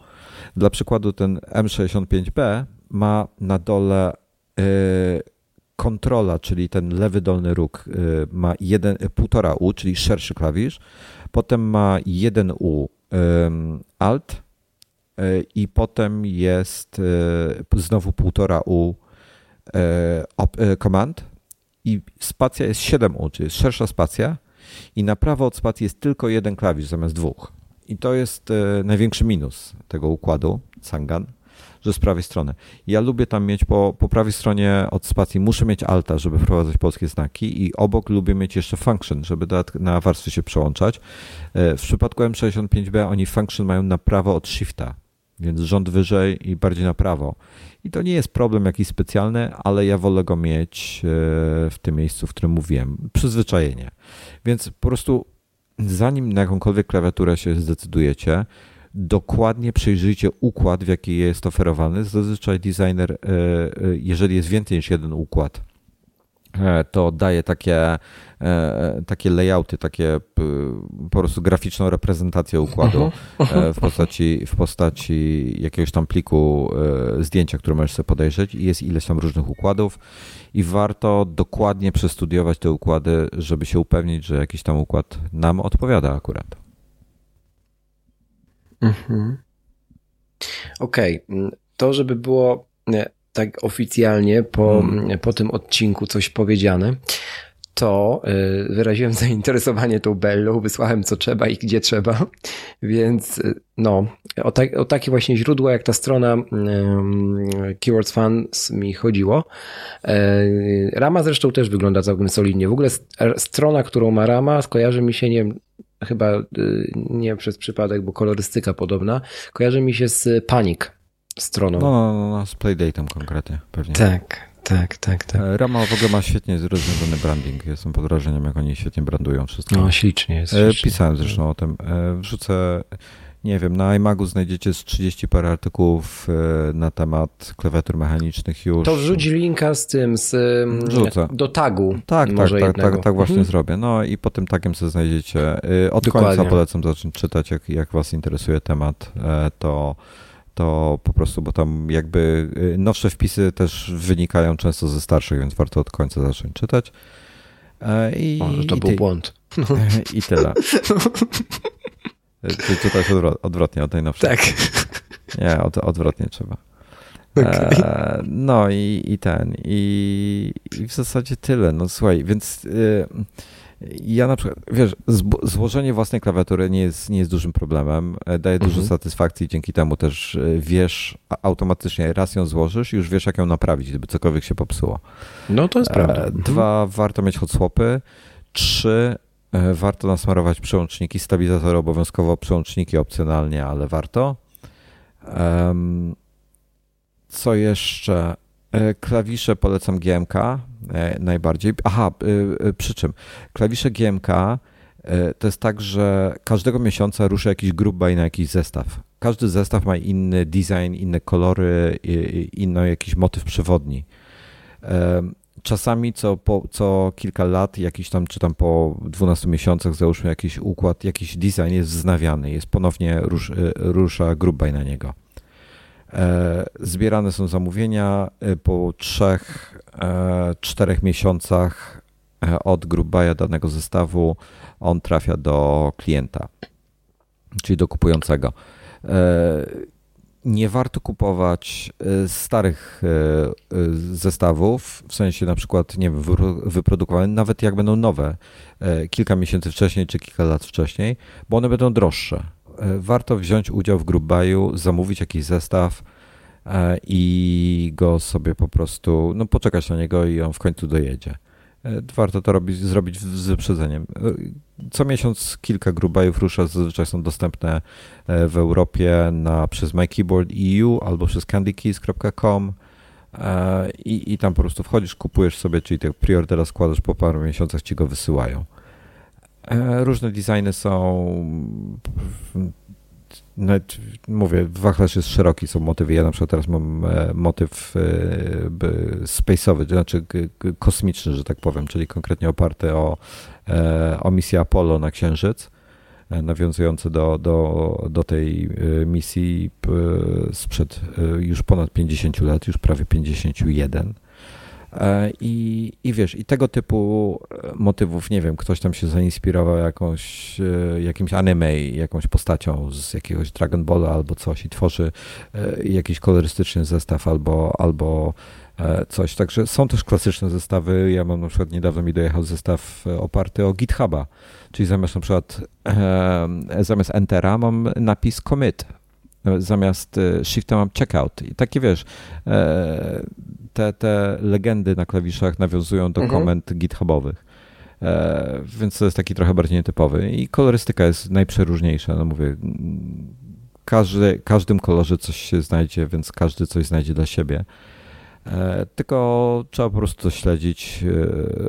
Dla przykładu ten M65B ma na dole e, kontrola, czyli ten lewy dolny róg ma 1,5U, czyli szerszy klawisz. Potem ma 1U Alt, i potem jest e, znowu półtora U command e, i spacja jest 7U, czyli jest szersza spacja i na prawo od spacji jest tylko jeden klawisz zamiast dwóch. I to jest e, największy minus tego układu Sangan. że z prawej strony. Ja lubię tam mieć po, po prawej stronie od spacji, muszę mieć alta, żeby wprowadzać polskie znaki i obok lubię mieć jeszcze function, żeby na warstwy się przełączać. E, w przypadku M65B oni function mają na prawo od shifta, więc rząd wyżej i bardziej na prawo. I to nie jest problem jakiś specjalny, ale ja wolę go mieć e, w tym miejscu, w którym mówiłem. Przyzwyczajenie. Więc po prostu zanim na jakąkolwiek klawiaturę się zdecydujecie, dokładnie przejrzyjcie układ, w jaki jest oferowany. Zazwyczaj designer, e, e, jeżeli jest więcej niż jeden układ, to daje takie, takie layouty, takie po prostu graficzną reprezentację układu mhm, w postaci, w postaci jakiegoś tam pliku zdjęcia, które możesz sobie podejrzeć i jest ileś tam różnych układów i warto dokładnie przestudiować te układy, żeby się upewnić, że jakiś tam układ nam odpowiada akurat. Mhm. Okej, okay. to żeby było tak oficjalnie po, hmm. po tym odcinku coś powiedziane, to y, wyraziłem zainteresowanie tą Bellą, wysłałem co trzeba i gdzie trzeba, więc y, no, o, tak, o takie właśnie źródła jak ta strona Keywords Fans mi chodziło. E, Rama zresztą też wygląda całkiem solidnie. W ogóle strona, którą ma Rama, skojarzy mi się, nie wiem, chyba y, nie przez przypadek, bo kolorystyka podobna, kojarzy mi się z Panic stroną. No, no, no, z Playdate'em konkretnie pewnie. Tak, tak, tak, tak. E, Rama w ogóle ma świetnie rozwiązany branding. Jestem pod wrażeniem, jak oni świetnie brandują wszystko. No, ślicznie jest. E, ślicznie. Pisałem zresztą o tym. E, wrzucę nie wiem, na iMagu znajdziecie z 30 parę artykułów na temat klawiatur mechanicznych już. To wrzuć linka z tym, z, Rzucę. do tagu. Tak, tak, tak, tak, tak właśnie mhm. zrobię. No i po tym tagiem co znajdziecie. Od Dokładnie. końca polecam zacząć czytać, jak, jak was interesuje temat, to to po prostu, bo tam jakby nowsze wpisy też wynikają często ze starszych, więc warto od końca zacząć czytać. I, o, to i był ty, błąd. I tyle. Czy czytać odwrot, odwrotnie od tej nowszej? Tak. Nie, od, odwrotnie trzeba. Okay. E, no i, i ten, i, i w zasadzie tyle. No słuchaj, więc y, ja na przykład, wiesz, złożenie własnej klawiatury nie jest, nie jest dużym problemem. E, daje dużo mhm. satysfakcji, dzięki temu też y, wiesz automatycznie, raz ją złożysz, już wiesz, jak ją naprawić, gdyby cokolwiek się popsuło. No to jest prawda. E, dwa, mhm. warto mieć hotspopy. Trzy, E, warto nasmarować przełączniki, stabilizatory obowiązkowo, przełączniki opcjonalnie, ale warto. Co jeszcze? E, klawisze polecam GMK e, najbardziej. Aha, przy czym klawisze GMK to jest tak, że każdego miesiąca rusza jakiś grup na jakiś zestaw. Każdy zestaw ma inny design, inne kolory, inny jakiś motyw przewodni czasami co, po, co kilka lat, jakiś tam, czy tam po 12 miesiącach, załóżmy jakiś układ, jakiś design jest wznawiany, jest ponownie rusz, e, rusza grubaj na niego. E, zbierane są zamówienia e, po trzech, czterech miesiącach od grubaja danego zestawu on trafia do klienta, czyli do kupującego nie warto kupować e, starych e, e, zestawów, w sensie na przykład, nie wiem, wyprodukowane, nawet jak będą nowe, kilka miesięcy wcześniej czy kilka lat wcześniej, bo one będą droższe. Warto wziąć udział w group zamówić jakiś zestaw i go sobie po prostu, no poczekać na niego i on w końcu dojedzie. E, warto to robić, zrobić z wyprzedzeniem. E, co miesiąc kilka grubajów rusza, zazwyczaj są dostępne e, w Europie na, przez MyKeyboard.eu albo przez candykeys.com i, i tam po prostu wchodzisz, kupujesz sobie, czyli te preordera składasz, po paru miesiącach ci go wysyłają. Różne designy są nawet, mówię, wachlarz jest szeroki, są motywy. Ja na przykład teraz mam e, motyw e, space'owy, znaczy kosmiczny, że tak powiem, czyli konkretnie oparty o, e, o misję Apollo na Księżyc, nawiązujący do, do, do tej misji sprzed już ponad 50 lat, już prawie 51. E, I, I wiesz, i tego typu e, motywów, nie wiem, ktoś tam się zainspirował jakąś, e, jakimś anime, jakąś postacią z jakiegoś Dragon Balla albo coś i tworzy jakiś kolorystyczny zestaw albo, albo coś. Także są też klasyczne zestawy. Ja mam na przykład niedawno mi dojechał zestaw oparty o GitHuba, czyli zamiast na przykład zamiast Entera mam napis commit zamiast shiftem mam checkout. I takie wiesz, te, te legendy na klawiszach nawiązują do mhm. komend githubowych. Więc to jest taki trochę bardziej nietypowy. I kolorystyka jest najprzeróżniejsza. No mówię, każdy, każdym kolorze coś się znajdzie, więc każdy coś znajdzie dla siebie. E, tylko trzeba po prostu to śledzić.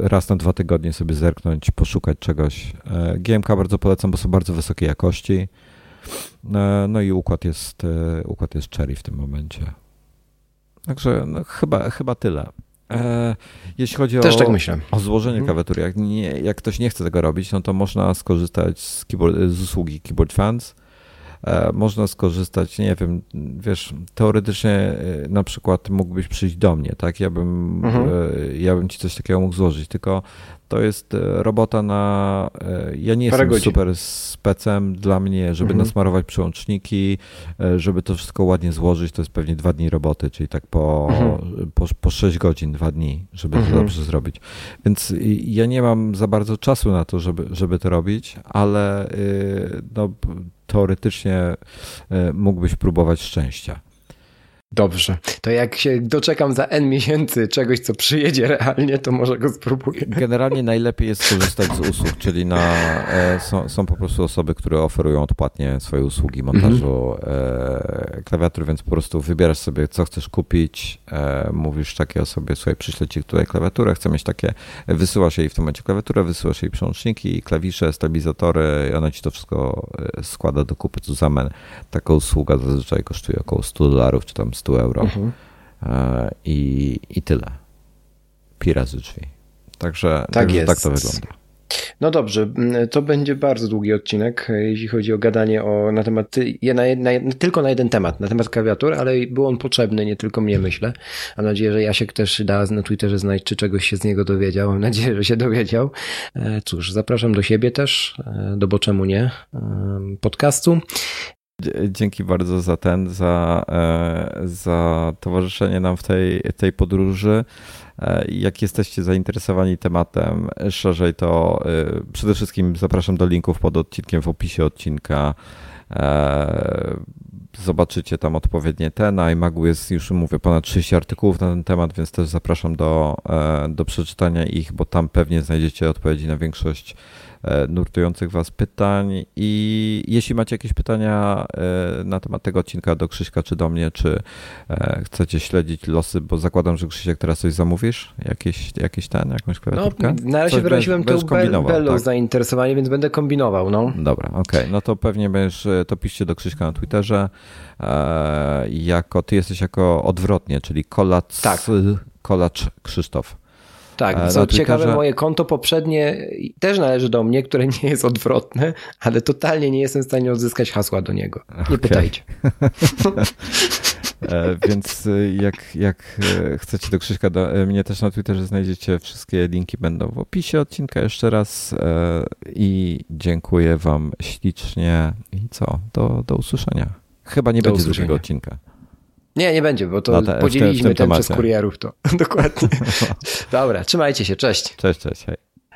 E, raz na dwa tygodnie sobie zerknąć, poszukać czegoś. E, GMK bardzo polecam, bo są bardzo wysokiej jakości. No i układ jest, układ jest cherry w tym momencie. Także no, chyba, chyba tyle. Jeśli chodzi Też o, tak o złożenie mhm. klawiatury, jak, nie, jak ktoś nie chce tego robić, no to można skorzystać z, keyboard, z usługi Keyboard Fans E, można skorzystać, nie wiem, wiesz, teoretycznie e, na przykład mógłbyś przyjść do mnie, tak? Ja bym, mhm. E, ja bym ci coś takiego mógł złożyć, tylko to jest robota na. Ja nie jestem godzin. super specem dla mnie, żeby mhm. nasmarować przełączniki, żeby to wszystko ładnie złożyć. To jest pewnie dwa dni roboty, czyli tak po, mhm. po, po 6 godzin, dwa dni, żeby mhm. to dobrze zrobić. Więc ja nie mam za bardzo czasu na to, żeby, żeby to robić, ale no, teoretycznie e, mógłbyś próbować szczęścia. Dobrze. To jak się doczekam za N miesięcy czegoś, co przyjedzie realnie, to może go spróbuję. Generalnie najlepiej jest korzystać z usług, czyli na, e, są, są po prostu osoby, które oferują odpłatnie swoje usługi montażu e, klawiatur, więc po prostu wybierasz sobie, co chcesz kupić, e, mówisz takiej osobie, słuchaj, przyślę ci tutaj klawiaturę, chcę mieć takie, wysyłasz jej w tym momencie klawiaturę, wysyłasz jej przełączniki, klawisze, stabilizatory i ona ci to wszystko e, składa do kupy. Cuzamen. Taka usługa zazwyczaj kosztuje około 100 dolarów, czy tam 100 euro mhm. E, i, i tyle. Pi razy drzwi. Także tak, także tak to wygląda. No dobrze, to będzie bardzo długi odcinek, jeśli chodzi o gadanie o, na temat, na, na, tylko na jeden temat, na temat klawiatur, ale był on potrzebny, nie tylko mnie myślę. Mam nadzieję, że Jasiek też da na Twitterze znać, czy czegoś się z niego dowiedział. Mam nadzieję, że się dowiedział. E, cóż, zapraszam do siebie też, e, do Bo Czemu Nie podcastu. Dzięki bardzo za ten, za, e, za towarzyszenie nam w tej, tej podróży. E, jak jesteście zainteresowani tematem szerzej, to e, przede wszystkim zapraszam do linków pod odcinkiem w opisie odcinka. Zobaczycie tam odpowiednie te. Na iMagu jest już, mówię, ponad 30 artykułów na ten temat, więc też zapraszam do, do przeczytania ich, bo tam pewnie znajdziecie odpowiedzi na większość nurtujących Was pytań. I jeśli macie jakieś pytania e, na temat tego odcinka do Krzyśka czy do mnie, czy e, chcecie śledzić losy, bo zakładam, że Krzysiek teraz coś zamówisz? Jakieś, jakieś ten, jakąś klawiaturkę? No, na razie wyraziłem tu Bello tak? zainteresowanie, więc będę kombinował. No. Dobra, okej. Okay. No to pewnie będziesz, to piszcie do Krzyśka na Twitterze. Jako, ty jesteś jako odwrotnie, czyli kolacz, tak. kolacz Krzysztof. Tak, e, co no, ciekawe, moje konto poprzednie też należy do mnie, które nie jest odwrotne, ale totalnie nie jestem w stanie odzyskać hasła do niego. Nie okay. pytajcie. E, więc e, jak, jak chcecie do Krzyśka, do, mnie też na Twitterze znajdziecie, wszystkie linki będą w opisie odcinka jeszcze raz i dziękuję wam ślicznie i co, do, do usłyszenia. Chyba nie do będzie usłyszenia. drugiego odcinka. Nie, nie będzie, bo to te, podzieliliśmy ten przez kurierów to. Dokładnie. Dobra, trzymajcie się, cześć. Cześć, cześć, hej.